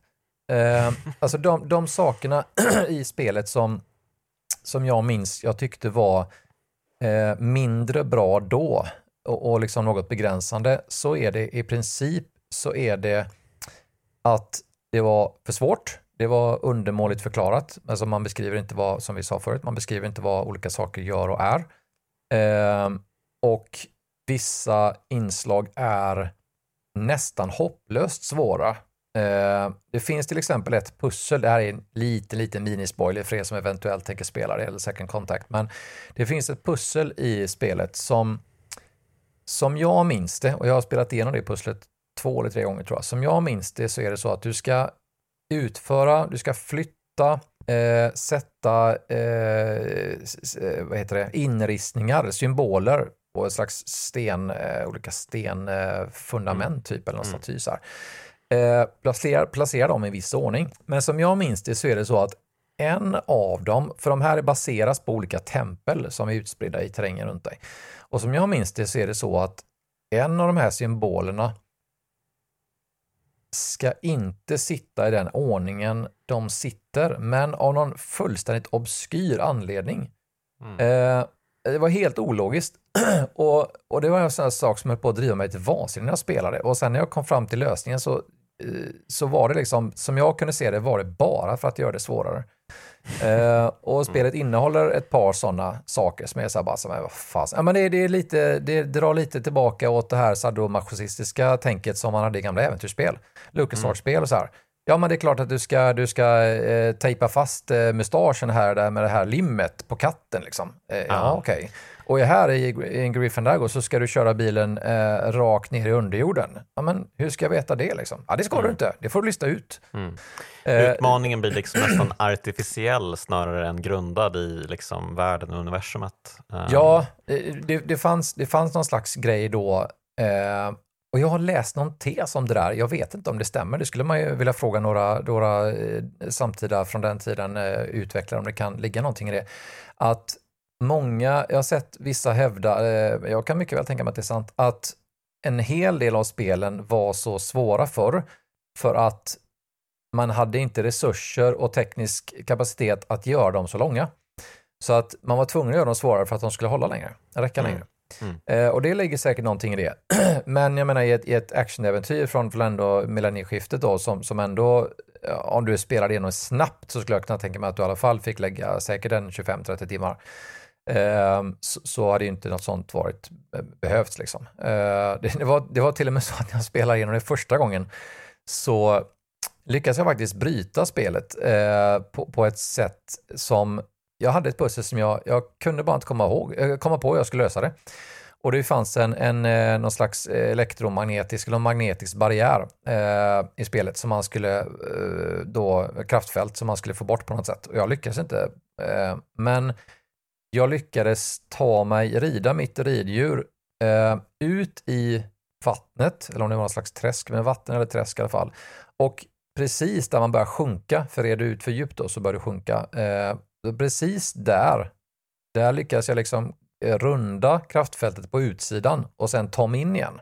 Eh, alltså de, de sakerna i spelet som, som jag minns jag tyckte var eh, mindre bra då och, och liksom något begränsande så är det i princip så är det att det var för svårt. Det var undermåligt förklarat. Alltså man beskriver inte vad, som vi sa förut, man beskriver inte vad olika saker gör och är. Eh, och vissa inslag är nästan hopplöst svåra. Eh, det finns till exempel ett pussel, det här är en liten, liten minispoiler för er som eventuellt tänker spela det, eller second contact, men det finns ett pussel i spelet som, som jag minns det, och jag har spelat igenom det pusslet två eller tre gånger tror jag, som jag minns det så är det så att du ska utföra, du ska flytta, eh, sätta eh, vad heter det, inristningar, symboler på ett slags sten, eh, olika stenfundament mm. typ, eller något mm. staty. Så här. Eh, placera, placera dem i viss ordning. Men som jag minns det så är det så att en av dem, för de här baseras på olika tempel som är utspridda i terrängen runt dig. Och som jag minns det så är det så att en av de här symbolerna ska inte sitta i den ordningen de sitter, men av någon fullständigt obskyr anledning. Mm. Eh, det var helt ologiskt. och, och det var en sån sak som höll på att driva mig till vansinne när jag spelade. Och sen när jag kom fram till lösningen så, eh, så var det liksom, som jag kunde se det, var det bara för att göra det svårare. Uh, och mm. spelet innehåller ett par sådana saker som är så här bara, som är, vad fan. Ja, men det, det, är lite, det drar lite tillbaka åt det här sadomasochistiska tänket som man hade i gamla äventyrsspel. LucasArts-spel och så här. Ja, men det är klart att du ska, du ska eh, tejpa fast eh, mustaschen här där med det här limmet på katten. Liksom. Eh, ja, okej. Okay. Och här i, i en Griffin så ska du köra bilen eh, rakt ner i underjorden. Ja, men hur ska jag veta det? Liksom? Ja, det ska mm. du inte. Det får du lista ut. Mm. Eh, Utmaningen blir liksom nästan artificiell snarare än grundad i liksom världen och universumet. Um. Ja, det, det, fanns, det fanns någon slags grej då eh, och jag har läst någon tes om det där. Jag vet inte om det stämmer. Det skulle man ju vilja fråga några, några eh, samtida från den tiden eh, utvecklare om det kan ligga någonting i det. Att många, jag har sett vissa hävda, eh, jag kan mycket väl tänka mig att det är sant, att en hel del av spelen var så svåra förr för att man hade inte resurser och teknisk kapacitet att göra dem så långa. Så att man var tvungen att göra dem svårare för att de skulle hålla längre, räcka mm. längre. Mm. Eh, och det ligger säkert någonting i det. Men jag menar i ett, i ett actionäventyr från väl ändå millennieskiftet då som, som ändå, om du spelar igenom snabbt så skulle jag kunna tänka mig att du i alla fall fick lägga säkert en 25-30 timmar. Ehm, så, hade ju inte något sånt varit eh, behövts liksom. Eh, det, var, det var till och med så att när jag spelade igenom det första gången så lyckades jag faktiskt bryta spelet eh, på, på ett sätt som jag hade ett pussel som jag, jag kunde bara inte komma, ihåg, komma på hur jag skulle lösa det. Och det fanns en, en någon slags elektromagnetisk eller magnetisk barriär eh, i spelet som man skulle eh, då, kraftfält som man skulle få bort på något sätt. Och jag lyckades inte. Eh, men jag lyckades ta mig, rida mitt riddjur eh, ut i vattnet, eller om det var någon slags träsk, men vatten eller träsk i alla fall. Och precis där man börjar sjunka, för är du ut för djupt då så börjar du sjunka, eh, precis där, där lyckas jag liksom eh, runda kraftfältet på utsidan och sen ta mig in igen.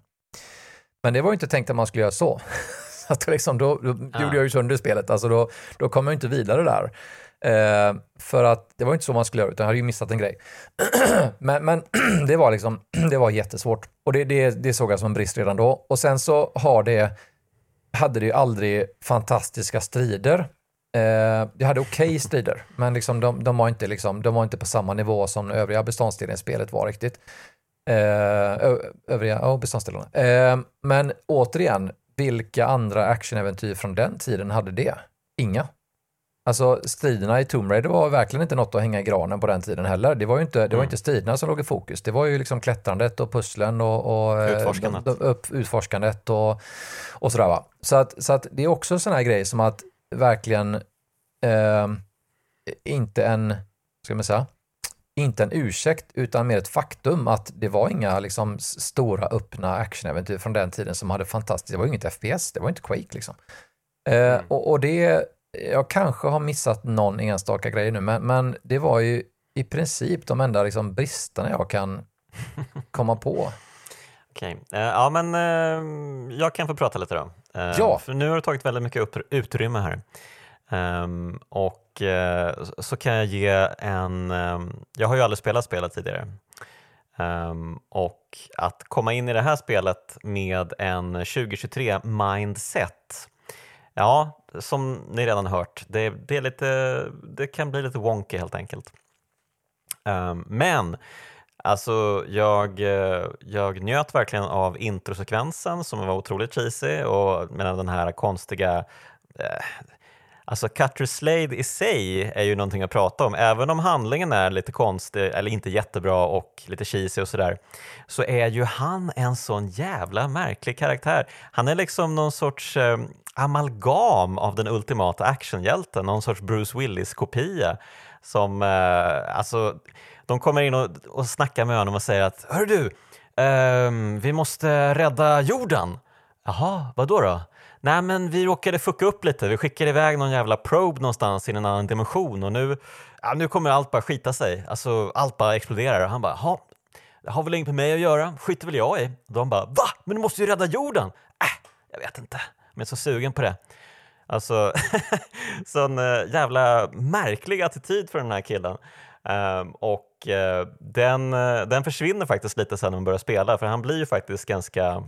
Men det var ju inte tänkt att man skulle göra så. så att liksom, då, då ja. gjorde jag ju sönder spelet, alltså då, då kom jag inte vidare där. Eh, för att det var inte så man skulle göra, utan jag hade ju missat en grej. men, men det var liksom, det var jättesvårt. Och det, det, det såg jag som en brist redan då. Och sen så har det, hade det ju aldrig fantastiska strider Eh, jag hade okej okay strider, men liksom de, de, var inte liksom, de var inte på samma nivå som övriga beståndsdelar i spelet var riktigt. Eh, övriga oh, beståndsdelarna. Eh, men återigen, vilka andra actionäventyr från den tiden hade det? Inga. Alltså striderna i Tomb Raider var verkligen inte något att hänga i granen på den tiden heller. Det var ju inte, det var mm. inte striderna som låg i fokus. Det var ju liksom klättrandet och pusslen och, och eh, utforskandet, de, upp, utforskandet och, och sådär va. Så att, så att det är också sådana här grejer som att verkligen eh, inte en, ska man säga, inte en ursäkt utan mer ett faktum att det var inga liksom, stora öppna actionäventyr från den tiden som hade fantastiskt, det var inget FPS, det var inte Quake liksom. Eh, mm. och, och, det, jag kanske har missat någon enstaka grej nu, men, men det var ju i princip de enda liksom, bristerna jag kan komma på. Okej, okay. eh, ja men uh, jag kan få prata lite då. Uh, ja. För nu har du tagit väldigt mycket upp, utrymme här. Um, och så kan jag ge en, um, jag har ju aldrig spelat spelet tidigare. Um, och att komma in i det här spelet med en 2023 mindset, ja, som ni redan hört, det, det, är lite, det kan bli lite wonky helt enkelt. Ehm, men Alltså jag, eh, jag njöt verkligen av introsekvensen som var otroligt cheesy och medan den här konstiga eh, Alltså Cutter Slade i sig är ju någonting att prata om. Även om handlingen är lite konstig eller inte jättebra och lite cheesy och sådär så är ju han en sån jävla märklig karaktär. Han är liksom någon sorts eh, amalgam av den ultimata actionhjälten, någon sorts Bruce Willis-kopia som, eh, alltså, de kommer in och, och snackar med honom och säger att Hör du, eh, vi måste rädda jorden. Jaha, vad då då? Nej men vi råkade fucka upp lite, vi skickade iväg någon jävla probe någonstans i en annan dimension och nu, ja, nu kommer allt bara skita sig. Alltså allt bara exploderar och han bara, ja, det har väl inget med mig att göra, skiter väl jag i. Och de bara, va? Men du måste ju rädda jorden! Äh, jag vet inte, men jag är så sugen på det. Alltså, sån eh, jävla märklig attityd för den här killen. Um, och uh, den, uh, den försvinner faktiskt lite sen när man börjar spela för han blir ju faktiskt ganska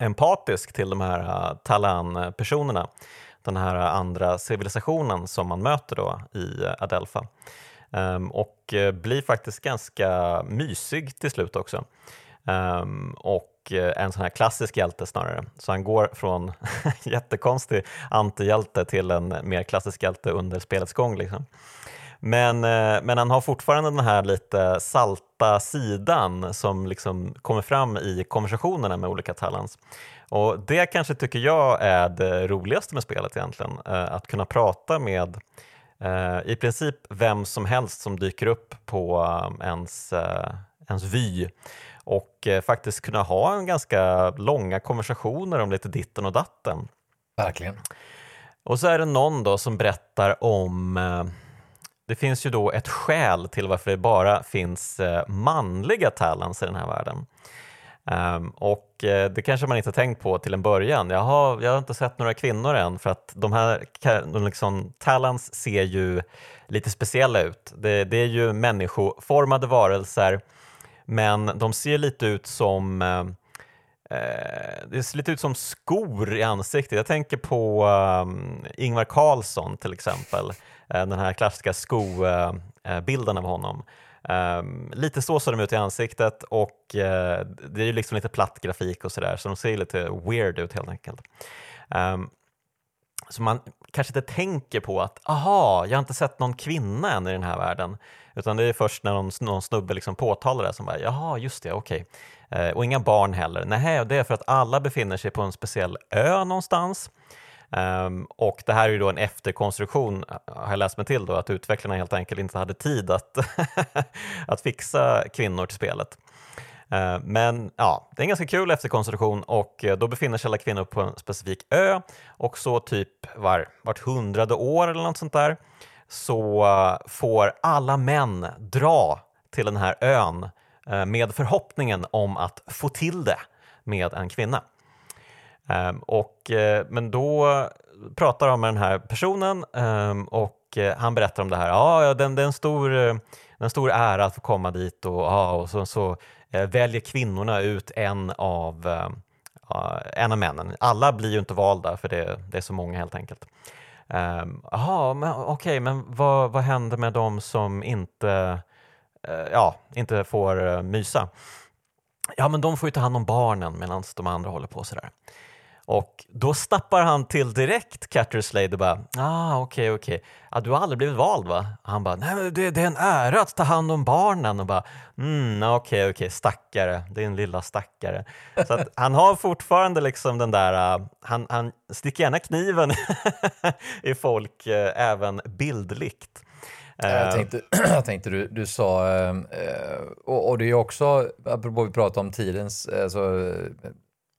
empatisk till de här äh, Talan-personerna, den här andra civilisationen som man möter då i äh, Adelpha. Ehm, och äh, blir faktiskt ganska mysig till slut också. Ehm, och en sån här klassisk hjälte snarare. Så han går från jättekonstig antihjälte till en mer klassisk hjälte under spelets gång. Liksom. Men, eh, men han har fortfarande den här lite salta sidan som liksom kommer fram i konversationerna med olika talents. Och det kanske tycker jag är det roligaste med spelet egentligen, eh, att kunna prata med eh, i princip vem som helst som dyker upp på ens, ens vy och faktiskt kunna ha en ganska långa konversationer om lite ditten och datten. Verkligen. Och så är det någon då som berättar om det finns ju då ett skäl till varför det bara finns eh, manliga talents i den här världen. Um, och eh, det kanske man inte tänkt på till en början. Jaha, jag har inte sett några kvinnor än för att de här de liksom, talents ser ju lite speciella ut. Det, det, är ju människoformade varelser men de ser lite ut som eh, det ser lite ut som skor i ansiktet. Jag tänker på um, Ingvar Carlsson till exempel. Eh, den här klassiska skobilden eh, eh, av honom. Um, lite så ser de ut i ansiktet och uh, det är ju liksom lite platt grafik och sådär så de ser lite weird ut helt enkelt. Um, så man kanske inte tänker på att aha, jag har inte sett någon kvinna än i den här världen. Utan det är först när någon, någon snubbe liksom påtalar det som bara jaha, just det, okej. Okay. Uh, och inga barn heller. Nej, det är för att alla befinner sig på en speciell ö någonstans. Um, och det här är ju då en efterkonstruktion, eh, har jag läst mig till, då, att utvecklarna helt enkelt inte hade tid att, att fixa kvinnor till spelet. Uh, men ja, det är en ganska kul efterkonstruktion och eh, då befinner sig alla kvinnor på en specifik ö och så typ var, vart hundrade år eller något sånt där så eh, får alla män dra till den här ön med förhoppningen om att få till det med en kvinna. Ehm, och, eh, men då pratar de med den här personen ehm, och eh, han berättar om det här. Ja, det, det är en stor, eh, en stor ära att få komma dit och, och så, så väljer kvinnorna ut en av, en av männen. Alla blir ju inte valda för det, det är så många helt enkelt. Um, men okej, okay, men vad, vad händer med de som inte, ja, inte får mysa? Ja, men de får ju ta hand om barnen medan de andra håller på sådär. Och då stappar han till direkt Catterslade och bara ah okej okay, okej, okay. ah, du har aldrig blivit vald va? Han bara nej det, det är en ära att ta hand om barnen och bara mm okej okay, okej okay. stackare, din lilla stackare. Så att han har fortfarande liksom den där, uh, han, han sticker gärna kniven i folk uh, även bildligt. Jag eh. tänkte, jag tänkte du, du sa, och, och det är också, apropå vi pratade om tidens, alltså,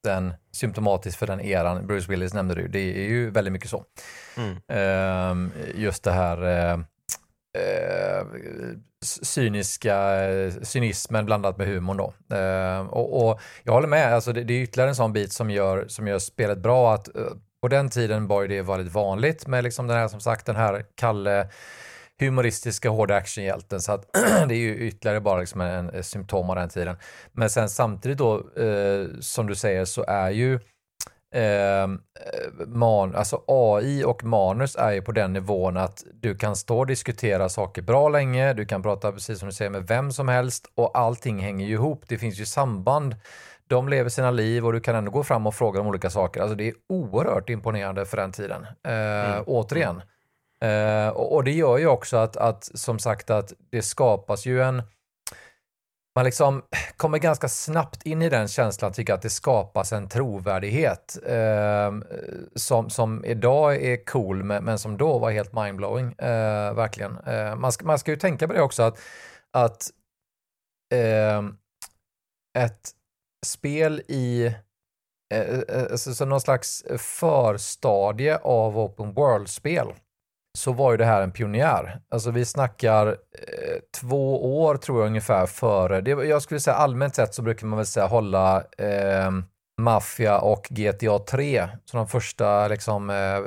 den symptomatisk för den eran, Bruce Willis nämnde du, det är ju väldigt mycket så. Mm. Just det här eh, cyniska, cynismen blandat med humorn då. Eh, och, och, jag håller med, alltså det, det, är ytterligare en sån bit som gör, som gör spelet bra. Att, på den tiden var det väldigt vanligt med liksom den här, som sagt, den här Kalle humoristiska hårda actionhjälten. Så att det är ju ytterligare bara liksom en, en symptom av den tiden. Men sen samtidigt då, eh, som du säger, så är ju eh, man, alltså AI och manus är ju på den nivån att du kan stå och diskutera saker bra länge, du kan prata precis som du säger med vem som helst och allting hänger ju ihop. Det finns ju samband. De lever sina liv och du kan ändå gå fram och fråga om olika saker. Alltså det är oerhört imponerande för den tiden. Eh, mm. Återigen, Eh, och, och, det gör ju också att, att, som sagt, att det skapas ju en... Man liksom kommer ganska snabbt in i den känslan, tycker att det skapas en trovärdighet eh, som, som idag är cool, men, men som då var helt mindblowing. Eh, verkligen. Eh, man, ska, man ska ju tänka på det också, att, att ehm, ett spel i eh, eh, alltså, så någon slags förstadie av open world-spel så var ju det här en pionjär. Alltså vi snackar eh, två år tror jag ungefär före. Det, jag skulle säga allmänt sett så brukar man väl säga hålla eh, Mafia och GTA 3 som de första liksom eh,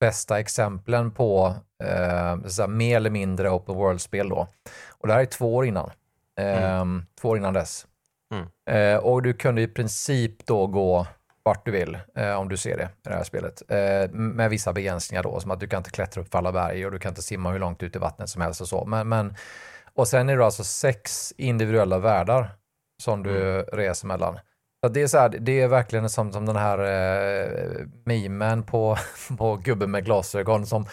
bästa exemplen på eh, så mer eller mindre open world-spel då. Och det här är två år innan. Eh, mm. Två år innan dess. Mm. Eh, och du kunde i princip då gå vart du vill eh, om du ser det i det här spelet. Eh, med vissa begränsningar då, som att du kan inte klättra upp för alla berg och du kan inte simma hur långt ut i vattnet som helst och så. Men, men och sen är det alltså sex individuella världar som du mm. reser mellan. Så det, är så här, det är verkligen som, som den här eh, memen på, på gubben med glasögon som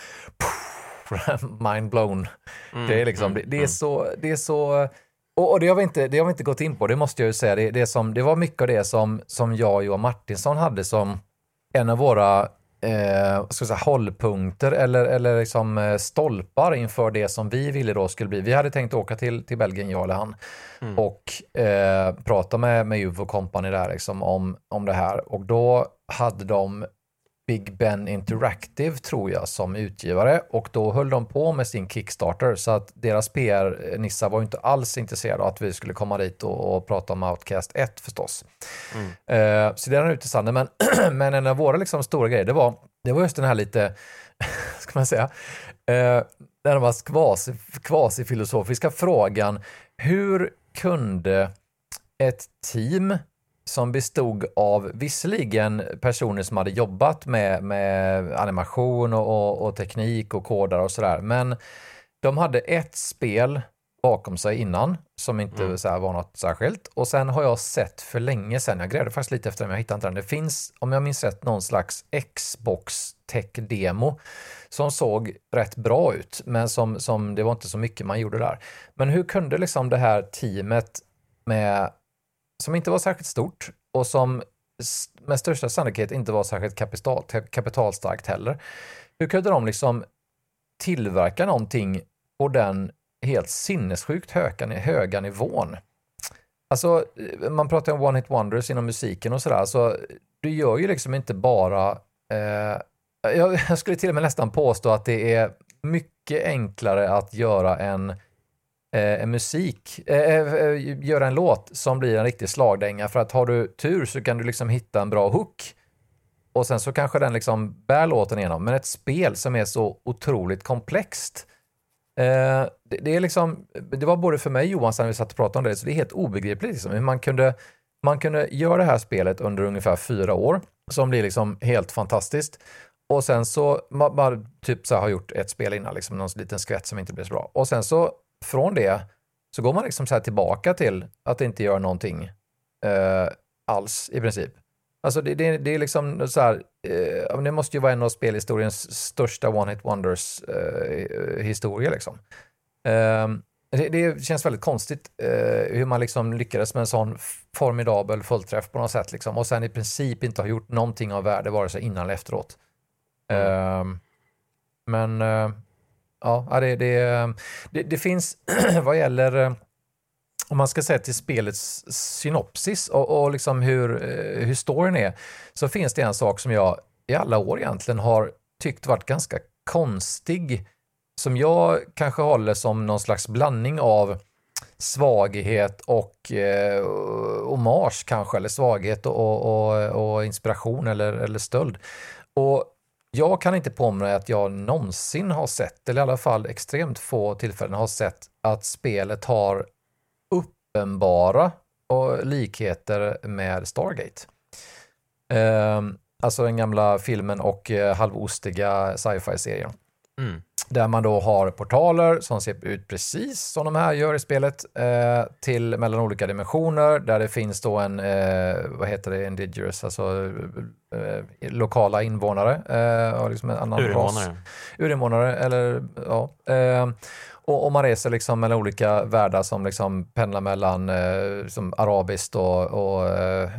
mind blown. Mm, det är liksom, mm, det, det, är mm. så, det är så och, och, det, har vi inte, det har vi inte gått in på, det måste jag ju säga. Det, det, som, det var mycket av det som, som jag och Johan Martinsson hade som en av våra eh, ska säga, hållpunkter eller, eller liksom, eh, stolpar inför det som vi ville då skulle bli. Vi hade tänkt åka till, till Belgien, jag eller han, mm. och eh, prata med, med Juve och company där liksom, om, om det här. Och då hade de Big Ben Interactive tror jag som utgivare och då höll de på med sin Kickstarter så att deras PR-nissa var inte alls intresserade av att vi skulle komma dit och, och prata om Outcast 1 förstås. Mm. Uh, så det rann ut i sanden. Men, men en av våra liksom stora grejer det var, det var just den här lite, ska man säga, uh, den var kvasi, kvasi-filosofiska frågan hur kunde ett team som bestod av visserligen personer som hade jobbat med, med animation och, och, och teknik och kodar och sådär, men de hade ett spel bakom sig innan som inte mm. så var något särskilt. Och sen har jag sett för länge sedan, jag grävde faktiskt lite efter den, men jag hittade inte den. Det finns, om jag minns rätt, någon slags Xbox Tech-demo som såg rätt bra ut, men som, som det var inte så mycket man gjorde där. Men hur kunde liksom det här teamet med som inte var särskilt stort och som med största sannolikhet inte var särskilt kapital, kapitalstarkt heller. Hur kunde de liksom tillverka någonting på den helt sinnessjukt höga, höga nivån? Alltså, eh, man pratar om one hit wonders inom musiken och sådär, så du gör ju liksom inte bara eh, jag, skulle till och med nästan påstå att det är mycket enklare att göra en eh, musik, eh, eh, eh, göra en låt som blir en riktig slagdänga. För att har du tur så kan du liksom hitta en bra hook och sen så kanske den liksom bär låten igenom. Men ett spel som är så otroligt komplext. Eh, det, det, är liksom, det var både för mig och Johan när vi satt och pratade om det, så det är helt obegripligt liksom, hur man kunde, man kunde göra det här spelet under ungefär fyra år, som blir liksom helt fantastiskt. Och sen så, man, man typ så har gjort ett spel innan, liksom någon liten skvätt som inte blev så bra. Och sen så från det så går man liksom så tillbaka till att inte göra någonting eh, alls i princip. Alltså det, det, det är liksom så här, eh, det måste ju vara en av spelhistoriens största one-hit wonders eh, historia liksom. Eh, det, det, känns väldigt konstigt eh, hur man liksom lyckades med en sån formidabel fullträff på något sätt liksom, och sen i princip inte har gjort någonting av värde vare sig innan eller efteråt. Mm. men eh, ja, det, det, det, det finns vad gäller eh, om man ska säga till spelets synopsis och, och liksom hur, eh, hur storyn är, så finns det en sak som jag i alla år egentligen har tyckt varit ganska konstig, som jag kanske håller som någon slags blandning av svaghet och eh, hommage kanske, eller svaghet och, och, och, inspiration eller, eller stöld. Och jag kan inte påminna mig att jag någonsin har sett, eller i alla fall extremt få tillfällen har sett att spelet har uppenbara likheter med Stargate. Eh, alltså den gamla filmen och eh, halvostiga sci-fi-serien. Mm. Där man då har portaler som ser ut precis som de här gör i spelet eh, till mellan olika dimensioner där det finns då en, eh, vad heter det, indigenous, alltså eh, lokala invånare. Eh, och liksom en annan Urinvånare. Ras. Urinvånare, eller ja. Och, och, man reser liksom mellan olika världar som liksom pendlar mellan eh, som arabiskt och, och eh,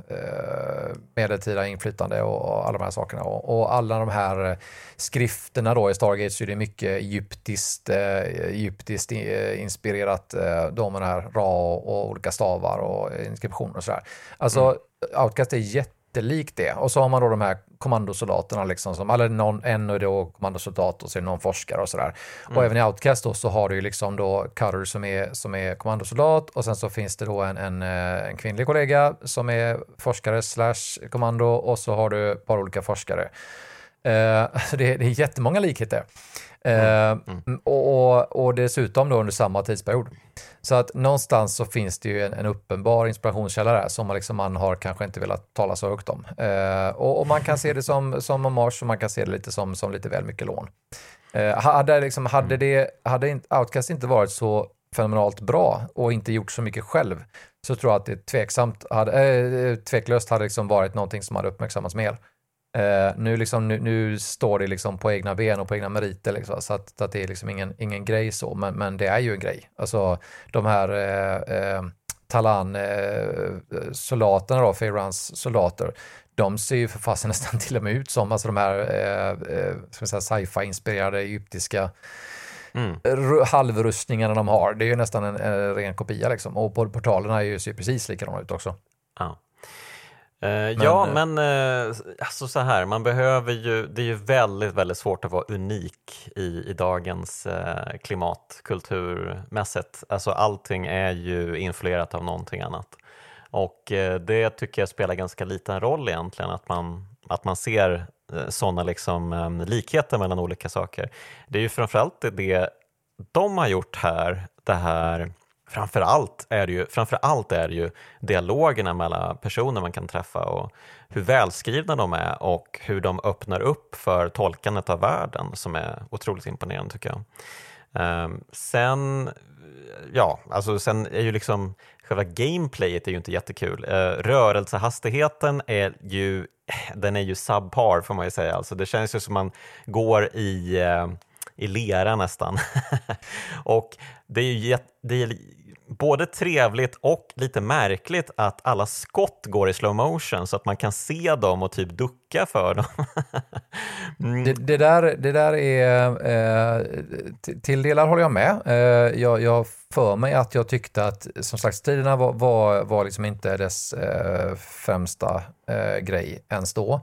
medeltida inflytande och, och, alla de här sakerna. Och, och, alla de här skrifterna då i Stargate så är det mycket egyptiskt, eh, egyptiskt eh, inspirerat. Eh, de här Ra och, olika stavar och inskriptioner och sådär. Alltså mm. Outcast är jätte jättelikt det. Och så har man då de här kommandosoldaterna, liksom, som, eller någon, en är då kommandosoldat och det någon forskare och sådär. Mm. Och även i Outcast då så har du ju liksom då Cutter som är, som är kommandosoldat och sen så finns det då en, en, eh, en kvinnlig kollega som är forskare slash kommando och så har du ett par olika forskare. Uh, det, det är jättemånga likheter. Mm. Mm. Och, och, dessutom då under samma tidsperiod. Så att någonstans så finns det ju en, en uppenbar inspirationskälla där som man, liksom, man har kanske inte velat tala så högt om. Uh, och, och, man kan se det som, som hommage och man kan se det lite som, som lite väl mycket lån. Uh, hade, liksom, hade, mm. det, hade Outcast inte varit så fenomenalt bra och inte gjort så mycket själv så tror jag att det tveksamt hade, äh, tveklöst hade liksom varit någonting som hade uppmärksammats mer. Uh, nu, liksom, nu, nu, står det liksom på egna ben och på egna meriter, liksom, så att, att, det är liksom ingen, ingen grej så, men, men det är ju en grej. Alltså de här uh, uh, Talan-soldaterna, uh, Feyrans soldater, de ser ju för fasen nästan till och med ut som alltså de här sci-fi-inspirerade egyptiska mm. halvrustningarna de har. Det är ju nästan en, en ren kopia liksom. Och portalerna är ju, ser precis likadana ut också. Ja. Uh, men, ja, eh, men uh, alltså så här, man behöver ju, det är ju väldigt, väldigt svårt att vara unik i, i dagens klimat kulturmässigt. Alltså allting är ju influerat av någonting annat. Och det tycker jag spelar ganska liten roll egentligen, att man, att man ser sådana liksom, um, likheter mellan olika saker. Det är ju framförallt det de har gjort här, det här framför allt är det ju, framför allt är det ju dialogerna mellan personer man kan träffa och hur välskrivna de är och hur de öppnar upp för tolkandet av världen som är otroligt imponerande tycker jag. Um, sen, ja, alltså sen är ju liksom själva gameplayet är ju inte jättekul. Uh, rörelsehastigheten är ju, den är ju subpar får man ju säga. Alltså det känns ju som man går i uh, i lera nästan. och det är ju det är både trevligt och lite märkligt att alla skott går i slow motion så att man kan se dem och typ ducka för dem. mm. det, det, där, det där är, eh, till delar håller jag med. Eh, jag, jag för mig att jag tyckte att som sagt striderna var, var, var liksom inte dess eh, främsta eh, grej ens då.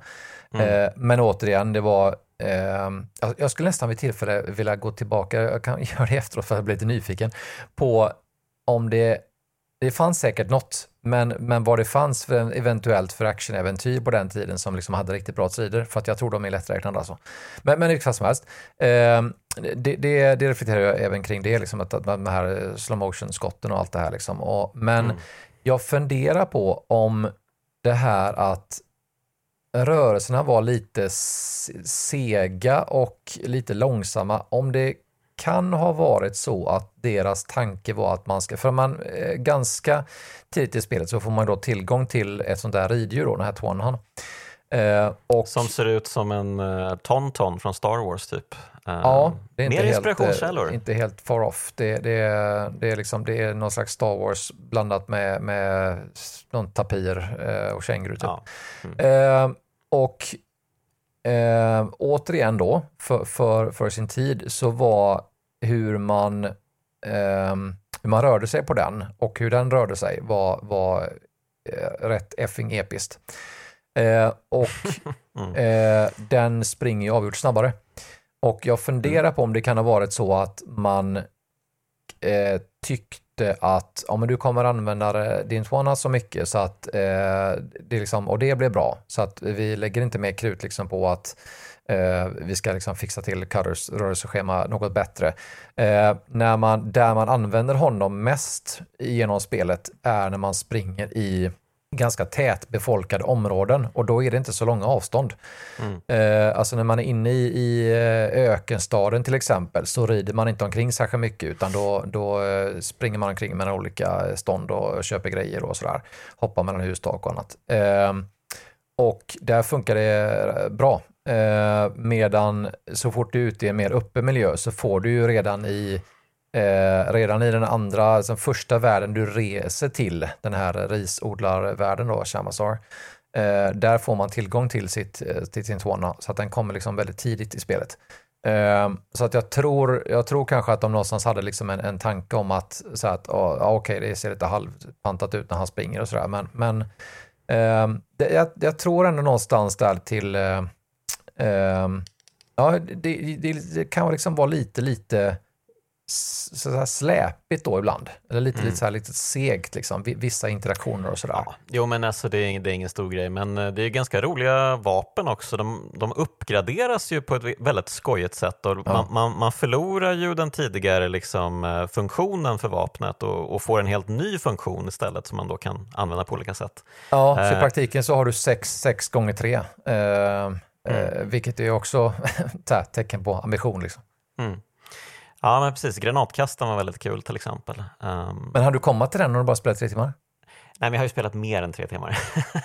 Mm. Eh, men återigen, det var Eh, jag skulle nästan vid tillfälle vilja gå tillbaka, jag kan göra det efteråt för att jag blir lite nyfiken, på om det, det fanns säkert något, men, men vad det fanns för en, eventuellt för actionäventyr på den tiden som liksom hade riktigt bra strider, för att jag tror de är lätträknade alltså. Men, men vilket som helst, eh, det, det, det, reflekterar jag även kring det, liksom, att, att de här slow motion skotten och allt det här. Liksom. Och, men mm. jag funderar på om det här att rörelserna var lite sega och lite långsamma, om det kan ha varit så att deras tanke var att man ska, för man eh, ganska tidigt i spelet så får man då tillgång till ett sånt där riddjur då, den här Twanhan. Eh, och, som ser ut som en uh, Tonton från Star Wars typ. Uh, ja, det är inte mer helt, inspirationskällor. inte helt far off. Det, det, det, är liksom, det är någon slags Star Wars blandat med, med någon tapir uh, och känguru typ. Ja. Mm. och eh, återigen då, för, för, för, sin tid, så var hur man, eh, hur man rörde sig på den och hur den rörde sig var, var eh, rätt effing episkt. Eh, och mm. Eh, den springer ju avgjort snabbare. Och jag funderar mm. på om det kan ha varit så att man eh, tyckte att ja, men du kommer använda din Twana så mycket så att eh, det liksom, och det blir bra. Så att vi lägger inte mer krut liksom på att eh, vi ska liksom fixa till Cutters rörelseschema något bättre. Eh, när man, där man använder honom mest genom spelet är när man springer i ganska tätbefolkade områden och då är det inte så långa avstånd. Mm. Eh, alltså när man är inne i, i eh, ökenstaden till exempel så rider man inte omkring särskilt mycket utan då, då eh, springer man omkring mellan olika stånd och köper grejer och sådär. Hoppar mellan hustak och annat. Eh, och där funkar det bra. Eh, medan så fort du är ute i en mer öppen miljö så får du ju redan i Eh, redan i den andra, alltså den första världen du reser till, den här risodlarvärlden då, Shamazar, eh, där får man tillgång till, sitt, eh, till sin tvåna, så att den kommer liksom väldigt tidigt i spelet. Eh, så att jag tror, jag tror kanske att de någonstans hade liksom en, en tanke om att, så att oh, okej, okay, det ser lite halvpantat ut när han springer och sådär, men, men eh, det, jag, jag, tror ändå någonstans där till eh, ehm, Ja, det, det, det, kan liksom vara lite, lite så här släpigt då ibland. Eller lite, mm. lite, så här, lite segt, liksom. vissa interaktioner och sådär. Ja, jo, men alltså, det, är, det är ingen stor grej, men eh, det är ganska roliga vapen också. De, de uppgraderas ju på ett väldigt skojigt sätt och ja. man, man, man, förlorar ju den tidigare liksom, eh, funktionen för vapnet och, och, får en helt ny funktion istället som man då kan använda på olika sätt. Ja, så i eh. praktiken så har du 6 gånger 3 eh, mm. eh, vilket är också ett tecken på ambition. Liksom. Mm. Ja, men precis. Granatkastaren var väldigt kul till exempel. Um... Men har du kommit till den när du bara spelat tre timmar? Nej, men jag har ju spelat mer än tre timmar.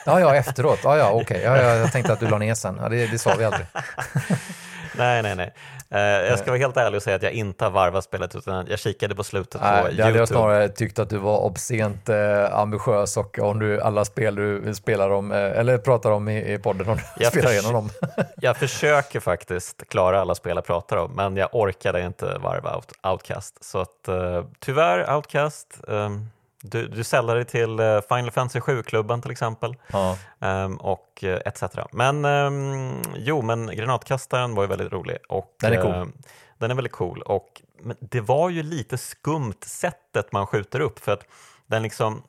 ja, ja, efteråt. Ja, ja, okej. Okay. Ja, ja, jag tänkte att du la ner sen. Ja, det, det sa vi aldrig. nej, nej, nej. Uh, jag ska vara helt ärlig och säga att jag inte har varvat spelet utan jag kikade på slutet nej, på det YouTube. hade jag snarare tyckt att du var obscent uh, ambitiös och om du alla spel du spelar om, uh, eller pratar om i, i podden, om du spelar igenom dem. jag försöker faktiskt klara alla spel jag pratar om, men jag orkade inte varva out, Outcast. Så att tyvärr Outcast, um, du, du säljer dig till eh, Final Fantasy 7-klubben till exempel ja. um, och eh, etc. Men um, jo, men granatkastaren var ju väldigt rolig. Och, den är cool. Uh, den är väldigt cool och det var ju lite skumt sättet man skjuter upp för att den liksom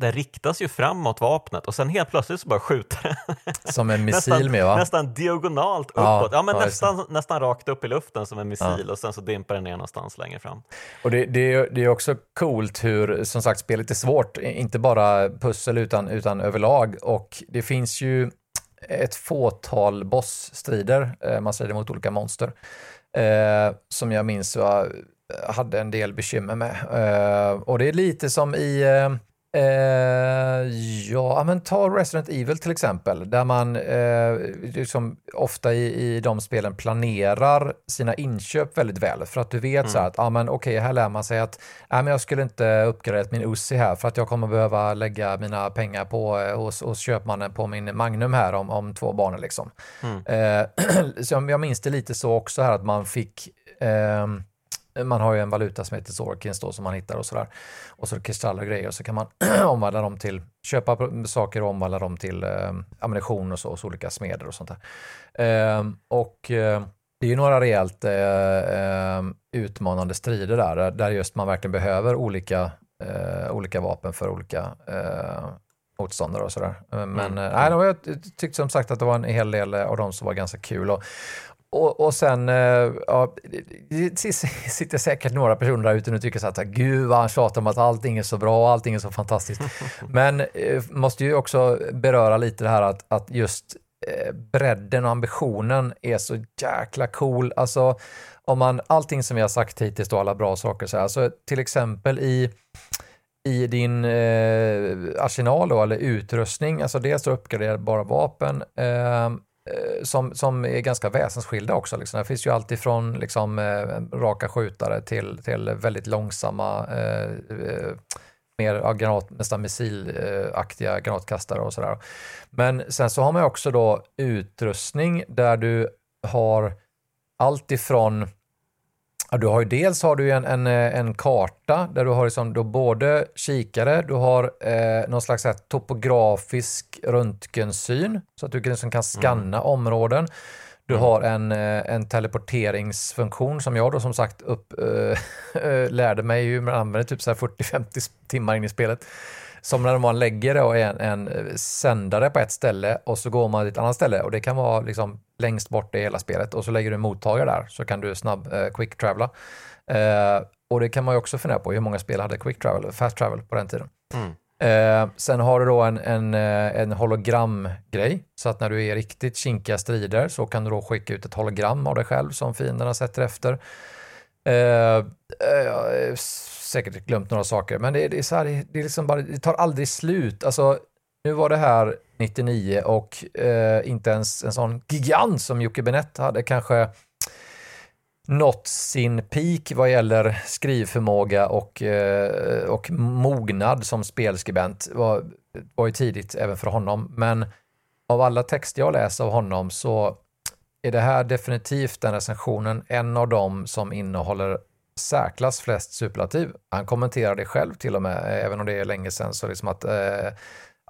den riktas ju framåt vapnet och sen helt plötsligt så bara skjuter den. Som en missil nästan, med va? Nästan diagonalt uppåt, ja, ja men ja, nästan, nästan rakt upp i luften som en missil ja. och sen så dimpar den ner någonstans längre fram. Och det, det, är, det är också coolt hur, som sagt, spelet är svårt, inte bara pussel utan, utan överlag och det finns ju ett fåtal bossstrider, eh, man strider mot olika monster, eh, som jag minns jag hade en del bekymmer med. Eh, och det är lite som i eh, Eh, ja, men ta Resident Evil till exempel, där man eh, liksom ofta i, i de spelen planerar sina inköp väldigt väl. För att du vet mm. så att, ah, men okej, okay, här lär man sig att ah, men jag skulle inte uppgradera min Uzi här för att jag kommer behöva lägga mina pengar på, eh, hos, hos köpmannen på min Magnum här om, om två barn. Liksom. Mm. Eh, så jag minns det lite så också här att man fick ehm, man har ju en valuta som heter Zorkins då som man hittar och sådär. Och så kristaller och grejer och så kan man omvandla dem till, köpa saker och omvandla dem till eh, ammunition och så, så olika smeder och sånt där. Eh, och eh, det är ju några rejält eh, ehm, utmanande strider där, där just man verkligen behöver olika, eh, olika vapen för olika eh, motståndare och sådär. Men mm. nej, jag tyckte som sagt att det var en hel del av dem som var ganska kul. Och, och, och sen, eh, ja, det sitter säkert några personer där ute och tycker så att gud vad han tjatar om att allting är så bra, allting är så fantastiskt. Men eh, måste ju också beröra lite det här att, att just eh, bredden och ambitionen är så jäkla cool. Alltså, om man, allting som vi har sagt hittills då, alla bra saker, så här, alltså, till exempel i i din eh, arsenal då, eller utrustning, alltså dels uppgraderbara vapen eh, Eh, som, som är ganska väsensskilda också. Liksom. Det finns ju allt ifrån liksom, eh, raka skjutare till, till väldigt långsamma eh, eh mer ja, granat, nästan missilaktiga granatkastare och sådär. Men sen så har man också då utrustning där du har allt ifrån Ja, du har ju dels har du en, en, en karta där du har liksom, du har både kikare, du har eh, någon slags här, topografisk röntgensyn så att du liksom kan skanna mm. områden. Du mm. har en, eh, en teleporteringsfunktion som jag då som sagt upp, äh, lärde mig ju, man använder typ 40-50 timmar in i spelet. Som när man lägger då en, en sändare på ett ställe och så går man till ett annat ställe och det kan vara liksom längst bort i hela spelet och så lägger du en mottagare där så kan du snabb eh, quick travela. Eh, och det kan man ju också fundera på, hur många spel hade quick travel, fast travel på den tiden? Mm. Eh, sen har du då en, en, eh, en hologramgrej, så att när du är i riktigt kinkiga strider så kan du då skicka ut ett hologram av dig själv som fienderna sätter efter. Eh, eh säkert glömt några saker, men det, det är så här, det, det, är liksom bara, det tar aldrig slut. Alltså, nu var det här 99 och eh, inte ens en sån gigant som Jocke Benett hade kanske nått sin peak vad gäller skrivförmåga och, eh, och mognad som spelskribent. Var, var ju tidigt även för honom, men av alla texter jag läser av honom så är det här definitivt den recensionen en av dem som innehåller särklass flest superlativ. Han kommenterar det själv till och med, även om det är länge sedan, så liksom att eh,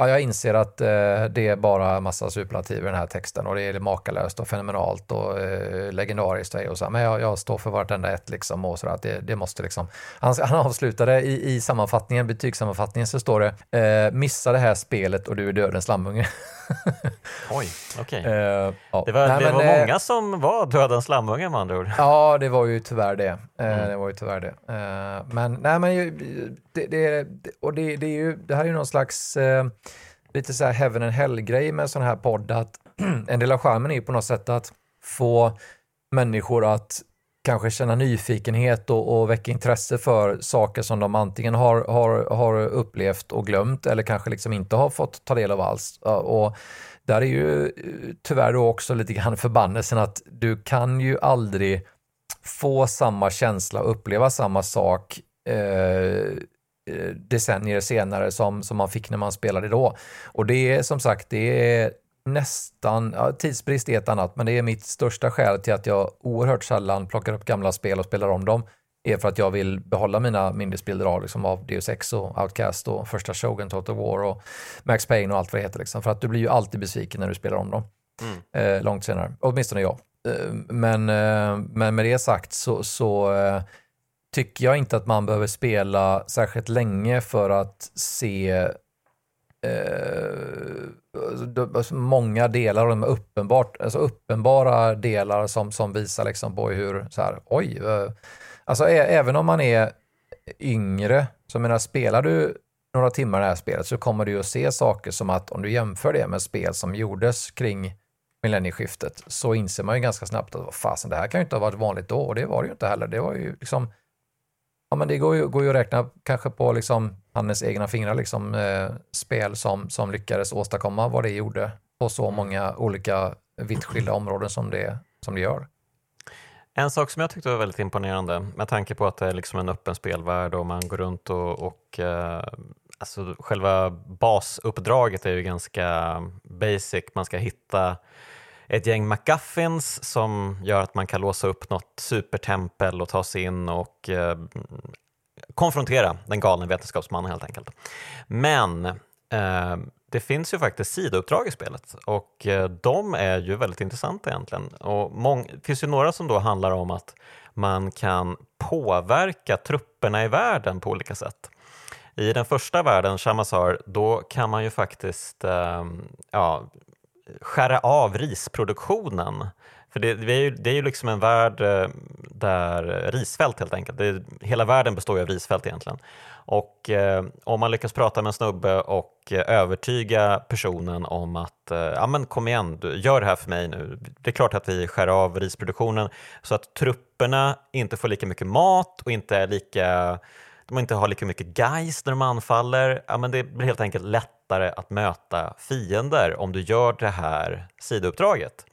Ja, jag inser att eh, det är bara massa superlativ i den här texten och det är makalöst och fenomenalt och eh, legendariskt och så. Men jag, jag står för vartenda ett liksom och så att det, det måste liksom. Han, han avslutade i, i sammanfattningen, betygssammanfattningen så står det eh, missa det här spelet och du är dödens lammunge. Oj, okej. Okay. Uh, ja. Det var, Nej, det men, var eh, många som var dödens lammunge med andra ord. Ja, det var ju tyvärr det. Mm. det var ju tyvärr det. Men nej, men det, det, och det, det, är ju, det här är ju någon slags uh, lite så här heaven and hell-grej med sån här podd, att en del av charmen är ju på något sätt att få människor att kanske känna nyfikenhet och, och väcka intresse för saker som de antingen har, har, har upplevt och glömt eller kanske liksom inte har fått ta del av alls. Och där är ju eh, tyvärr då också lite grann förbannelsen att du kan ju aldrig få samma känsla och uppleva samma sak eh, decennier senare som, som man fick när man spelade då. Och det är som sagt, det är nästan, ja, tidsbrist är ett annat, men det är mitt största skäl till att jag oerhört sällan plockar upp gamla spel och spelar om dem är för att jag vill behålla mina minnesbilder av, liksom, av Deus Ex och Outcast och första Shogun, Total War och Max Payne och allt vad det heter. Liksom. För att du blir ju alltid besviken när du spelar om dem. Mm. Eh, långt senare, åtminstone jag. Eh, men, eh, men med det sagt så, så eh, tycker jag inte att man behöver spela särskilt länge för att se eh, alltså, många delar de uppenbart, alltså uppenbara delar som, som visar liksom på hur, så här, oj, eh, alltså ä, även om man är yngre, så menar, spelar du några timmar i det här spelet så kommer du att se saker som att om du jämför det med spel som gjordes kring millennieskiftet så inser man ju ganska snabbt att vad fasen, det här kan ju inte ha varit vanligt då och det var det ju inte heller. Det var ju liksom, ja men det går ju, går ju att räkna kanske på liksom Hannes egna fingrar liksom, eh, spel som, som lyckades åstadkomma vad det gjorde på så mm. många olika vitt skilda områden som det, som det gör. En sak som jag tyckte var väldigt imponerande med tanke på att det är liksom en öppen spelvärld och man går runt och, och eh, alltså själva basuppdraget är ju ganska basic. Man ska hitta ett gäng McGuffins som gör att man kan låsa upp något supertempel och ta sig in och eh, konfrontera den galne vetenskapsmannen helt enkelt. Men eh, det finns ju faktiskt sidouppdrag i spelet och eh, de är ju väldigt intressanta egentligen. Och det finns ju några som då handlar om att man kan påverka trupperna i världen på olika sätt. I den första världen, Shamazar, då kan man ju faktiskt eh, ja, skära av risproduktionen För det, det, är ju, det är ju liksom en värld eh, där risfält helt enkelt, det, hela världen består ju av risfält egentligen. Och eh, om man lyckas prata med en snubbe och eh, övertyga personen om att eh, ja men kom igen, du, gör det här för mig nu. Det är klart att vi skär av risproduktionen så att trupperna inte får lika mycket mat och inte är lika de inte har lika mycket guys när de anfaller. Ja, men det blir helt enkelt lättare att möta fiender om du gör det här sidouppdraget.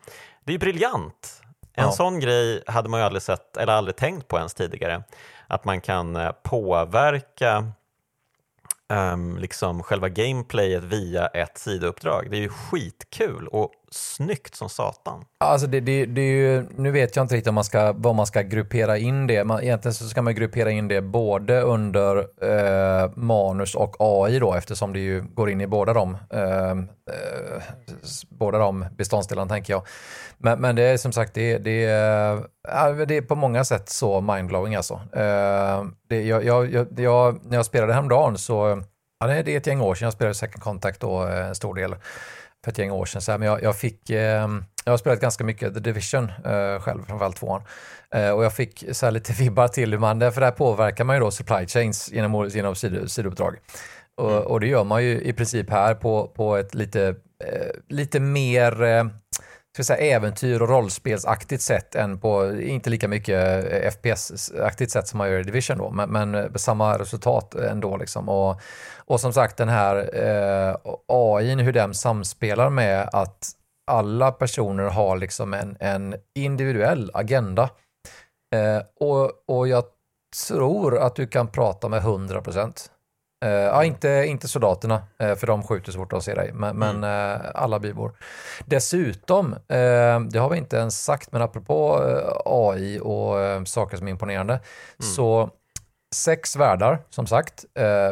Det är ju briljant. En ja. sån grej hade man ju aldrig sett eller aldrig tänkt på ens tidigare. Att man kan eh, påverka um, liksom själva gameplayet via ett sidouppdrag. Det är ju skitkul och snyggt som satan. Alltså det, det, det är ju, nu vet jag inte riktigt om man ska, vad man ska gruppera in det. Man, egentligen så ska man gruppera in det både under eh, manus och AI då eftersom det ju går in i båda de, eh, eh, båda de beståndsdelarna tänker jag. Men, men det är som sagt, det, det, är, det är på många sätt så mindblowing alltså. Eh, det, jag, jag, jag, när jag spelade häromdagen så, ja, det är ett gäng år sedan jag spelade Second Contact då, eh, en stor del för ett gäng år sedan. Så här, men jag, jag fick, eh, jag har spelat ganska mycket The Division eh, själv, framförallt tvåan. Eh, och jag fick så här, lite vibbar till hur man, för där påverkar man ju då supply chains genom, genom sidouppdrag. Och, mm. och, det gör man ju i princip här på, på ett lite, eh, lite mer eh, ska säga, äventyr och rollspelsaktigt sätt än på, inte lika mycket eh, FPS-aktigt sätt som man gör i Division då, men, men eh, samma resultat ändå liksom. Och, och som sagt den här eh, AI, hur den samspelar med att alla personer har liksom en, en individuell agenda. Eh, och, och jag tror att du kan prata med 100 procent. Uh, ja, inte, inte soldaterna, uh, för de skjuter så fort de ser dig, men, mm. men uh, alla bybor. Dessutom, det har vi inte ens sagt, men apropå AI och saker som är imponerande, mm. så sex världar, som sagt.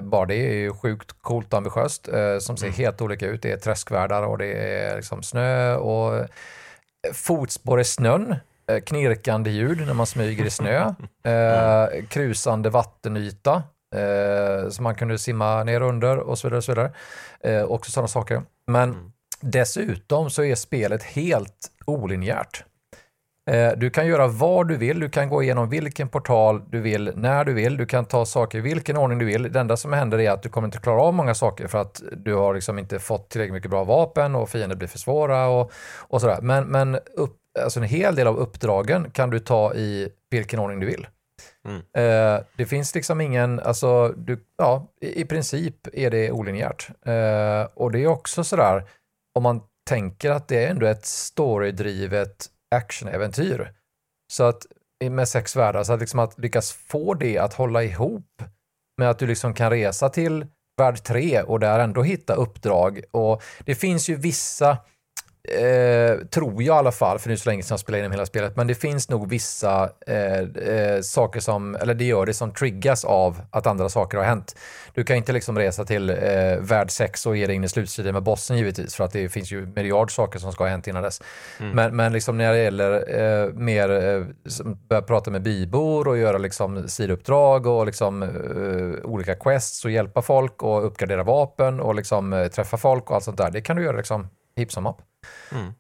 bara det är ju sjukt coolt och ambitiöst, som ser mm. helt olika ut. Det är träskvärldar och det är liksom snö och fotspår i snön, knirkande ljud när man smyger i snö, mm. krusande vattenyta, eh, som man kunde simma ner under och så vidare. Och så vidare. Eh, också sådana saker. Men mm. dessutom så är spelet helt olinjärt. Eh, du kan göra vad du vill, du kan gå igenom vilken portal du vill, när du vill, du kan ta saker i vilken ordning du vill. Det enda som händer är att du kommer inte klara av många saker för att du har liksom inte fått tillräckligt mycket bra vapen och fiender blir för svåra och, och sådär. Men, men upp, alltså en hel del av uppdragen kan du ta i vilken ordning du vill. Mm. Eh, det finns liksom ingen, alltså, du, ja, i, i princip är det olinjärt. Eh, och det är också sådär, om man tänker att det är ändå ett storydrivet actionäventyr. Så att med sex världar, så att, liksom att lyckas få det att hålla ihop med att du liksom kan resa till värld 3 och där ändå hitta uppdrag. Och det finns ju vissa Eh, tror jag i alla fall, för nu så länge sedan jag spelade in hela spelet, men det finns nog vissa eh, eh, saker som, eller det gör det, som triggas av att andra saker har hänt. Du kan inte liksom resa till eh, värld 6 och ge dig in i slutstriden med bossen givetvis, för att det finns ju miljard saker som ska ha hänt innan dess. Mm. Men, men liksom när det gäller eh, mer, eh, börja prata med bybor och göra liksom sidouppdrag och liksom eh, olika quests och hjälpa folk och uppgradera vapen och liksom träffa folk och allt sånt där, det kan du göra liksom hipp som happ. Mm.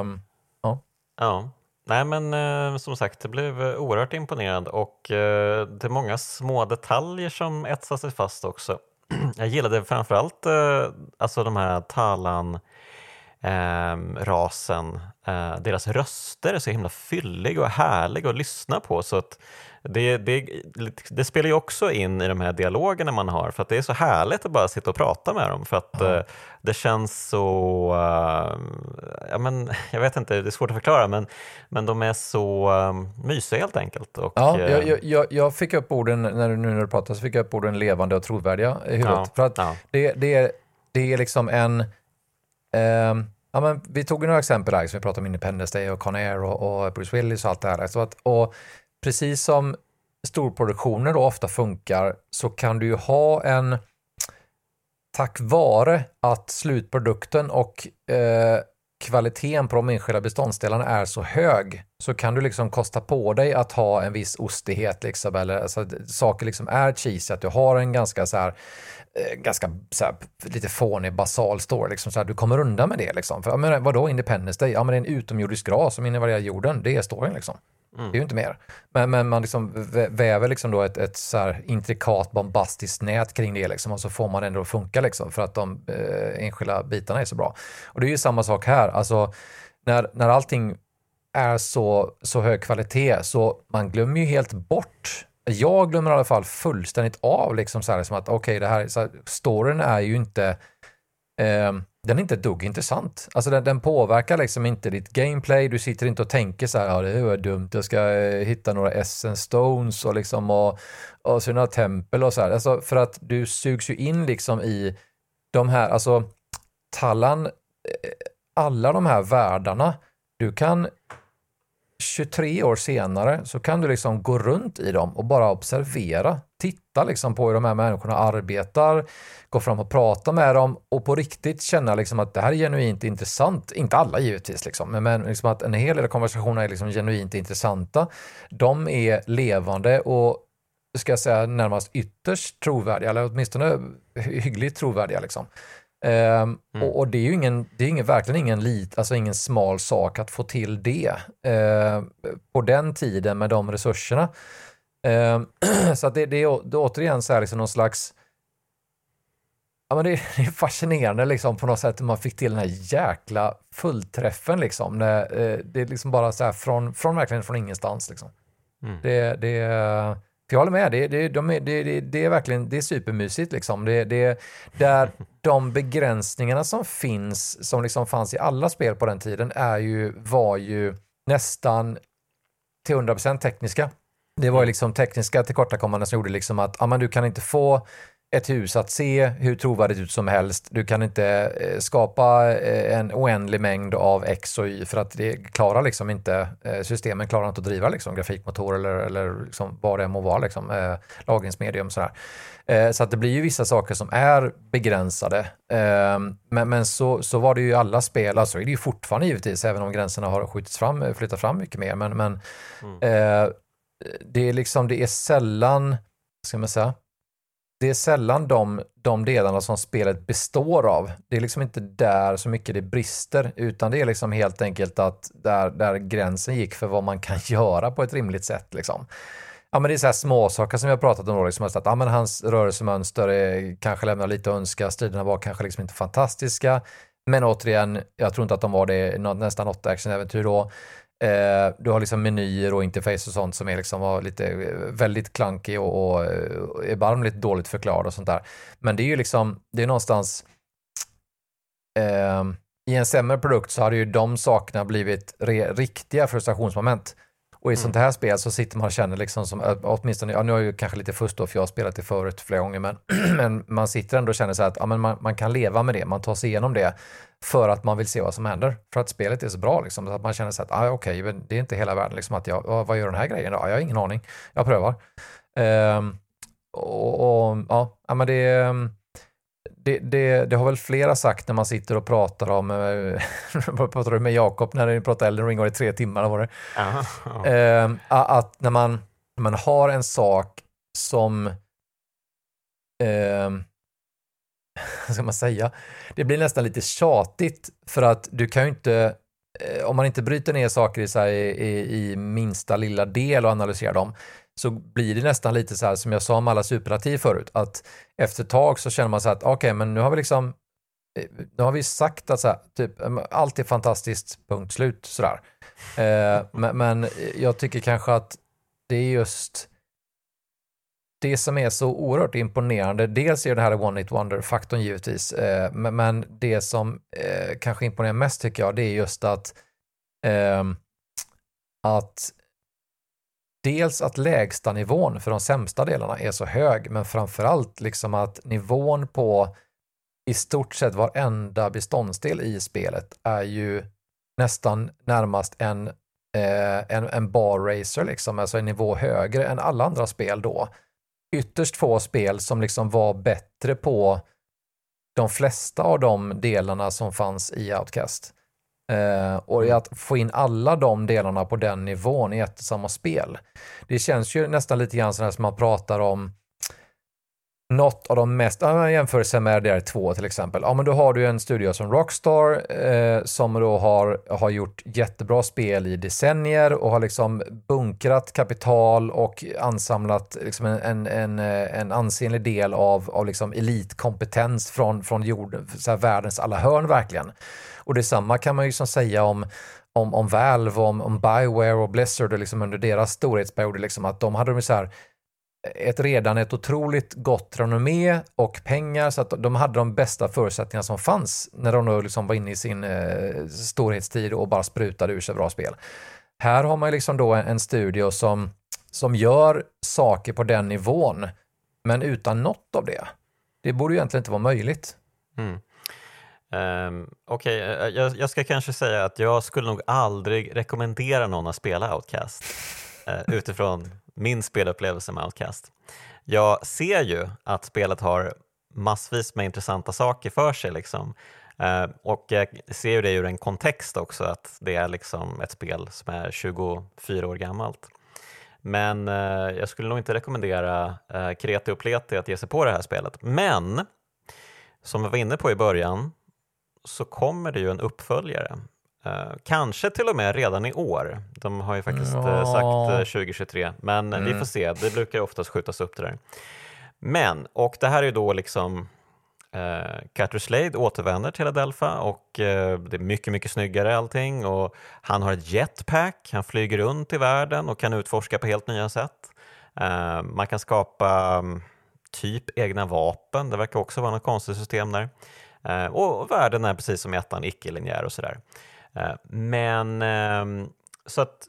Um, ja. ja. Nej men eh, som sagt, det blev oerhört imponerad och eh, det är många små detaljer som etsar sig fast också. Jag gillade framförallt eh, alltså de här Talan ehm, rasen, eh, deras röster är så himla fylliga och härliga att lyssna på så att det, det, det, spelar ju också in i de här dialogerna man har för att det är så härligt att bara sitta och prata med dem för att mm. det känns så, uh, ja, men, jag vet inte, det är svårt att förklara men, men de är så uh, mysiga helt enkelt. Och, ja, jag, jag, jag, fick upp orden, när du, nu när du pratar, så fick jag upp orden levande och trovärdiga i huvudet. Ja, för att ja. det, det, det är liksom en, um, Ja, men vi tog några exempel här, som vi pratade om Independence Day och Conair och, och Bruce Willis och allt det här. Så att, och precis som storproduktioner då ofta funkar så kan du ju ha en tack vare att slutprodukten och eh, kvaliteten på de enskilda beståndsdelarna är så hög så kan du liksom kosta på dig att ha en viss ostighet, liksom, eller alltså, saker liksom är cheesy, att du har en ganska så här, eh, ganska så här, lite fånig basal story, liksom, så här, du kommer undan med det. Liksom. För, men, vadå Independence Day? Ja, men det är en utomjordisk ras som invaderar jorden, det är storyn liksom. Mm. Det är ju inte mer. Men, men man liksom väver liksom då ett, ett så här intrikat bombastiskt nät kring det liksom, och så får man ändå att funka liksom, för att de eh, enskilda bitarna är så bra. Och det är ju samma sak här. Alltså, när, när allting är så, så hög kvalitet så man glömmer ju helt bort jag glömmer i alla fall fullständigt av liksom så här, som att okej, okay, det här, så här, storyn är ju inte eh, den är inte ett dugg intressant. Alltså den, den, påverkar liksom inte ditt gameplay. Du sitter inte och tänker så här, ja det var dumt, jag ska eh, hitta några essence stones och liksom och, och så några tempel och så här. Alltså för att du sugs ju in liksom i de här, alltså Tallan, eh, alla de här världarna, du kan 23 år senare så kan du liksom gå runt i dem och bara observera, titta liksom på hur de här människorna arbetar, gå fram och prata med dem och på riktigt känna liksom att det här är genuint intressant. Inte alla givetvis, liksom, men liksom att en hel del konversationer är liksom genuint intressanta. De är levande och ska jag säga närmast ytterst trovärdiga, eller åtminstone hyggligt trovärdiga. Liksom. Um, mm. och, och, det är ju ingen, det är ingen, verkligen ingen, lit, alltså ingen smal sak att få till det uh, på den tiden med de resurserna. Uh, så det, det, är, det är återigen så här liksom någon slags Ja, men det, är, fascinerande liksom på något sätt hur man fick till den här jäkla fullträffen liksom. När, uh, det är liksom bara så här från, från verkligen från ingenstans liksom. Mm. Det, det, jag håller med, det, det, de är, det, det, är verkligen det är supermysigt. Liksom. Det, det, där de begränsningarna som finns, som liksom fanns i alla spel på den tiden, är ju, var ju nästan till 100% tekniska. Det var ju liksom tekniska tillkortakommanden som gjorde liksom att ja, men du kan inte få ett hus att se hur trovärdigt ut som helst. Du kan inte eh, skapa eh, en oändlig mängd av X och Y för att det klarar liksom inte, eh, systemen klarar inte att driva liksom, grafikmotor eller, eller liksom vad det må vara, liksom, lagringsmedium. Sådär. Så att det blir ju vissa saker som är begränsade. Men, men så, så var det ju i alla spel, alltså är det ju fortfarande givetvis, även om gränserna har skjutits fram, flyttat fram mycket mer. Men, men mm. det, är liksom, det är sällan, ska man säga, det är sällan de, de delarna som spelet består av. Det är liksom inte där så mycket det brister, utan det är liksom helt enkelt att där, där gränsen gick för vad man kan göra på ett rimligt sätt. Liksom. Ja, men det är så här små saker som jag pratat om, då, liksom att ja, men hans rörelsemönster är, kanske lämnar lite att önska, striderna var kanske liksom inte fantastiska, men återigen, jag tror inte att de var det nästan något actionäventyr då. Eh, du har liksom menyer och interface och sånt som är liksom lite eh, väldigt klankig och, och eh, erbarmligt dåligt förklarad och sånt där. Men det är ju liksom, det är någonstans eh, i en sämre produkt så hade ju de sakerna blivit re, riktiga frustrationsmoment. Och i mm. sånt här spel så sitter man och känner liksom som, åtminstone, ja, nu har jag ju kanske lite fusk då för jag har spelat det förut flera gånger, men, men man sitter ändå och känner så att ja, men man, man kan leva med det, man tar sig igenom det för att man vill se vad som händer. För att spelet är så bra, liksom, så att man känner så att ah, okej, okay, det är inte hela världen. Liksom, att jag, vad gör den här grejen då? Jag har ingen aning. Jag prövar. Um, och, och, ja, men det, det, det, det, har väl flera sagt när man sitter och pratar om, vad pratade du med Jakob när ni pratade Elden Ring, det tre timmar? Var det? Aha, ja. um, att när man, när man har en sak som um, ska man säga, det blir nästan lite tjatigt för att du kan ju inte, eh, om man inte bryter ner saker i, här, i, i, minsta lilla del och analyserar dem, så blir det nästan lite så här som jag sa om alla superlativ förut, att efter ett tag så känner man så här att okej, okay, men nu har vi liksom, eh, nu har vi sagt att så här, typ, allt är fantastiskt, punkt slut, sådär. Eh, men, men jag tycker kanske att det är just det som är så oerhört imponerande, dels är det här One It Wonder-faktorn givetvis, eh, men det som eh, kanske imponerar mest tycker jag, det är just att, eh, att dels att lägsta nivån för de sämsta delarna är så hög, men framförallt liksom att nivån på i stort sett varenda beståndsdel i spelet är ju nästan närmast en, eh, en, en bar racer, liksom, alltså en nivå högre än alla andra spel då ytterst få spel som liksom var bättre på de flesta av de delarna som fanns i Outcast. Eh, och att få in alla de delarna på den nivån i ett och samma spel. Det känns ju nästan lite grann som man pratar om något av de mest, ja, jämförelse med RDR2 till exempel, ja men då har du en studio som Rockstar eh, som då har, har gjort jättebra spel i decennier och har liksom bunkrat kapital och ansamlat liksom en, en, en, en ansenlig del av, av liksom elitkompetens från, från jorden, så världens alla hörn verkligen. Och detsamma kan man ju liksom säga om om, om Valve, om, om Bioware och Blizzard och liksom under deras storhetsperiod, liksom att de hade så här, ett redan ett otroligt gott renommé och pengar så att de hade de bästa förutsättningarna som fanns när de nu liksom var inne i sin eh, storhetstid och bara sprutade ur sig bra spel. Här har man liksom då en, en studio som, som gör saker på den nivån, men utan något av det. Det borde ju egentligen inte vara möjligt. Mm. Um, Okej, okay. Jag, jag, ska kanske säga att jag skulle nog aldrig rekommendera någon att spela Outcast uh, eh, utifrån min spelupplevelse med Outcast. Jag ser ju att spelet har massvis med intressanta saker för sig. Liksom. Uh, och jag ser ju det ur en kontext också, att det är liksom ett spel som är 24 år gammalt. Men uh, jag skulle nog inte rekommendera uh, kreti och pleti att ge sig på det här spelet. Men som vi var inne på i början så kommer det ju en uppföljare Uh, kanske till och med redan i år. De har ju faktiskt uh, sagt uh, 2023, men mm. vi får se. Det brukar oftast skjutas upp det där. Men, och det här är ju då liksom uh, Cutter Slade återvänder till Adelpha och det är mycket, mycket snyggare allting och han har ett jetpack, han flyger runt i världen och kan utforska på helt nya sätt. man kan skapa um, typ egna vapen, det verkar också vara något konstigt system där. Eh, och världen är precis som i ettan icke-linjär och sådär. Eh, men ehm, så att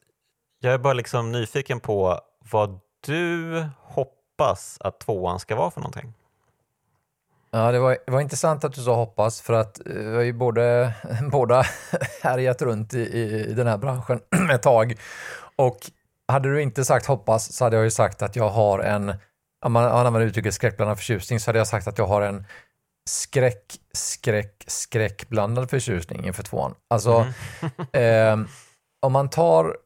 jag är bara liksom nyfiken på vad du hoppas att tvåan ska vara för någonting. Ja, det var, det var intressant att du sa hoppas för att eh, vi har ju både, båda härjat runt i, i den här branschen ett tag. Och hade du inte sagt hoppas så hade jag ju sagt att jag har en, om man använder uttrycket skräckblandad förtjusning så hade jag sagt att jag har en skräck, skräck, skräckblandad förtjusning inför tvåan. Alltså, mm. eh, om man tar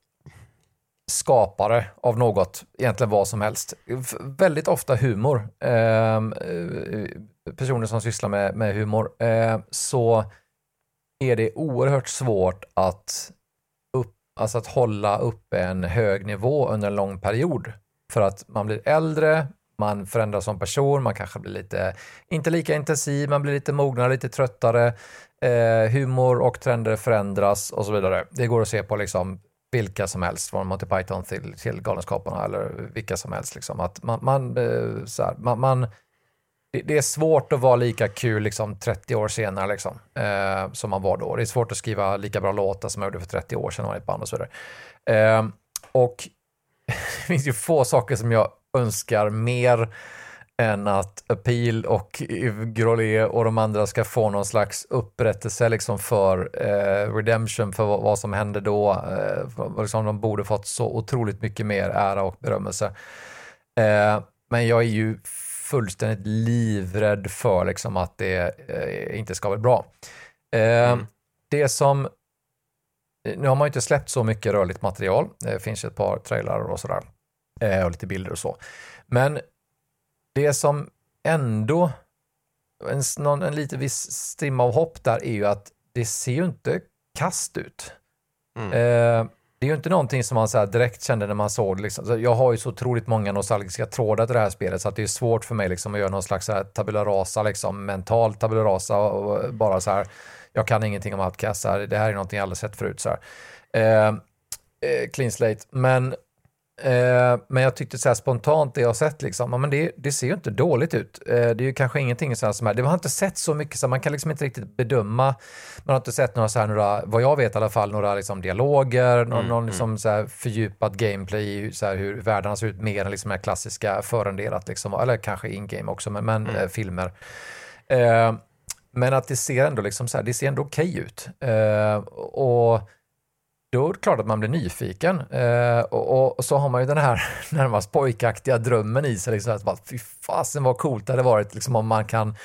skapare av något, egentligen vad som helst, väldigt ofta humor, ehm, eh, personer som sysslar med, med humor, eh, så är det oerhört svårt att, upp, alltså att hålla uppe en hög nivå under en lång period. För att man blir äldre, man förändras som person, man kanske blir lite, inte lika intensiv, man blir lite mognare, lite tröttare, eh, humor och trender förändras och så vidare. Det går att se på liksom vilka som helst, från Monty Python till, till Galenskaparna eller vilka som helst. Liksom. Att man, man, eh, så här, man, man det, är svårt att vara lika kul liksom, 30 år senare liksom, eh, som man var då. Det är svårt att skriva lika bra låtar som man gjorde för 30 år sedan och ett band och så vidare. Eh, och det finns ju få saker som jag önskar mer än att Appeal och Grolé och de andra ska få någon slags upprättelse liksom för eh, redemption för vad, vad, som hände då. Eh, liksom de borde fått så otroligt mycket mer ära och berömmelse. Eh, men jag är ju fullständigt livrädd för liksom att det eh, inte ska bli bra. Eh, mm. Det som nu har man ju inte släppt så mycket rörligt material. Det finns ett par trailrar och sådär. Eh, och lite bilder och så. Men det som ändå, en, någon, en lite viss strimma av hopp där är ju att det ser ju inte kast ut. Mm. Eh, det är ju inte någonting som man så direkt kände när man såg liksom. Jag har ju så otroligt många nostalgiska trådar till det här spelet så att det är svårt för mig liksom att göra någon slags så här tabula rasa, liksom, mental tabula rasa och bara så här, jag kan ingenting om Outcast, här, det här är någonting jag aldrig sett förut. Så här. Eh, eh, clean slate. Men Eh, men jag tyckte så här spontant det jag sett, liksom, men det, det ser ju inte dåligt ut. Eh, det är ju kanske ingenting så här som är, det har inte sett så mycket, så man kan liksom inte riktigt bedöma. Man har inte sett några, så här, några vad jag vet i alla fall, några liksom dialoger, någon, mm, någon mm. liksom så här fördjupad gameplay, så här hur världarna ser ut mer än liksom det klassiska förenderat, liksom, eller kanske in-game också, men, men mm. eh, filmer. Eh, men att det ser ändå liksom så här, det ser ändå okej okay ut. Och då är det klart att man blir nyfiken. Eh, och, och, så har man ju den här närmast pojkaktiga drömmen i sig. Liksom, att bara, fy fasen vad coolt det hade varit liksom, om man kan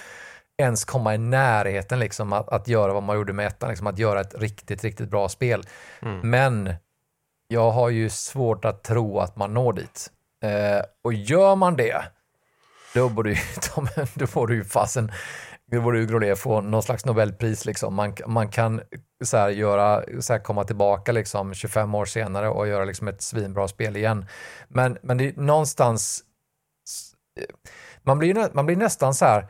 ens komma i närheten liksom att, att göra vad man gjorde med ettan, liksom att göra ett riktigt, riktigt bra spel. Mm. Men jag har ju svårt att tro att man når dit. Eh, och gör man det, då borde ju, då borde ju fasen det vore ju Grolé få någon slags Nobelpris. Liksom. Man, man kan så här, göra, så här, komma tillbaka liksom, 25 år senare och göra liksom, ett svinbra spel igen. Men, men det är någonstans... Man blir, man blir nästan så här,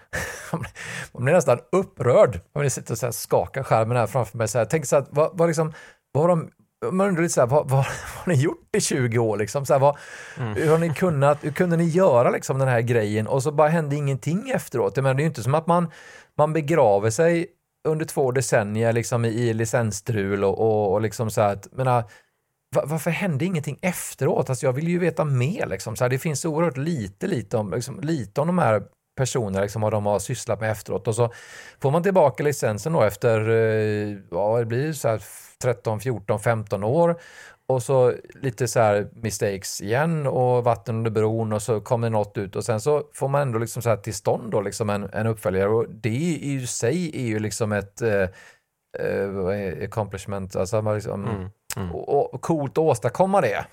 man blir nästan upprörd. Man sitter och så här, skakar skärmen här framför mig. Så här, tänk så här, vad, vad, liksom, vad har de man undrar lite så här, vad, vad, har ni gjort i 20 år? Liksom? Så här, vad, mm. hur, har ni kunnat, hur kunde ni göra liksom, den här grejen och så bara hände ingenting efteråt? Men det är ju inte som att man, man begraver sig under två decennier liksom, i, i licensstrul och, och, och liksom så här, att, menar, varför hände ingenting efteråt? Alltså, jag vill ju veta mer. Liksom. Så här, det finns oerhört lite, lite om, liksom, lite om de här personerna, liksom, vad de har sysslat med efteråt. Och så får man tillbaka licensen då efter, eh, ja, det blir så här 13, 14, 15 år. Och så lite så här mistakes igen och vatten under bron och så kommer något ut. Och sen så får man ändå liksom så här till stånd då liksom en, en uppföljare. Och det i sig är ju liksom ett eh, eh, accomplishment, alltså liksom, mm, mm. Och, och coolt att åstadkomma det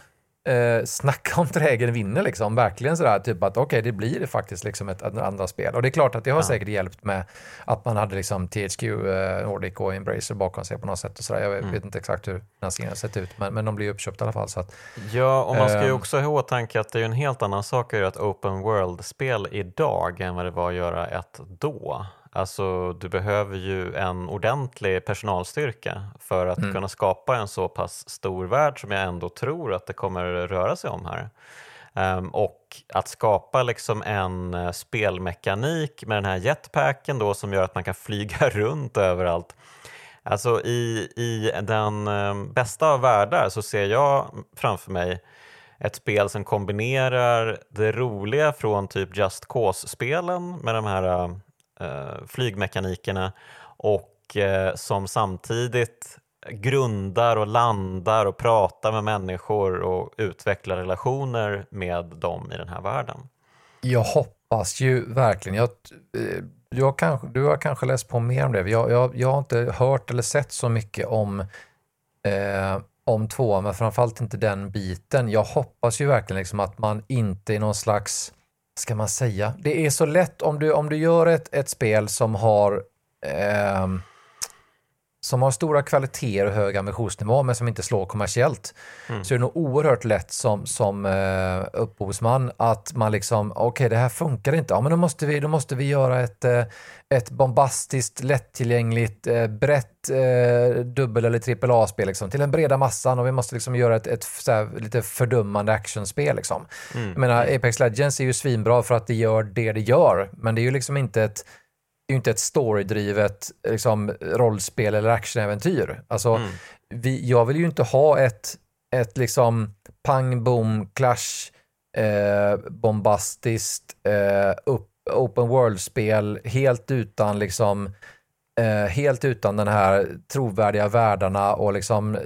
eh, snacka om trägen vinner liksom. Verkligen sådär typ att okej, okay, det blir faktiskt liksom ett, ett andra spel. Och det är klart att det har ja. säkert hjälpt med att man hade liksom THQ, eh, Nordic och Embracer bakom sig på något sätt och sådär. Jag mm. vet inte exakt hur finansieringen sett ut, men, men de blir uppköpta i alla fall. Så att, ja, och man ska ju ehm, också ha i åtanke att det är en helt annan sak att göra ett open world-spel idag än vad det var att göra ett då. Alltså du behöver ju en ordentlig personalstyrka för att mm. kunna skapa en så pass stor värld som jag ändå tror att det kommer röra sig om här. Um, och att skapa liksom en uh, spelmekanik med den här jetpacken då som gör att man kan flyga runt överallt. Alltså i, i den um, bästa av världar så ser jag framför mig ett spel som kombinerar det roliga från typ Just Cause-spelen med de här uh, eh, Eh, flygmekanikerna och eh, som samtidigt grundar och landar och pratar med människor och utvecklar relationer med dem i den här världen. Jag hoppas ju verkligen. Jag, eh, jag du, har kanske, du har kanske läst på mer om det. Jag, jag, jag har inte hört eller sett så mycket om, eh, om tvåan, men framförallt inte den biten. Jag hoppas ju verkligen liksom att man inte i någon slags ska man säga? Det är så lätt om du, om du gör ett, ett spel som har eh, som har stora kvaliteter och hög ambitionsnivå men som inte slår kommersiellt mm. så är det nog oerhört lätt som, som eh, upphovsman att man liksom, okej okay, det här funkar inte, ja men då måste vi, då måste vi göra ett, eh, ett bombastiskt, lättillgängligt, eh, brett eh, dubbel eller trippel A-spel liksom, till den breda massan och vi måste liksom göra ett, ett här, lite fördummande actionspel. Liksom. Mm. Jag menar, Apex Legends är ju svinbra för att det gör det det gör, men det är ju liksom inte ett är ju inte ett storydrivet liksom, rollspel eller actionäventyr. Alltså, mm. vi, jag vill ju inte ha ett, ett liksom pang, boom, clash, eh, bombastiskt, eh, upp, open world-spel helt utan liksom eh, helt utan den här trovärdiga världarna och liksom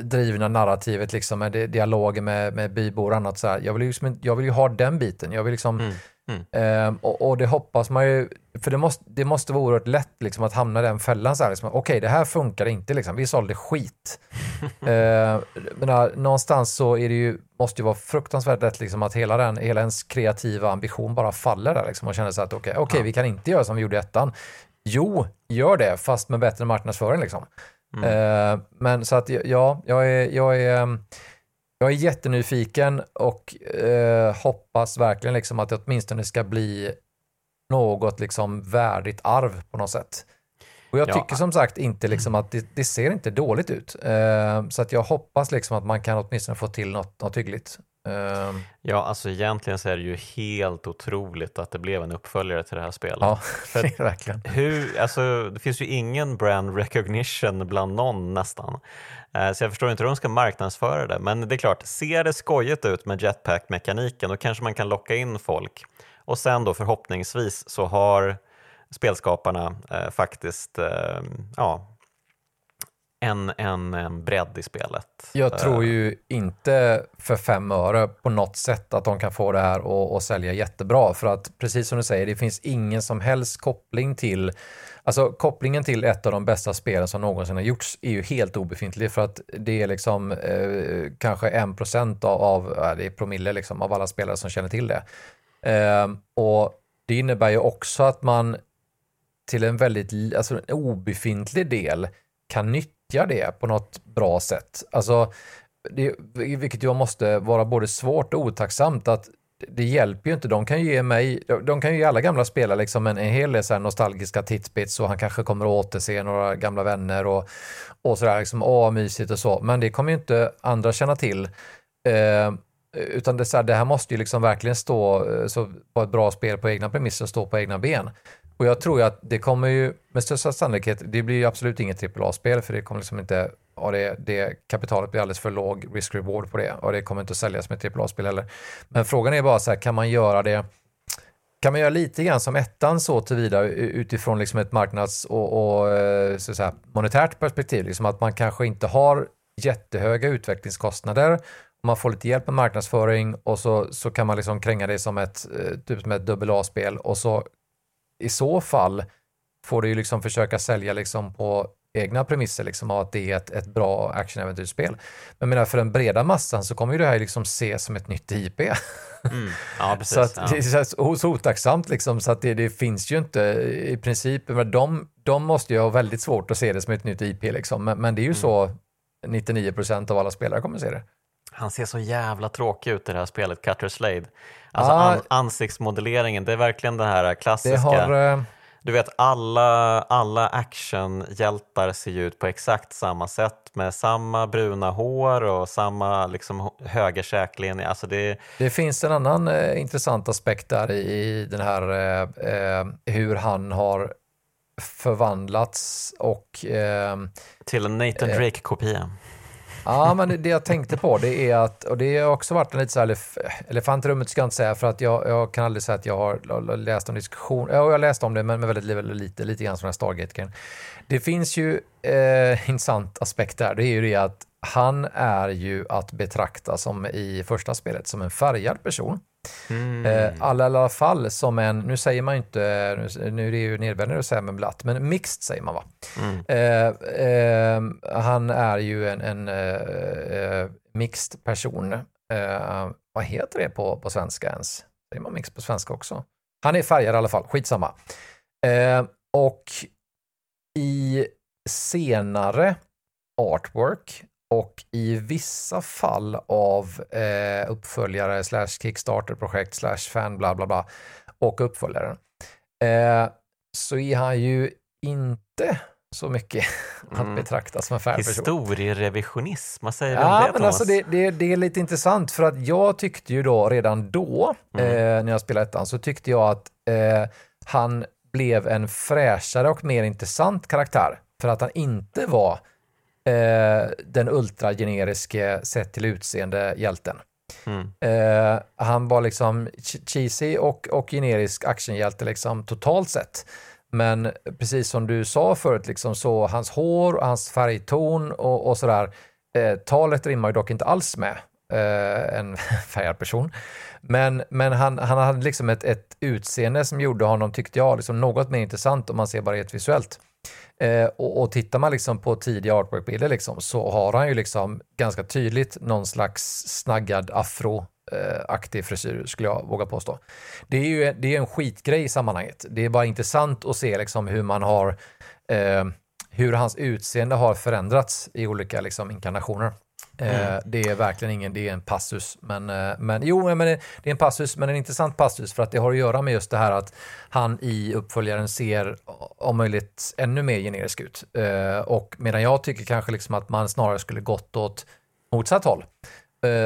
drivna narrativet liksom med dialoger med, med bybor och annat. Så här. Jag, vill ju liksom, jag vill ju ha den biten. Jag vill liksom mm Mm. Ehm, och, och, det hoppas man ju, för det måste, det måste vara oerhört lätt liksom, att hamna i den fällan. Liksom, Okej, okay, det här funkar inte, liksom. vi sålde skit. ehm, men, någonstans så är det ju, måste det vara fruktansvärt lätt liksom, att hela, den, hela ens kreativa ambition bara faller där liksom, och känner sig att okej, okay, okay, ja. vi kan inte göra som vi gjorde i ettan. Jo, gör det, fast med bättre marknadsföring. Liksom. Mm. Ehm, men så att ja, jag är, jag är ehm, jag är jättenyfiken och eh, hoppas verkligen liksom att det åtminstone ska bli något liksom värdigt arv på något sätt. Och jag ja. tycker som sagt inte liksom att det, det ser inte dåligt ut. Eh, så att jag hoppas liksom att man kan åtminstone få till något, något hyggligt. Eh. Ja, alltså egentligen så är det ju helt otroligt att det blev en uppföljare till det här spelet. Ja, För verkligen. Hur, alltså, det finns ju ingen brand recognition bland någon nästan. Eh, så jag förstår inte hur de ska marknadsföra det. Men det är klart, ser det skojigt ut med jetpack-mekaniken då kanske man kan locka in folk. Och sen då förhoppningsvis så har spelskaparna eh, faktiskt eh, ja, en, en, en bredd i spelet. Jag tror ju inte för fem öre på något sätt att de kan få det här och, och sälja jättebra. För att precis som du säger, det finns ingen som helst koppling till Alltså kopplingen till ett av de bästa spelen som någonsin har gjorts är ju helt obefintlig för att det är liksom eh, kanske en procent av, av det är promille liksom, av alla spelare som känner till det. Eh, och det innebär ju också att man till en väldigt alltså en obefintlig del kan nyttja det på något bra sätt. Alltså, det, vilket jag måste vara både svårt och otacksamt att det hjälper ju inte. De kan ju ge mig, de kan ju ge alla gamla spelare liksom en, en hel del så nostalgiska titbits och han kanske kommer att återse några gamla vänner och, och sådär, liksom, åh mysigt och så. Men det kommer ju inte andra känna till. Eh, utan det, så här, det här måste ju liksom verkligen stå, eh, så vara ett bra spel på egna premisser och stå på egna ben. Och jag tror ju att det kommer ju med största sannolikhet, det blir ju absolut inget AAA-spel för det kommer liksom inte, och det, det kapitalet blir alldeles för låg risk-reward på det och det kommer inte att säljas som ett AAA-spel heller. Men frågan är bara så här, kan man göra det kan man göra lite grann som ettan så tillvida utifrån liksom ett marknads och, och eh, så säga, monetärt perspektiv, liksom att man kanske inte har jättehöga utvecklingskostnader man får lite hjälp med marknadsföring och så, så kan man liksom kränga det som ett, eh, typ som ett dubbel A-spel och så i så fall får du ju liksom försöka sälja liksom på egna premisser liksom att det är ett, ett bra actionäventyrsspel. Men menar, för den breda massan så kommer ju det här liksom ses som ett nytt IP. Mm. Ja, precis, så att ja. det är så otacksamt liksom, så att det, det, finns ju inte i princip, men de, de måste ju ha väldigt svårt att se det som ett nytt IP liksom. men, men det är ju mm. så 99 procent av alla spelare kommer att se det. Han ser så jävla tråkig ut i det här spelet, Cutter Slade. Alltså ah, an ansiktsmodelleringen, det är verkligen det här klassiska. Det har, uh... Du vet, alla, alla actionhjältar ser ju ut på exakt samma sätt med samma bruna hår och samma liksom, höga käklinje. Alltså det... det finns en annan eh, intressant aspekt där i, i den här eh, eh hur han har förvandlats och... Eh, Till en Nathan eh, Drake-kopia. Ja, men det jag tänkte på det är att, och det har också varit en lite så här elefant i rummet ska jag inte säga för att jag, jag kan aldrig säga att jag har läst om diskussion, ja jag läste om det men med väldigt, väldigt lite, lite grann från Stargate-grejen. Det finns ju eh, intressant aspekt där, det är ju det att han är ju att betrakta som i första spelet som en färgad person. Mm. Eh, alla, i alla fall som en, nu säger man inte, nu är det ju nedvärderande att säga med blatt, men mixed säger man va? Mm. Eh, eh, han är ju en, en eh, mixed person. Eh, vad heter det på, på svenska ens? Säger man mixed på svenska också? Han är färgad i alla fall, skitsamma. Eh, och i senare artwork och i vissa fall av eh, uppföljare slash Kickstarter-projekt slash fan bla bla bla och uppföljaren eh, så är han ju inte så mycket att mm. betrakta som en fan Historierevisionism, vad säger du ja, om det men alltså det, det, det, är lite intressant för att jag tyckte ju då redan då, mm. eh, när jag spelade ettan, så tyckte jag att eh, han blev en fräschare och mer intressant karaktär för att han inte var eh, den ultrageneriske sett till utseende hjälten. Mm. Eh, han var liksom cheesy och, och generisk actionhjälte liksom totalt sett. Men precis som du sa förut, liksom, så hans hår och hans färgton och, och sådär, eh, talet rimmar ju dock inte alls med eh, en färgad person. Men, men han, han hade liksom ett, ett utseende som gjorde honom, tyckte jag, liksom något mer intressant om man ser bara rent visuellt. Eh, och, och tittar man liksom på tidiga artwork-bilder liksom, så har han ju liksom ganska tydligt någon slags snaggad afro eh, aktiv frisyr skulle jag våga påstå. Det är ju det är en skitgrej i sammanhanget. Det är bara intressant att se liksom hur man har eh, hur hans utseende har förändrats i olika liksom, inkarnationer. Eh, mm. Det är verkligen ingen, det är en passus. Men, eh, men jo, men det är en passus, men en intressant passus för att det har att göra med just det här att han i uppföljaren ser om möjligt ännu mer generisk ut. Eh, och medan jag tycker kanske liksom att man snarare skulle gått åt motsatt håll.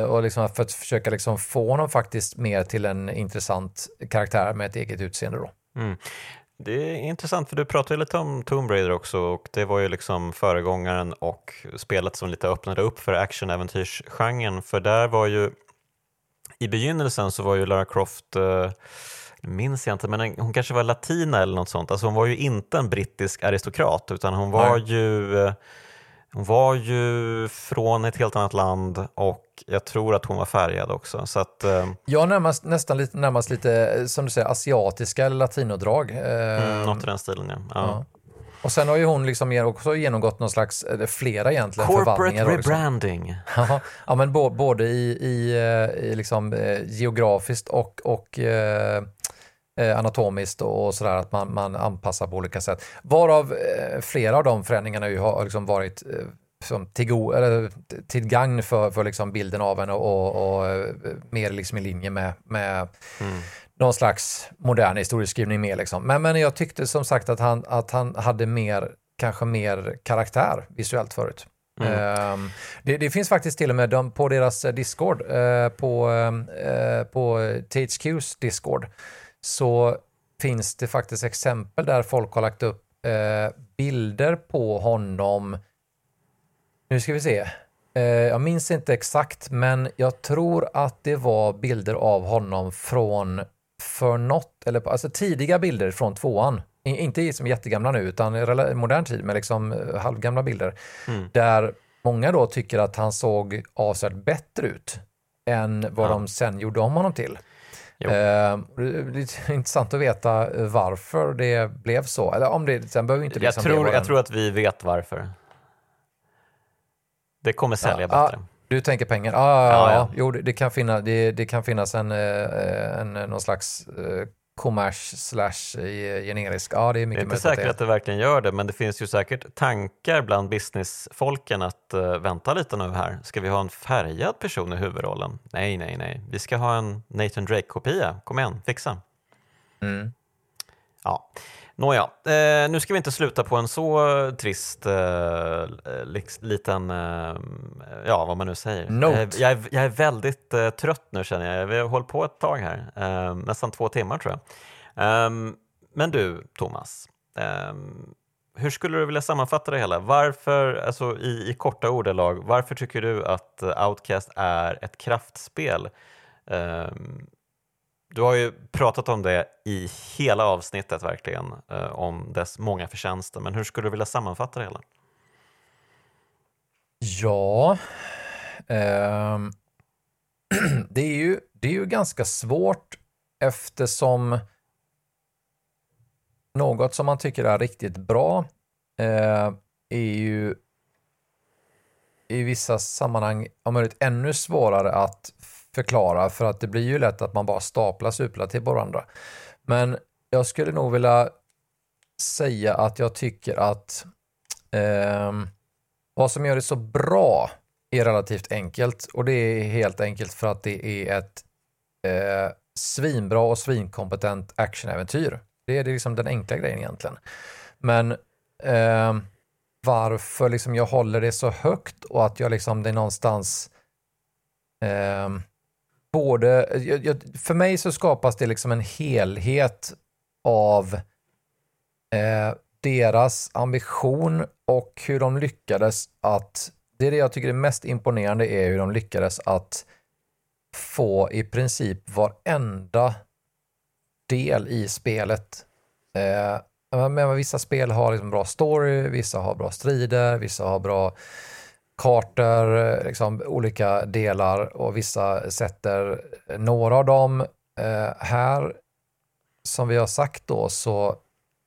Och liksom för att försöka liksom få honom faktiskt mer till en intressant karaktär med ett eget utseende. Då. Mm. Det är intressant för du pratade lite om Tomb Raider också och det var ju liksom föregångaren och spelet som lite öppnade upp för actionäventyrsgenren för där var ju i begynnelsen så var ju Lara Croft eh, minns jag inte, men hon kanske var latina eller något sånt. Alltså hon var ju inte en brittisk aristokrat utan hon var Nej. ju eh, Hon var ju från ett helt annat land och jag tror att hon var färgad också. Så att, eh, Ja, närmast, nästan lite, närmast lite, som du säger, asiatiska eller latinodrag. Eh, mm, något i den stilen, ja. ja. ja. Och sen har ju hon liksom också genomgått någon slags, eller flera egentligen, Corporate förvandlingar. liksom. rebranding. Ja, ja, men bo- både i, i, eh, i liksom, eh, geografiskt och, och eh, eh, anatomiskt och sådär, att man, man anpassar på olika sätt. Varav eh, flera av de förändringarna ju har liksom varit eh, som till, go- eller, till gagn för, för liksom bilden av en och, och, och mer liksom i linje med, med Mm. någon slags modern historieskrivning med. Liksom. Men, men jag tyckte som sagt att han, att han hade mer, kanske mer karaktär visuellt förut. Ehm, det, det finns faktiskt till och med de, på deras eh, Discord, eh, på, eh, på THQs Discord, så finns det faktiskt exempel där folk har lagt upp eh, bilder på honom. Nu ska vi se. Eh, jag minns inte exakt, men jag tror att det var bilder av honom från för något, eller alltså tidiga bilder från tvåan. I- Inte som jättegamla nu, utan i modern tid, men liksom eh, halvgamla bilder. Mm. Där många då tycker att han såg avsevärt bättre ut än vad Ja. de sen gjorde om honom till. Jo. Eh, det är lite intressant att veta varför det blev så. Eller om det, sen behöver inte Jag tror, jag den- tror att vi vet varför. Det kommer sälja Ja, bättre. Du tänker pengar? Ah, ja, Ja. Jo, det, det, kan finna, det, det kan finnas en, eh, en, någon slags eh, kommers slash eh, generisk. Ja, det är är mycket inte möjligt säker det att det verkligen gör det, men det finns ju säkert tankar bland businessfolken att uh, vänta lite nu här. Ska vi ha en färgad person i huvudrollen? Nej, nej, nej. Vi ska ha en Nathan Drake-kopia. Kom igen, fixa. Mm. Ja, nåja. Eh, nu ska vi inte sluta på en så trist eh, liten, eh, ja vad man nu säger. Note. Eh, jag, är, jag är väldigt eh, trött nu känner jag. Vi har hållit på ett tag här, eh, nästan två timmar tror jag. Ehm, men du, Thomas. ehm, hur skulle du vilja sammanfatta det hela? Varför, alltså i, i korta ordalag, varför tycker du att eh, Outcast är ett kraftspel? Ehm, du har ju pratat om det i hela avsnittet verkligen, eh, om dess många förtjänster, men hur skulle du vilja sammanfatta det hela? Ja, eh, det, är ju, det är ju ganska svårt eftersom något som man tycker är riktigt bra eh, är ju i vissa sammanhang om möjligt ännu svårare att förklara för att det blir ju lätt att man bara staplar superlativ på varandra. Men jag skulle nog vilja säga att jag tycker att eh, vad som gör det så bra är relativt enkelt och det är helt enkelt för att det är ett eh, svinbra och svinkompetent actionäventyr. Det är liksom den enkla grejen egentligen. Men eh, varför liksom jag håller det så högt och att jag liksom det är någonstans eh, både, jag, jag, för mig så skapas det liksom en helhet av eh, deras ambition och hur de lyckades att, det är det jag tycker är mest imponerande är hur de lyckades att få i princip varenda del i spelet. Eh, men vissa spel har liksom bra story, vissa har bra strider, vissa har bra kartor, liksom olika delar och vissa sätter några av dem. Eh, här, som vi har sagt då, så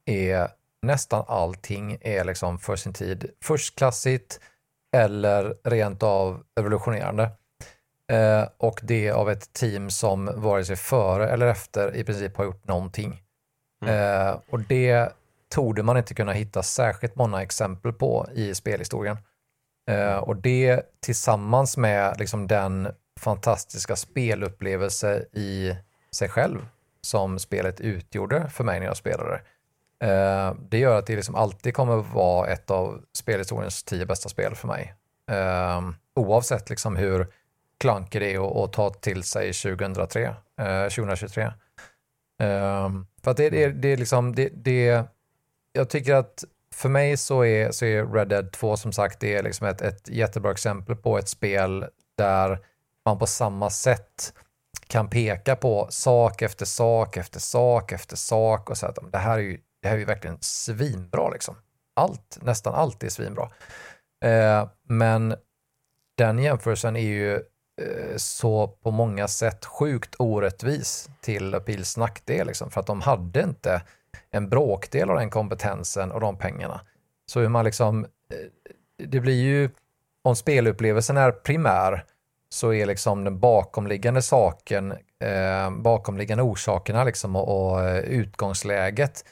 är nästan allting är liksom för sin tid förstklassigt eller rent av revolutionerande. Eh, och det av ett team som vare sig före eller efter i princip har gjort någonting. Eh, och det torde man inte kunna hitta särskilt många exempel på i spelhistorien. Eh, och det tillsammans med liksom den fantastiska spelupplevelse i sig själv som spelet utgjorde för mig när jag spelade. Eh, det gör att det liksom alltid kommer vara ett av spelhistoriens tio bästa spel för mig. Eh, oavsett liksom hur klankig det är att ta till sig 2003, eh, 2023. Eh, för att det, det, det är liksom, det, det, jag tycker att för mig så är, så är Red Dead 2 som sagt, det är liksom ett, ett jättebra exempel på ett spel där man på samma sätt kan peka på sak efter sak efter sak efter sak och säga att det här är ju, det här är ju verkligen svinbra liksom. Allt, nästan allt är svinbra. Eh, men den jämförelsen är ju eh, så på många sätt sjukt orättvis till Pils nackdel, liksom, för att de hade inte en bråkdel av den kompetensen och de pengarna. Så hur man liksom, eh, det blir ju, om spelupplevelsen är primär, så är liksom den bakomliggande saken, eh, bakomliggande orsakerna liksom och, och eh, utgångsläget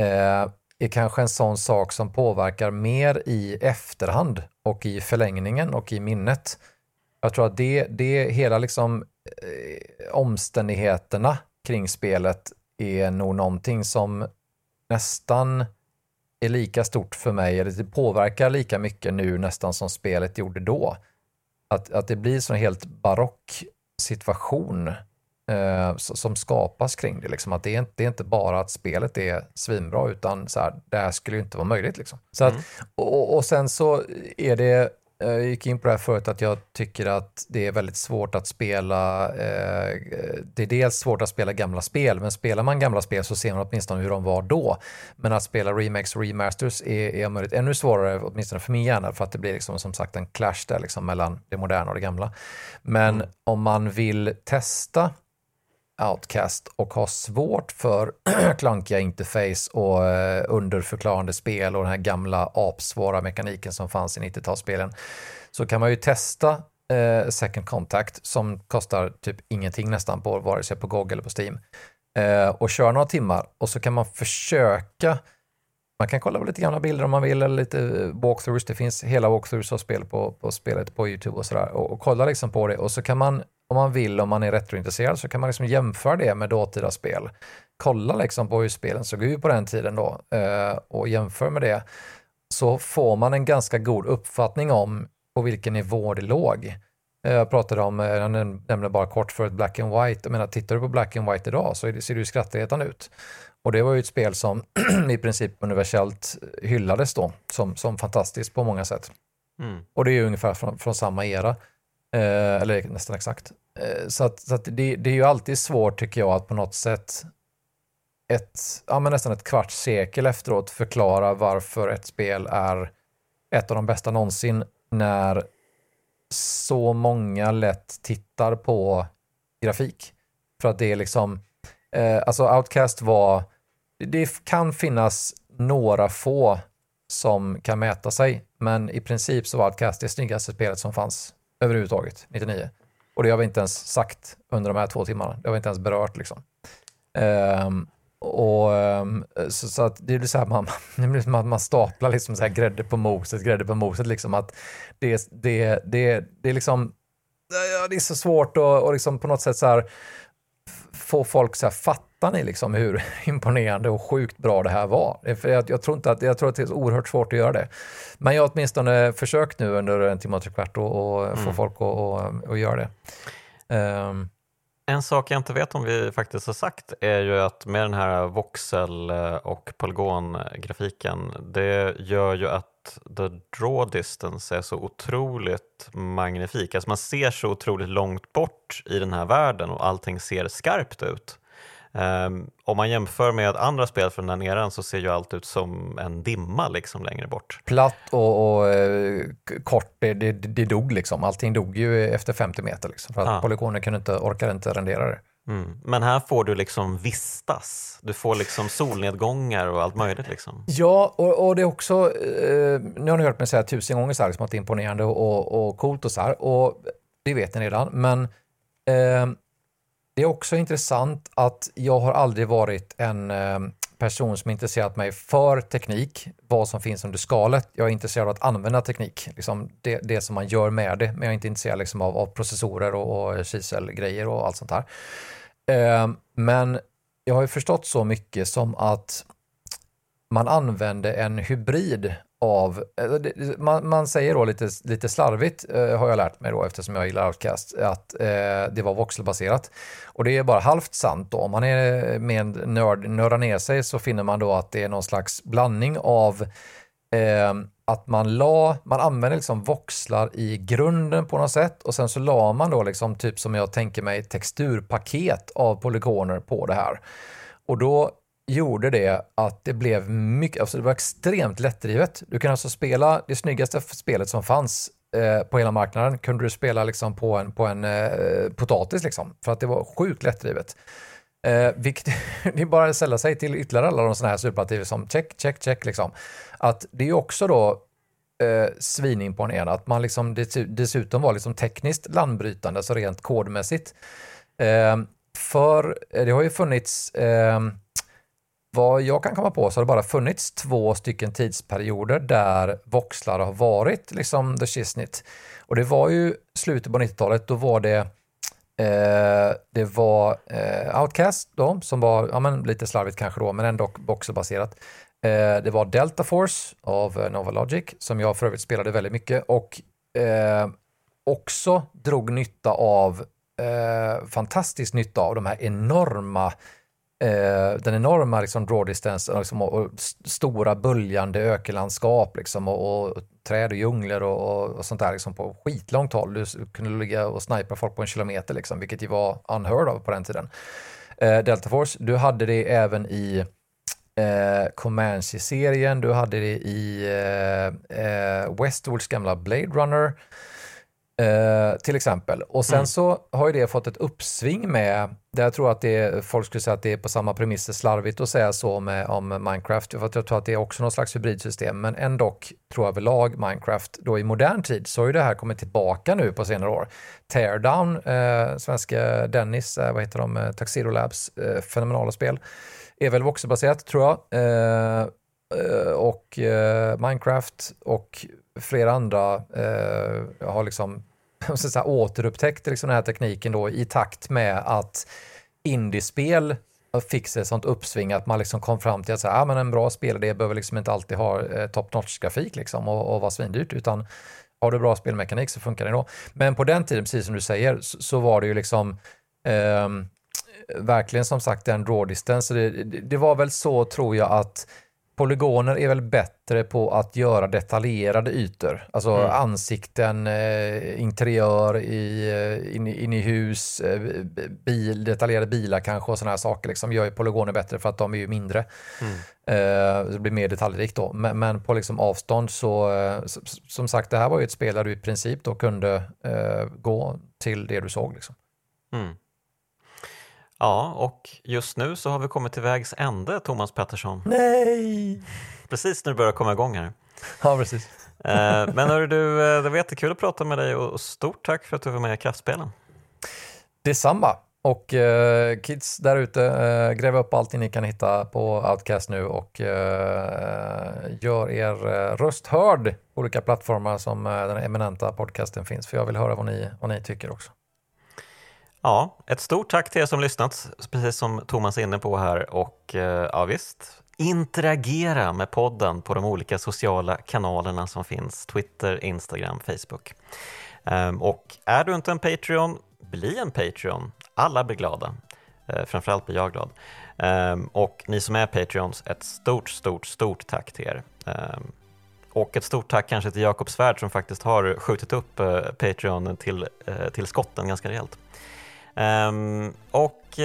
eh, är kanske en sån sak som påverkar mer i efterhand och i förlängningen och i minnet. Jag tror att det, det hela liksom eh, omständigheterna kring spelet är nog någonting som nästan är lika stort för mig, eller det påverkar lika mycket nu nästan som spelet gjorde då. Att, att det blir en helt barock situation eh, som skapas kring det. Liksom. Att det, är, det är inte bara att spelet är svinbra, utan så här, det här skulle ju inte vara möjligt. Liksom. Så att, mm. och, och sen så är det jag gick in på det här förut att jag tycker att det är väldigt svårt att spela. Eh, det är dels svårt att spela gamla spel, men spelar man gamla spel så ser man åtminstone hur de var då. Men att spela remakes och remasters är, är möjligt ännu svårare, åtminstone för min hjärna, för att det blir liksom, som sagt en clash där liksom, mellan det moderna och det gamla. Men mm. om man vill testa Outcast och har svårt för klankiga interface och eh, underförklarande spel och den här gamla apsvåra mekaniken som fanns i 90-talsspelen så kan man ju testa eh, Second Contact som kostar typ ingenting nästan på vare sig på GOG eller på Steam eh, och köra några timmar. Och så kan man försöka man kan kolla på lite gamla bilder om man vill, eller lite walkthroughs. Det finns hela walkthroughs av spel på, på spelet på YouTube och sådär. Och, och kolla liksom på det och så kan man om man vill, om man är retrointresserad, så kan man liksom jämföra det med dåtida spel. Kolla liksom på hur spelen såg ut på den tiden då eh, och jämför med det. Så får man en ganska god uppfattning om på vilken nivå det låg. Eh, jag pratade om, eh, jag nämnde bara kort för ett Black and White. Jag menar, tittar du på Black and White idag så ser det ju skrattretande ut. Och det var ju ett spel som i princip universellt hyllades då som, som fantastiskt på många sätt. Mm. Och det är ju ungefär från, från samma era, eh, eller nästan exakt. Eh, så att, så att det, det, är ju alltid svårt tycker jag att på något sätt ett, ja, men nästan ett kvarts sekel efteråt förklara varför ett spel är ett av de bästa någonsin när så många lätt tittar på grafik. För att det är liksom, eh, alltså Outcast var, det kan finnas några få som kan mäta sig, men i princip så var Outcast det snyggaste spelet som fanns överhuvudtaget, 99. Och det har vi inte ens sagt under de här två timmarna. Det har vi inte ens berört liksom. Um, och, um, så, så, att det blir så här, man, det blir som att man staplar liksom så här grädde på moset, grädde på moset. Liksom att det, det, det, det är liksom, det är så svårt att och liksom på något sätt så här, få folk så här, fattar ni liksom hur imponerande och sjukt bra det här var? För jag, jag, tror inte att, jag tror att det är oerhört svårt att göra det. Men jag har åtminstone försökt nu under en timme och tre kvart och, mm. få folk att, att, göra det. Um, en sak jag inte vet om vi faktiskt har sagt är ju att med den här voxel eh, och polygongrafiken, det gör ju att the draw distance är så otroligt magnifik. Alltså man ser så otroligt långt bort i den här världen och allting ser skarpt ut. Um, om man jämför med andra spel från den eran så ser ju allt ut som en dimma liksom längre bort. Platt och, och eh, kort, det, det, det, dog liksom. Allting dog ju efter 50 meter liksom, för att ah. polygoner kunde inte, orkade inte rendera det. Mm. Men här får du liksom vistas. Du får liksom solnedgångar och allt möjligt. Liksom. Ja, och, och det är också, eh, nu har ni hört mig säga tusen gånger så här, liksom att det är imponerande och, och coolt och så här, och det vet ni redan, men eh, det är också intressant att jag har aldrig varit en eh, person som intresserat mig för teknik, vad som finns under skalet. Jag är intresserad av att använda teknik, liksom det, det som man gör med det, men jag är inte intresserad liksom av, av processorer och, och kiselgrejer och allt sånt här. Eh, men jag har ju förstått så mycket som att man använde en hybrid av, man, man, säger då lite, lite slarvigt, eh, har jag lärt mig då eftersom jag gillar Outcast, att eh, det var voxelbaserat. Och det är bara halvt sant då. Om man är med nörd, nördar ner sig så finner man då att det är någon slags blandning av eh, att man la, man använder liksom voxlar i grunden på något sätt och sen så la man då liksom typ som jag tänker mig texturpaket av polygoner på det här. Och då gjorde det att det blev mycket, alltså det var extremt lättdrivet. Du kan alltså spela det snyggaste spelet som fanns eh, på hela marknaden, kunde du spela liksom på en, på en eh, potatis liksom, för att det var sjukt lättdrivet. Eh, vilket det är bara att sälja sig till ytterligare alla de sådana här superlativ som check, check, check liksom. Att det är också då eh, svinimponerande att man liksom dessutom var liksom tekniskt landbrytande, alltså rent kodmässigt. Eh, för eh, det har ju funnits eh, vad jag kan komma på så har det bara funnits två stycken tidsperioder där voxlar har varit liksom the shiznit. Och det var ju slutet på 90-talet, då var det eh, det var eh, Outcast då, som var ja, men lite slarvigt kanske då, men ändå voxelbaserat. Eh, det var Delta Force av eh, Nova Logic som jag för övrigt spelade väldigt mycket och eh, också drog nytta av, eh, fantastisk nytta av de här enorma eh, den enorma liksom, draw distance liksom, och, och, stora böljande ökenlandskap liksom, och, och träd och djungler och, och, och sånt där liksom, på skitlångt håll. Du kunde ligga och snipa folk på en kilometer, liksom, vilket ju var unheard of på den tiden. Eh, Delta Force, du hade det även i eh, Comanche-serien, du hade det i eh, eh Westwoods gamla Blade Runner. Eh, till exempel. Och sen mm. så har ju det fått ett uppsving med, där jag tror att det är, folk skulle säga att det är på samma premisser slarvigt att säga så med, om Minecraft, för att jag tror att det är också någon slags hybridsystem, men ändå tror jag överlag Minecraft, då i modern tid så har ju det här kommit tillbaka nu på senare år. Teardown, eh, svenska Dennis, eh, vad heter de, eh, Tuxedo Labs, eh, fenomenala spel, är väl voxelbaserat tror jag. Eh, eh, och Minecraft och flera andra eh, har liksom så säga, återupptäckt liksom den här tekniken då i takt med att indiespel fick sig ett sånt uppsving att man liksom kom fram till att säga, ah, men en bra spelidé behöver liksom inte alltid ha eh, top notch-grafik liksom och, och vara svindyrt, utan har du bra spelmekanik så funkar det då. Men på den tiden, precis som du säger, så, så var det ju liksom eh, verkligen som sagt en draw distance. Det, det, det, var väl så, tror jag, att polygoner är väl bättre på att göra detaljerade ytor, alltså mm. ansikten, eh, interiör i, eh, in, in, i hus, eh, bil, detaljerade bilar kanske och sådana här saker. Liksom gör ju polygoner bättre för att de är ju mindre. Mm. Eh, det blir mer detaljrikt då. Men, men på liksom avstånd så, eh, som sagt, det här var ju ett spel där du i princip då kunde eh, gå till det du såg. Liksom. Mm. Ja, och just nu så har vi kommit till vägs ände, Thomas Pettersson. Nej! Precis när du börjar komma igång här. Ja, precis. Eh, men hörru du, eh, det var jättekul att prata med dig och stort tack för att du var med i Kraftspelen. Detsamma. Och eh, kids där ute, eh, gräv upp allting ni kan hitta på Outcast nu och eh, gör er röst hörd på olika plattformar som den eminenta podcasten finns. För jag vill höra vad ni, vad ni tycker också. Ja, ett stort tack till er som lyssnat, precis som Thomas är inne på här. Och eh, ja, visst, interagera med podden på de olika sociala kanalerna som finns, Twitter, Instagram, Facebook. Ehm, och är du inte en Patreon, bli en Patreon. Alla blir glada. Eh, framförallt blir jag glad. Ehm, och ni som är Patreons, ett stort, stort, stort tack till er. Ehm, och ett stort tack kanske till Jakob Svärd som faktiskt har skjutit upp eh, Patreon till, till skotten ganska rejält. Um, och uh,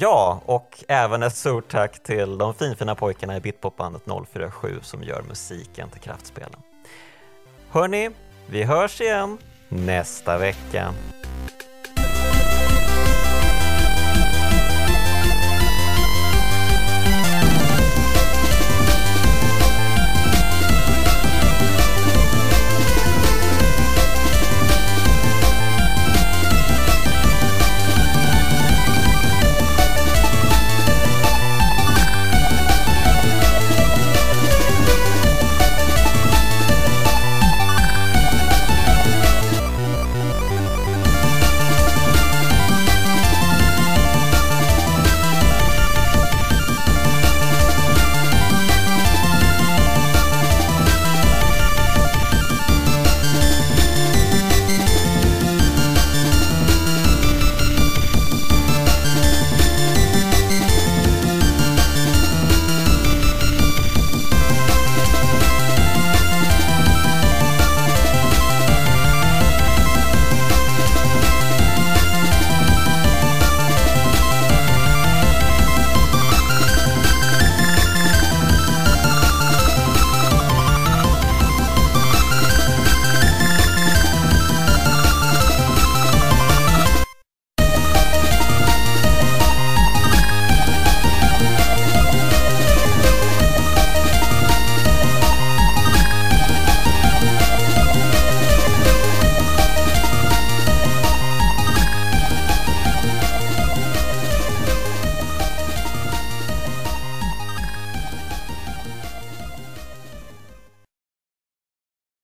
ja, och även ett stort tack till de finfina pojkarna i Bitpopbandet 047 som gör musiken till Kraftspelen. Hörni, vi hörs igen nästa vecka.